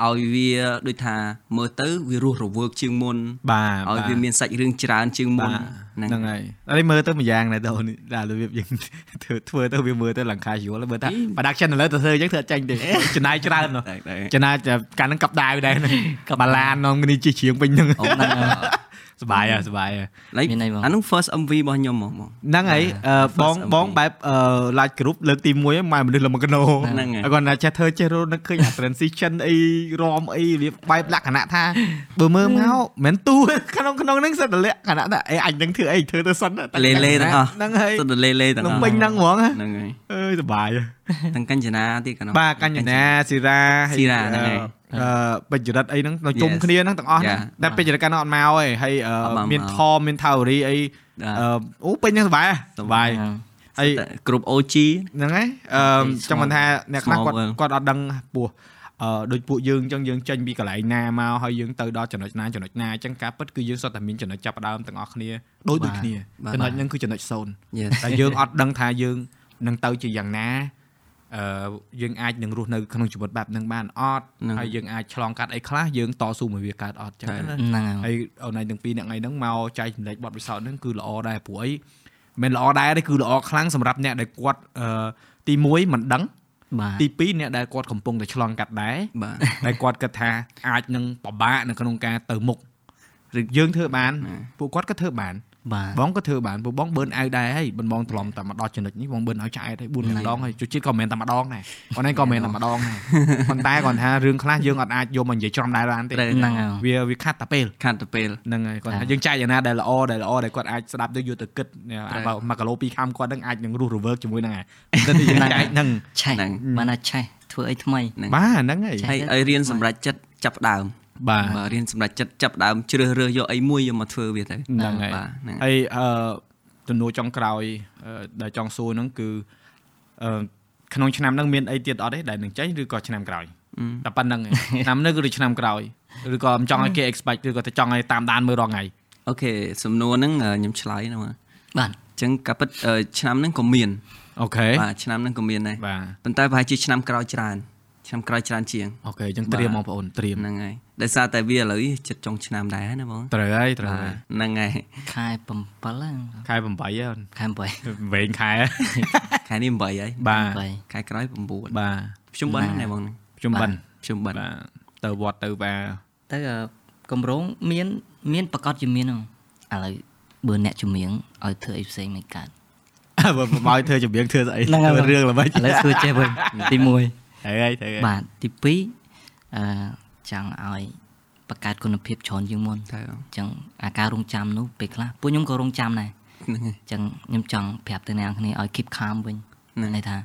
ឲ្យវាដូចថាមើលទៅវារស់រវើកជាងមុនបាទឲ្យវាមានសាច់រឿងច្រើនជាងមុនបាទហ្នឹងហើយតែមើលទៅមួយយ៉ាងដែរទៅដល់របៀបយើងធ្វើធ្វើទៅវាមើលទៅលង្កាយល់មើលថា production ឥឡូវទៅធ្វើអញ្ចឹងធ្វើអត់ចាញ់ទេចំណាយច្រើននោះតែតែចំណាយតែកាលហ្នឹងកັບដាវដែរហ្នឹងបាឡាននំគ្នាជិះជ្រៀងវិញហ្នឹងអូហ្នឹងហើយ សบายហ่ะសบายហ่ะ like មានអីបង អានោះ first MV របស់ខ្ញុំហ្មងបង ហ្នឹងហើយអឺបង First បង MV បែបអឺ live group លើកទី1ហ្នឹងម៉ែមនុស្សលំកណោ ហ្នឹងហើយ ហើយគាត់ថាចេះធ្វើចេះរត់នឹកឃើញអា transition អីរំអីវាបែបលក្ខណៈថាបើមើលមកមិនទូ ក្នុងក្នុងហ្នឹងសិតតែលក្ខណៈថាអេអញនឹងធ្វើអីធ្វើទៅសិនតែ លេលេទាំងអស់ ហ្នឹងហើយ ទៅលេលេទាំង ក្នុង អស់ ពេញហ្នឹងហ្មងហ៎ ហ្នឹងហើយ អើយសบายហ៎ ទាំងកញ្ចនាទៀតកណ្ដោះ បាទកញ្ញាណាស៊ីរ៉ាហើយ ស៊ីរ៉ាហ្នឹងហើយ ពេជ្ររិតអីហ្នឹងនៅជុំគ្នាហ្នឹងទាំងអស់ហ្នឹងតែពេជ្ររិតកាលនោះអត់មកទេហើយមានថមមានថាវរីអីអូពេញហ្នឹងសុបាយសុបាយហើយក្រុម OG ហ្នឹងឯងចង់មិនថាអ្នកខ្លះគាត់គាត់អត់ដឹងពោះអឺដូចពួកយើងអញ្ចឹងយើងចេញពីកន្លែងណាមកហើយយើងទៅដល់ចំណុចណាចំណុចណាអញ្ចឹងការពិតគឺយើងសុទ្ធតែមានចំណុចចាប់ដើមទាំងអស់គ្នាដូចដូចគ្នាចំណុចហ្នឹងគឺចំណុច0តែយើងអត់ដឹងថាយើងនឹងទៅជាយ៉ាងណា អឺយើងអាចនឹងរស់នៅក្នុងជីវិតបែបហ្នឹងបានអត់ហ្នឹងហើយយើងអាចឆ្លងកាត់អីខ្លះយើងតស៊ូមួយវាកើតអត់ចឹងតែណាហ្នឹងហើយហើយអូនឯងទាំងពីរអ្នកឯងហ្នឹងមកចែកចម្លែកបទពិសោធន៍ហ្នឹងគឺល្អដែរព្រោះអីមិនល្អដែរទេគឺល្អខ្លាំងសម្រាប់អ្នកដែលគាត់អឺទី1មិនដឹងបាទទី2អ្នកដែលគាត់កំពុងតែឆ្លងកាត់ដែរបាទតែគាត់គិតថាអាចនឹងពិបាកនៅក្នុងការទៅមុខឬយើងធ្វើបានពួកគាត់ក៏ធ្វើបាន បាទបងក៏ធ្វើបានពួកបងបឺនអៅដែរហើយបងបងត្រឡំតែមកដល់ចំណុចនេះបងបឺនឲ្យឆ្អែតហើយ4 5ដងហើយជួជាតិក៏មិនមែនតែម្ដងដែរគាត់ឯងក៏មិនមែនតែម្ដងដែរប៉ុន្តែគាត់ថារឿងខ្លះយើងអត់អាចយកមកនិយាយច្រំដែរបានទេត្រូវហ្នឹងហើយវាវាខាត់តែពេលខាត់ទៅពេលហ្នឹងហើយគាត់ថាចា៎យើងចែកយ៉ាងណាដែលល្អដែលល្អដែលគាត់អាចស្ដាប់ទៅយកទៅគិតអាបើ1គីឡូ2ខាំគាត់នឹងអាចនឹងរស់រវើកជាមួយនឹងហើយតែយើងចែកហ្នឹងឆេះហ្នឹងបានណាឆេះធ្វើអីថ្មីហ្នឹងបាទហ្នឹងហើយហើយឲ្យរៀនសម្រាប់ចិត្តចាប់ផ្ដើម បាទបាទរៀនសម្រាប់ចិត្តចាប់ផ្ដើមជ្រើសរើសយកអីមួយយកមកធ្វើវាទៅហ្នឹងហើយបាទហ្នឹងហើយអឺទំនួលចុងក្រោយអឺដែលចង់សួរហ្នឹងគឺអឺក្នុងឆ្នាំហ្នឹងមានអីទៀតអត់ទេដែលនឹងចេញឬក៏ឆ្នាំក្រោយតែប៉ុណ្ណឹងឯងឆ្នាំនេះគឺឆ្នាំក្រោយឬក៏មិនចង់ឲ្យគេ expect ឬក៏តែចង់ឲ្យតាមដានមើលរាល់ថ្ងៃ okay សំណួរហ្នឹងអឺខ្ញុំឆ្លើយហ្នឹងបាទបាទអញ្ចឹងការពិតអឺឆ្នាំហ្នឹងក៏មាន okay បាទឆ្នាំហ្នឹងក៏មានដែរបាទប៉ុន្តែប្រហែលជាឆ្នាំក្រោយច្រើនឆ្នាំក្រោយច្រើនជាង okay អញ្ចឹងត្រៀមបងប្អូនត្រៀមហ្នឹងហើយ ដោយសារតែវាឥឡូវចិត្តចុងឆ្នាំដែរណាបងត្រូវហើយត្រូវបាទហើយហ្នឹងហើយខែ7ហ្នឹងខែ8ហើយខែ8វែងខែខែនេះ8ហើយបាទ8ខែក្រោយ9បាទខ្ញុំបិណ្ឌហ្នឹងបងហ្នឹងខ្ញុំបិណ្ឌខ្ញុំបិណ្ឌបាទទៅវត្តទៅបាទៅអឺកម្រងមាន មានប្រកាសជាមានហ្នឹងឥឡូវបើអ្នកជំនាញឲ្យធ្វើអីផ្សេងមិនកើតបើមកឲ្យធ្វើចម្រៀងធ្វើស្អីហ្នឹងហើយធ្វើរឿងល្បិចឥឡូវធ្វើចេះវិញទី1ត្រូវហើយត្រូវហើយបាទទី2អឺ ចង់ឲ្យបង្កើតគុណភាពច្រើនជាងមុនទៅអញ្ចឹងអាការរងចាំនោះពេលខ្លះពួកខ្ញុំក៏រងចាំដែរហ្នឹងហើយអញ្ចឹងខ្ញុំចង់ប្រាប់ទៅអ្នកនរគ្នាឲ្យ keep calm វិញហ្នឹងន័យថា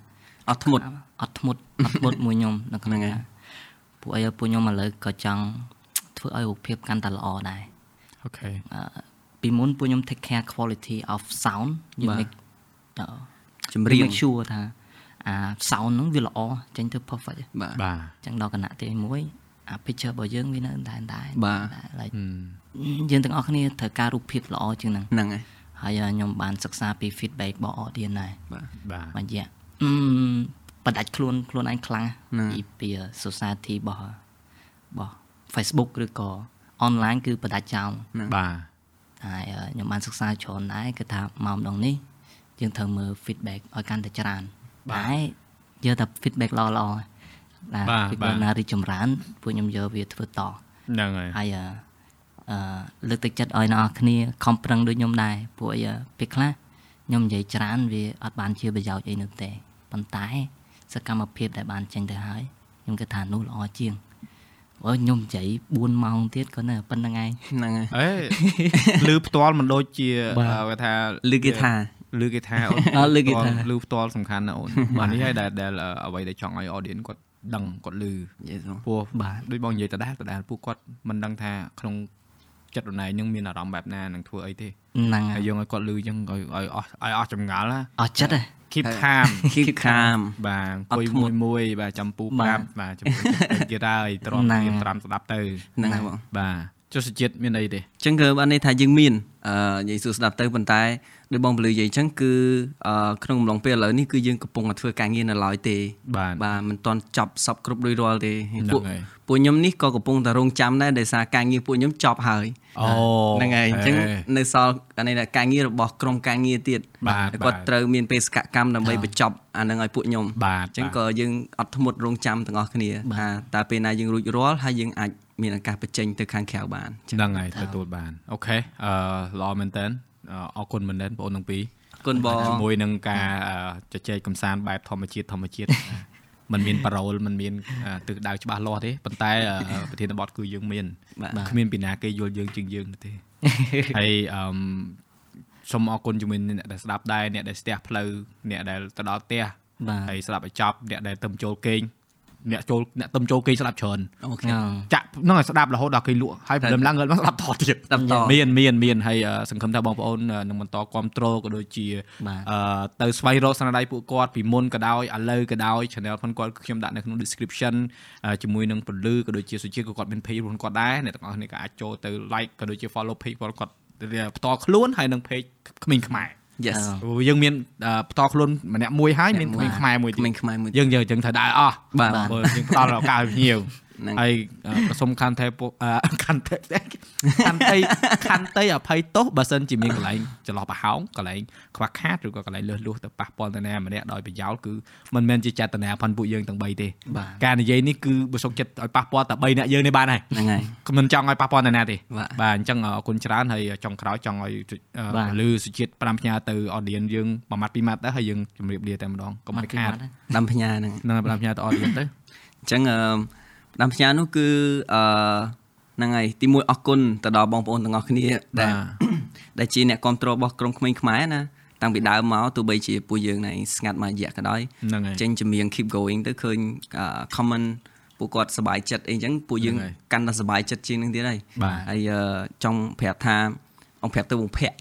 អត់ធ្មត់អត់ធ្មត់អត់ធ្មត់មួយខ្ញុំនៅក្នុងហ្នឹងហើយថាពួកអីពួកខ្ញុំឥឡូវក៏ចង់ធ្វើឲ្យរូបភាពកាន់តែល្អដែរអូខេអឺពីមុនពួកខ្ញុំ take care quality of sound យើងបាទ make អឺចម្រៀង make sure ថាអា sound ហ្នឹងវាល្អចេញទៅ perfect បាទបាទអញ្ចឹងដល់គណៈទី1 អា picture របស់យើងវានៅតែតែបាទ like យើងទាំងអស់គ្នាត្រូវការរូបភាពល្អជាងហ្នឹងហ្នឹងហើយហើយខ្ញុំបានសិក្សាពី feedback របស់ audience ដែរបាទបាទមួយរយៈអឺបដាច់ខ្លួនខ្លួនឯងខ្លាំងហ្នឹងពីពី society របស់របស់ Facebook ឬក៏ online គឺបដាច់ចោលបាទហើយអឺខ្ញុំបានសិក្សាច្រើនដែរគឺថាមកម្ដងនេះយើងត្រូវមើល feedback ឲ្យកាន់តែច្រើនតែយកតែ feedback ល្អល្អៗណា បាទ feedback បាទណារីកចម្រើនពួកខ្ញុំយកវាធ្វើតហ្នឹងហើយហើយអឺអឺលើកទឹកចិត្តឲ្យអ្នកនរគ្នាខំប្រឹងដូចខ្ញុំដែរពួកអីពេលខ្លះខ្ញុំនិយាយច្រើនវាអត់បានជាប្រយោជន៍អីនោះទេប៉ុន្តែសកម្មភាពដែលបានចេញទៅហើយខ្ញុំគិតថានោះល្អជាងអូយខ្ញុំនិយាយ4ម៉ោងទៀតក៏នៅប៉ុណ្្នឹងឯងហ្នឹងហើយអេឮផ្ទាល់មិនដូចជាបាទអឺគេថាឮគេថាឮគេថាអូនអឺឮគេថាឮផ្ទាល់សំខាន់ណាស់អូនបាទនេះហើយដែលដែលអឺអ្វីដែលចង់ឲ្យ audience គាត់ ដឹងគាត់ឮ Yes បងព្រោះបាទដូចបងនិយាយដដែលដដែលពួកគាត់មិនដឹងថាក្នុងចិត្តរណៃនឹងមានអារម្មណ៍បែបណានឹងធ្វើអីទេហ្នឹងហើហើយយយើងឲ្យគាត់ឮអញ្ចឹងឲ្យឲ្យអស់ឲ្យអស់ចម្ងល់ណាអស់ចិត្តហ៎ keep calm keep calm បាទអត់អង្គុយធ្មមួយត់មួយបាទចំពូបាទប្រាប់បាទចំពូទៀតហើយទ្រាំហ្នឹងរៀនត្រាំស្ដាប់ទៅហ្នឹងហើយបងបាទចុះសុជាតិមានអីទេអញ្ចឹងគឺបានន័យថាយើងមានអឺនិយាយសួរស្ដាប់ទៅប៉ុន្តែ ដោយបងពលឺនិយាយអញ្ចឹងគឺអឺក្នុងអំឡុងពេលឥឡូវនេះគឺយើងកំពុងតែធ្វើការងារនៅឡើយទេបាទបាទមិនទាន់ចប់សពគ្រប់រួចរាល់ទេហ្នឹងពួកហើយពួកខ្ញុំនេះក៏កំពុងតែរងចាំដែរដោយសារការងារពួកខ្ញុំចប់ហើយអូហ្នឹងហើយអញ្ចឹងនៅសល់អានេះថាការងាររបស់ក្រុមការងារទៀតបាទហើយបាទគាត់ត្រូវមានបេសកកម្មដើម្បីបញ្ចប់អាហ្នឹងឲ្យពួកខ្ញុំបាទអញ្ចឹងក៏យើងអត់ធ្មត់រងចាំទាំងអស់គ្នាថាតើពេលណាយើងរួចរាល់ហើយយើងអាចមានឱកាសបញ្ចេញទៅខាងក្រៅបានអញ្ចឹងហ្នឹងហើយទទួលបានអូខេអឺល្អមែនតើ អរគុណមែនតើបងអូនទាំងពីរ អរគុណបង ជាមួយនឹងការអឺជជែកកំសាន្តបែបធម្មជាតិធម្មជាតិ มันមានប៉ារ៉ូលมันមានអឺទិសដៅច្បាស់លាស់ទេប៉ុន្តែអឺប្រធានបទគឺយើងមាន បាទ គ្មានពីណាគេយល់យើងជាងយើងនោះទេ ហើយអឺមសូមអរគុណជាមួយអ្នកដែលស្ដាប់ដែរអ្នកដែលស្ទះផ្លូវអ្នកដែលទៅដល់ផ្ទះ បាទ ហើយស្ដាប់ឲ្យចប់អ្នកដែលទៅចូលគេង អ្នកចូលអ្នកទៅចូលគេងស្ដាប់ច្រើនអូខេហ្នឹងចាក់ហ្នឹងឲ្យស្ដាប់រហូតដល់គេលក់ហើយព្រលឹមឡើងគាត់មកស្ដាប់តទៀតស្ដាប់តមានមានមានហើយអឺសង្ឃឹមថាបងប្អូនអឺនឹងបន្តគ្រប់គ្រងក៏ដូចជាបាទអឺទៅស្វែងរកស្នាដៃពួកគាត់ពីមុនក៏ដោយឥឡូវក៏ដោយ channel ផងគាត់ខ្ញុំដាក់នៅក្នុង description អឺជាមួយនឹងពលឺក៏ដូចជាសុជាតិក៏គាត់មាន page របស់គាត់ដែរអ្នកទាំងអស់គ្នាក៏អាចចូលទៅ like ក៏ដូចជា follow page របស់គាត់ផ្ទាល់ខ្លួនហើយនឹង page ក្មេងខ្មែរ Yes ព្រោះយើងមានអឺផ្ទាល់ខ្លួនម្នាក់មួយហើយមានក្មេងខ្មែរមួយទៀតក្មេងខ្មែរមួយយើងយើងចឹងត្រូវដែរអស់បាទព្រោះយើងផ្ដល់ឱកាសឲ្យភ្ញៀវ ហ្នឹងហើយអឺប្រសុំខន្តីពុអឺខន្តីខន្តីខន្តីអភ័យទោសបើសិនជាមានកន្លែងចន្លោះប្រហោងកន្លែងខ្វះខាតឬក៏កន្លែងលើសលួសទៅប៉ះពាល់ទៅណាម្នាក់ដោយប្រយោលគឺមិនមែនជាចេតនាផនពួកយើងទាំង3ទេបាទការនិយាយនេះគឺបើសុកចិត្តឲ្យប៉ះពាល់តែ3នាក់យើងនេះបានហើយហ្នឹងហើយមិនចង់ឲ្យប៉ះពាល់ទៅណាទេបាទបាទអញ្ចឹងអរគុណច្រើនហើយចុងក្រោយចង់ឲ្យអឺបាទលឺសុជាតិ5ផ្ញើទៅ audience យើងមួយម៉ាត់ពីរម៉ាត់ទៅហើយយើងជម្រាបលាតែម្ដងកុំឲ្យខាតដាំផ្ញើហ្នឹងហ្នឹង5ផ្ញើទៅ audience ទៅអញ្ចឹងអឺ ដាំផ្ញើនោះគឺអឺហ្នឹងហើយទីមួយអរគុណទៅដល់បងប្អូនទាំងអស់គ្នាដែលដែលជាអ្នកគ្រប់គ្រងរបស់ក្រុមក្មេងខ្មែរណាតាំងពីដើមមកទោះបីជាពួកយើងណៃស្ងាត់មករយៈក៏ដោយហ្នឹងហើយចេញចម្រៀង keep going ទៅឃើញអឺ comment ពួកគាត់សប្បាយចិត្តអីចឹងពួកយើងហ្នឹងហើយកាន់តែសប្បាយចិត្តជាងនឹងទៀតហើយបាទហើយអឺចង់ប្រាប់ថាអង្គប្រាប់ទៅបងភ័ក្រ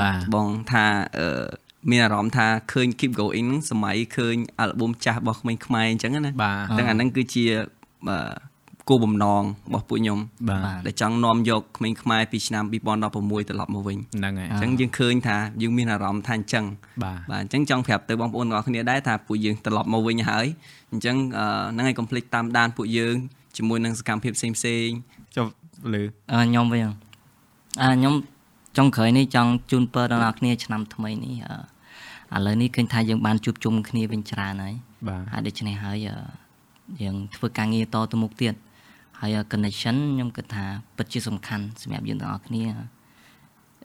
បាទបងថាអឺមានអារម្មណ៍ថាឃើញ keep going ហ្នឹងសម័យឃើញអាល់ប៊ុមចាស់របស់ក្មេងខ្មែរអញ្ចឹងណាបាទទាំងអាហ្នឹងគឺជាអឺ គោលបំណងរបស់ពួកខ្ញុំបាទបាទដែលចង់នាំយកក្មេងខ្មែរពីឆ្នាំ2016ត្រឡប់មកវិញហ្នឹងហើយអញ្ចឹងយើងឃើញថាយើងមានអារម្មណ៍ថាអញ្ចឹងបាទបាទអញ្ចឹងចង់ប្រាប់ទៅបងប្អូនទាំងអស់គ្នាដែរថាពួកយើងត្រឡប់មកវិញហើយអញ្ចឹងអឺហ្នឹងហើយកុំភ្លេចតាមដានពួកយើងជាមួយនឹងសកម្មភាពផ្សេងផ្សេងៗចុះលឺអឺខ្ញុំវិញអឺខ្ញុំចុងក្រោយនេះចង់ជូនពរដល់អ្នកគ្នាឆ្នាំថ្មីនេះអឺឥឡូវនេះឃើញថាយើងបានជួបជុំគ្នាវិញច្រើនហើយបាទហើយដូច្នេះហើយអឺ យើងធ្វើការងារតទៅមុខទៀតហើយ connection ខ្ញុំគិតថាពិតជាសំខាន់សម្រាប់យើងទាំងអស់គ្នា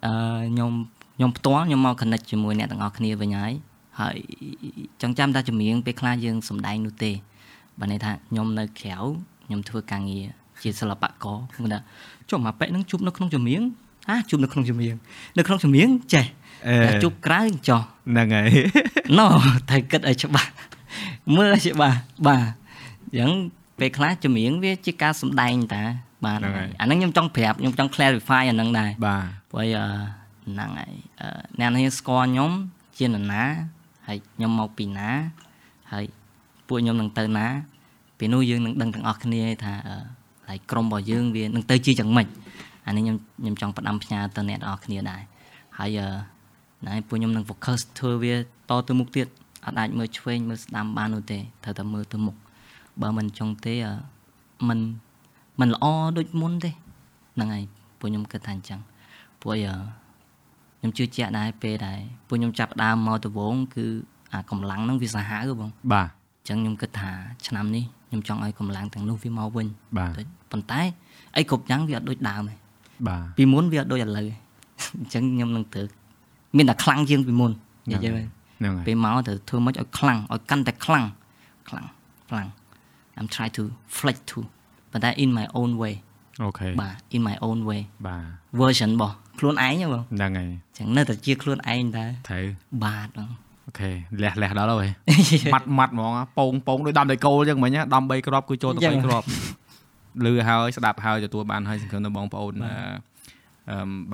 អឺខ្ញុំខ្ញុំផ្ទាល់ខ្ញុំមក connect ជាមួយអ្នកទាំងអស់គ្នាវិញហើយហើយចង់ចាំថាចម្រៀងពេលខ្លះយើងសំដែងនោះទេបើន័យថាខ្ញុំនៅក្រៅខ្ញុំធ្វើការងារជាសិល្បករខ្ញុំថាចុះមកប៉ែកនឹងជួបនៅក្នុងចម្រៀងអាជួបនៅក្នុងចម្រៀងនៅក្នុងចម្រៀងចេះតែជួបក្រៅចុះហ្នឹងហើយណូត្រូវគិតឲ្យច្បាស់មើលឲ្យច្បាស់បាទ អញ្ចឹងពេលខ្លះចម្រៀងវាជាការសំដែងតាបាទហ្នឹងហើយអាហ្នឹងខ្ញុំចង់ប្រាប់ខ្ញុំចង់ clarify អាហ្នឹងដែរបាទព្រោះអីអឺហ្នឹងហើយអឺអ្នកនេះស្គាល់ខ្ញុំជានរណាហើយខ្ញុំមកពីណាហើយពួកខ្ញុំនឹងទៅណាពេលនោះយើងនឹងដឹងទាំងអស់គ្នាថាអឺហើយក្រុមរបស់យើងវានឹងទៅជាយ៉ាងម៉េចអានេះខ្ញុំខ្ញុំចង់ផ្ដាំផ្ញើទៅអ្នកនរគ្នាដែរហើយណែពួកខ្ញុំនឹង focus ធ្វើវាតទៅមុខទៀតអត់អាចមើលឆ្វេងមើលស្ដាំបាននោះទេត្រូវតែមើលទៅមុខ បើមិនចង់ទេមិនមិនល្អដូចមុនទេហ្នឹងហើយពួកខ្ញុំគិតថាអញ្ចឹងពួកអីខ្ញុំជឿជាក់ដែរពេលដែរពួកខ្ញុំចាប់ដើមមកដំបូងគឺអាកម្លាំងហ្នឹងវាសាហាវបងបាទអញ្ចឹងខ្ញុំគិតថាឆ្នាំនេះខ្ញុំចង់ឲ្យកម្លាំងទាំងនោះវាមកវិញបាទប៉ុន្តែអីគ្រប់យ៉ាងវាអត់ដូចដើមទេបាទពីមុនវាអត់ដូចឥឡូវអញ្ចឹងខ្ញុំនឹងត្រូវមានតែខ្លាំងជាងពីមុននិយាយហ្នឹងហើយពេលមកត្រូវធ្វើម៉េចឲ្យខ្លាំងឲ្យកាន់តែខ្លាំងខ្លាំងខ្លាំង I'm try to flex to but that in my own way អូខេបាទ in my own way បាទ version របស់ខ្លួនឯងបងហ្នឹងហើយចឹងនៅតែជាខ្លួនឯងតែត្រូវបាទបងអូខេលះលះដល់ហើយម៉ាត់ម៉ាត់ហ្មងពងពងដោយដំដីគោលចឹងមិញដំ3គ្រាប់គឺចូលទៅ3គ្រាប់លឺហើយស្ដាប់ហើយទទួលបានហើយសង្ឃឹមថាបងប្អូនអឺ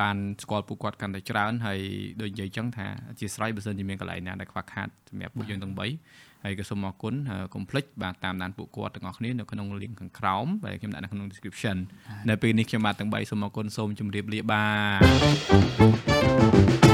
បានស្គាល់ពួកគាត់កាន់តែច្រើនហើយដូចនិយាយចឹងថាអធិស្ឋានបើសិនជាមានកន្លែងណាដែលខ្វះខាតសម្រាប់ពួកយើងទាំង3 ហើយក៏សូមអរគុណកុំភ្លេចបាទតាមដានពួកគាត់ទាំងអស់គ្នានៅក្នុង link ខាងក្រោមដែលខ្ញុំដាក់នៅក្នុង description នៅពេលនេះខ្ញុំបាទទាំង3សូមអរគុណសូមជម្រាបលាបាទ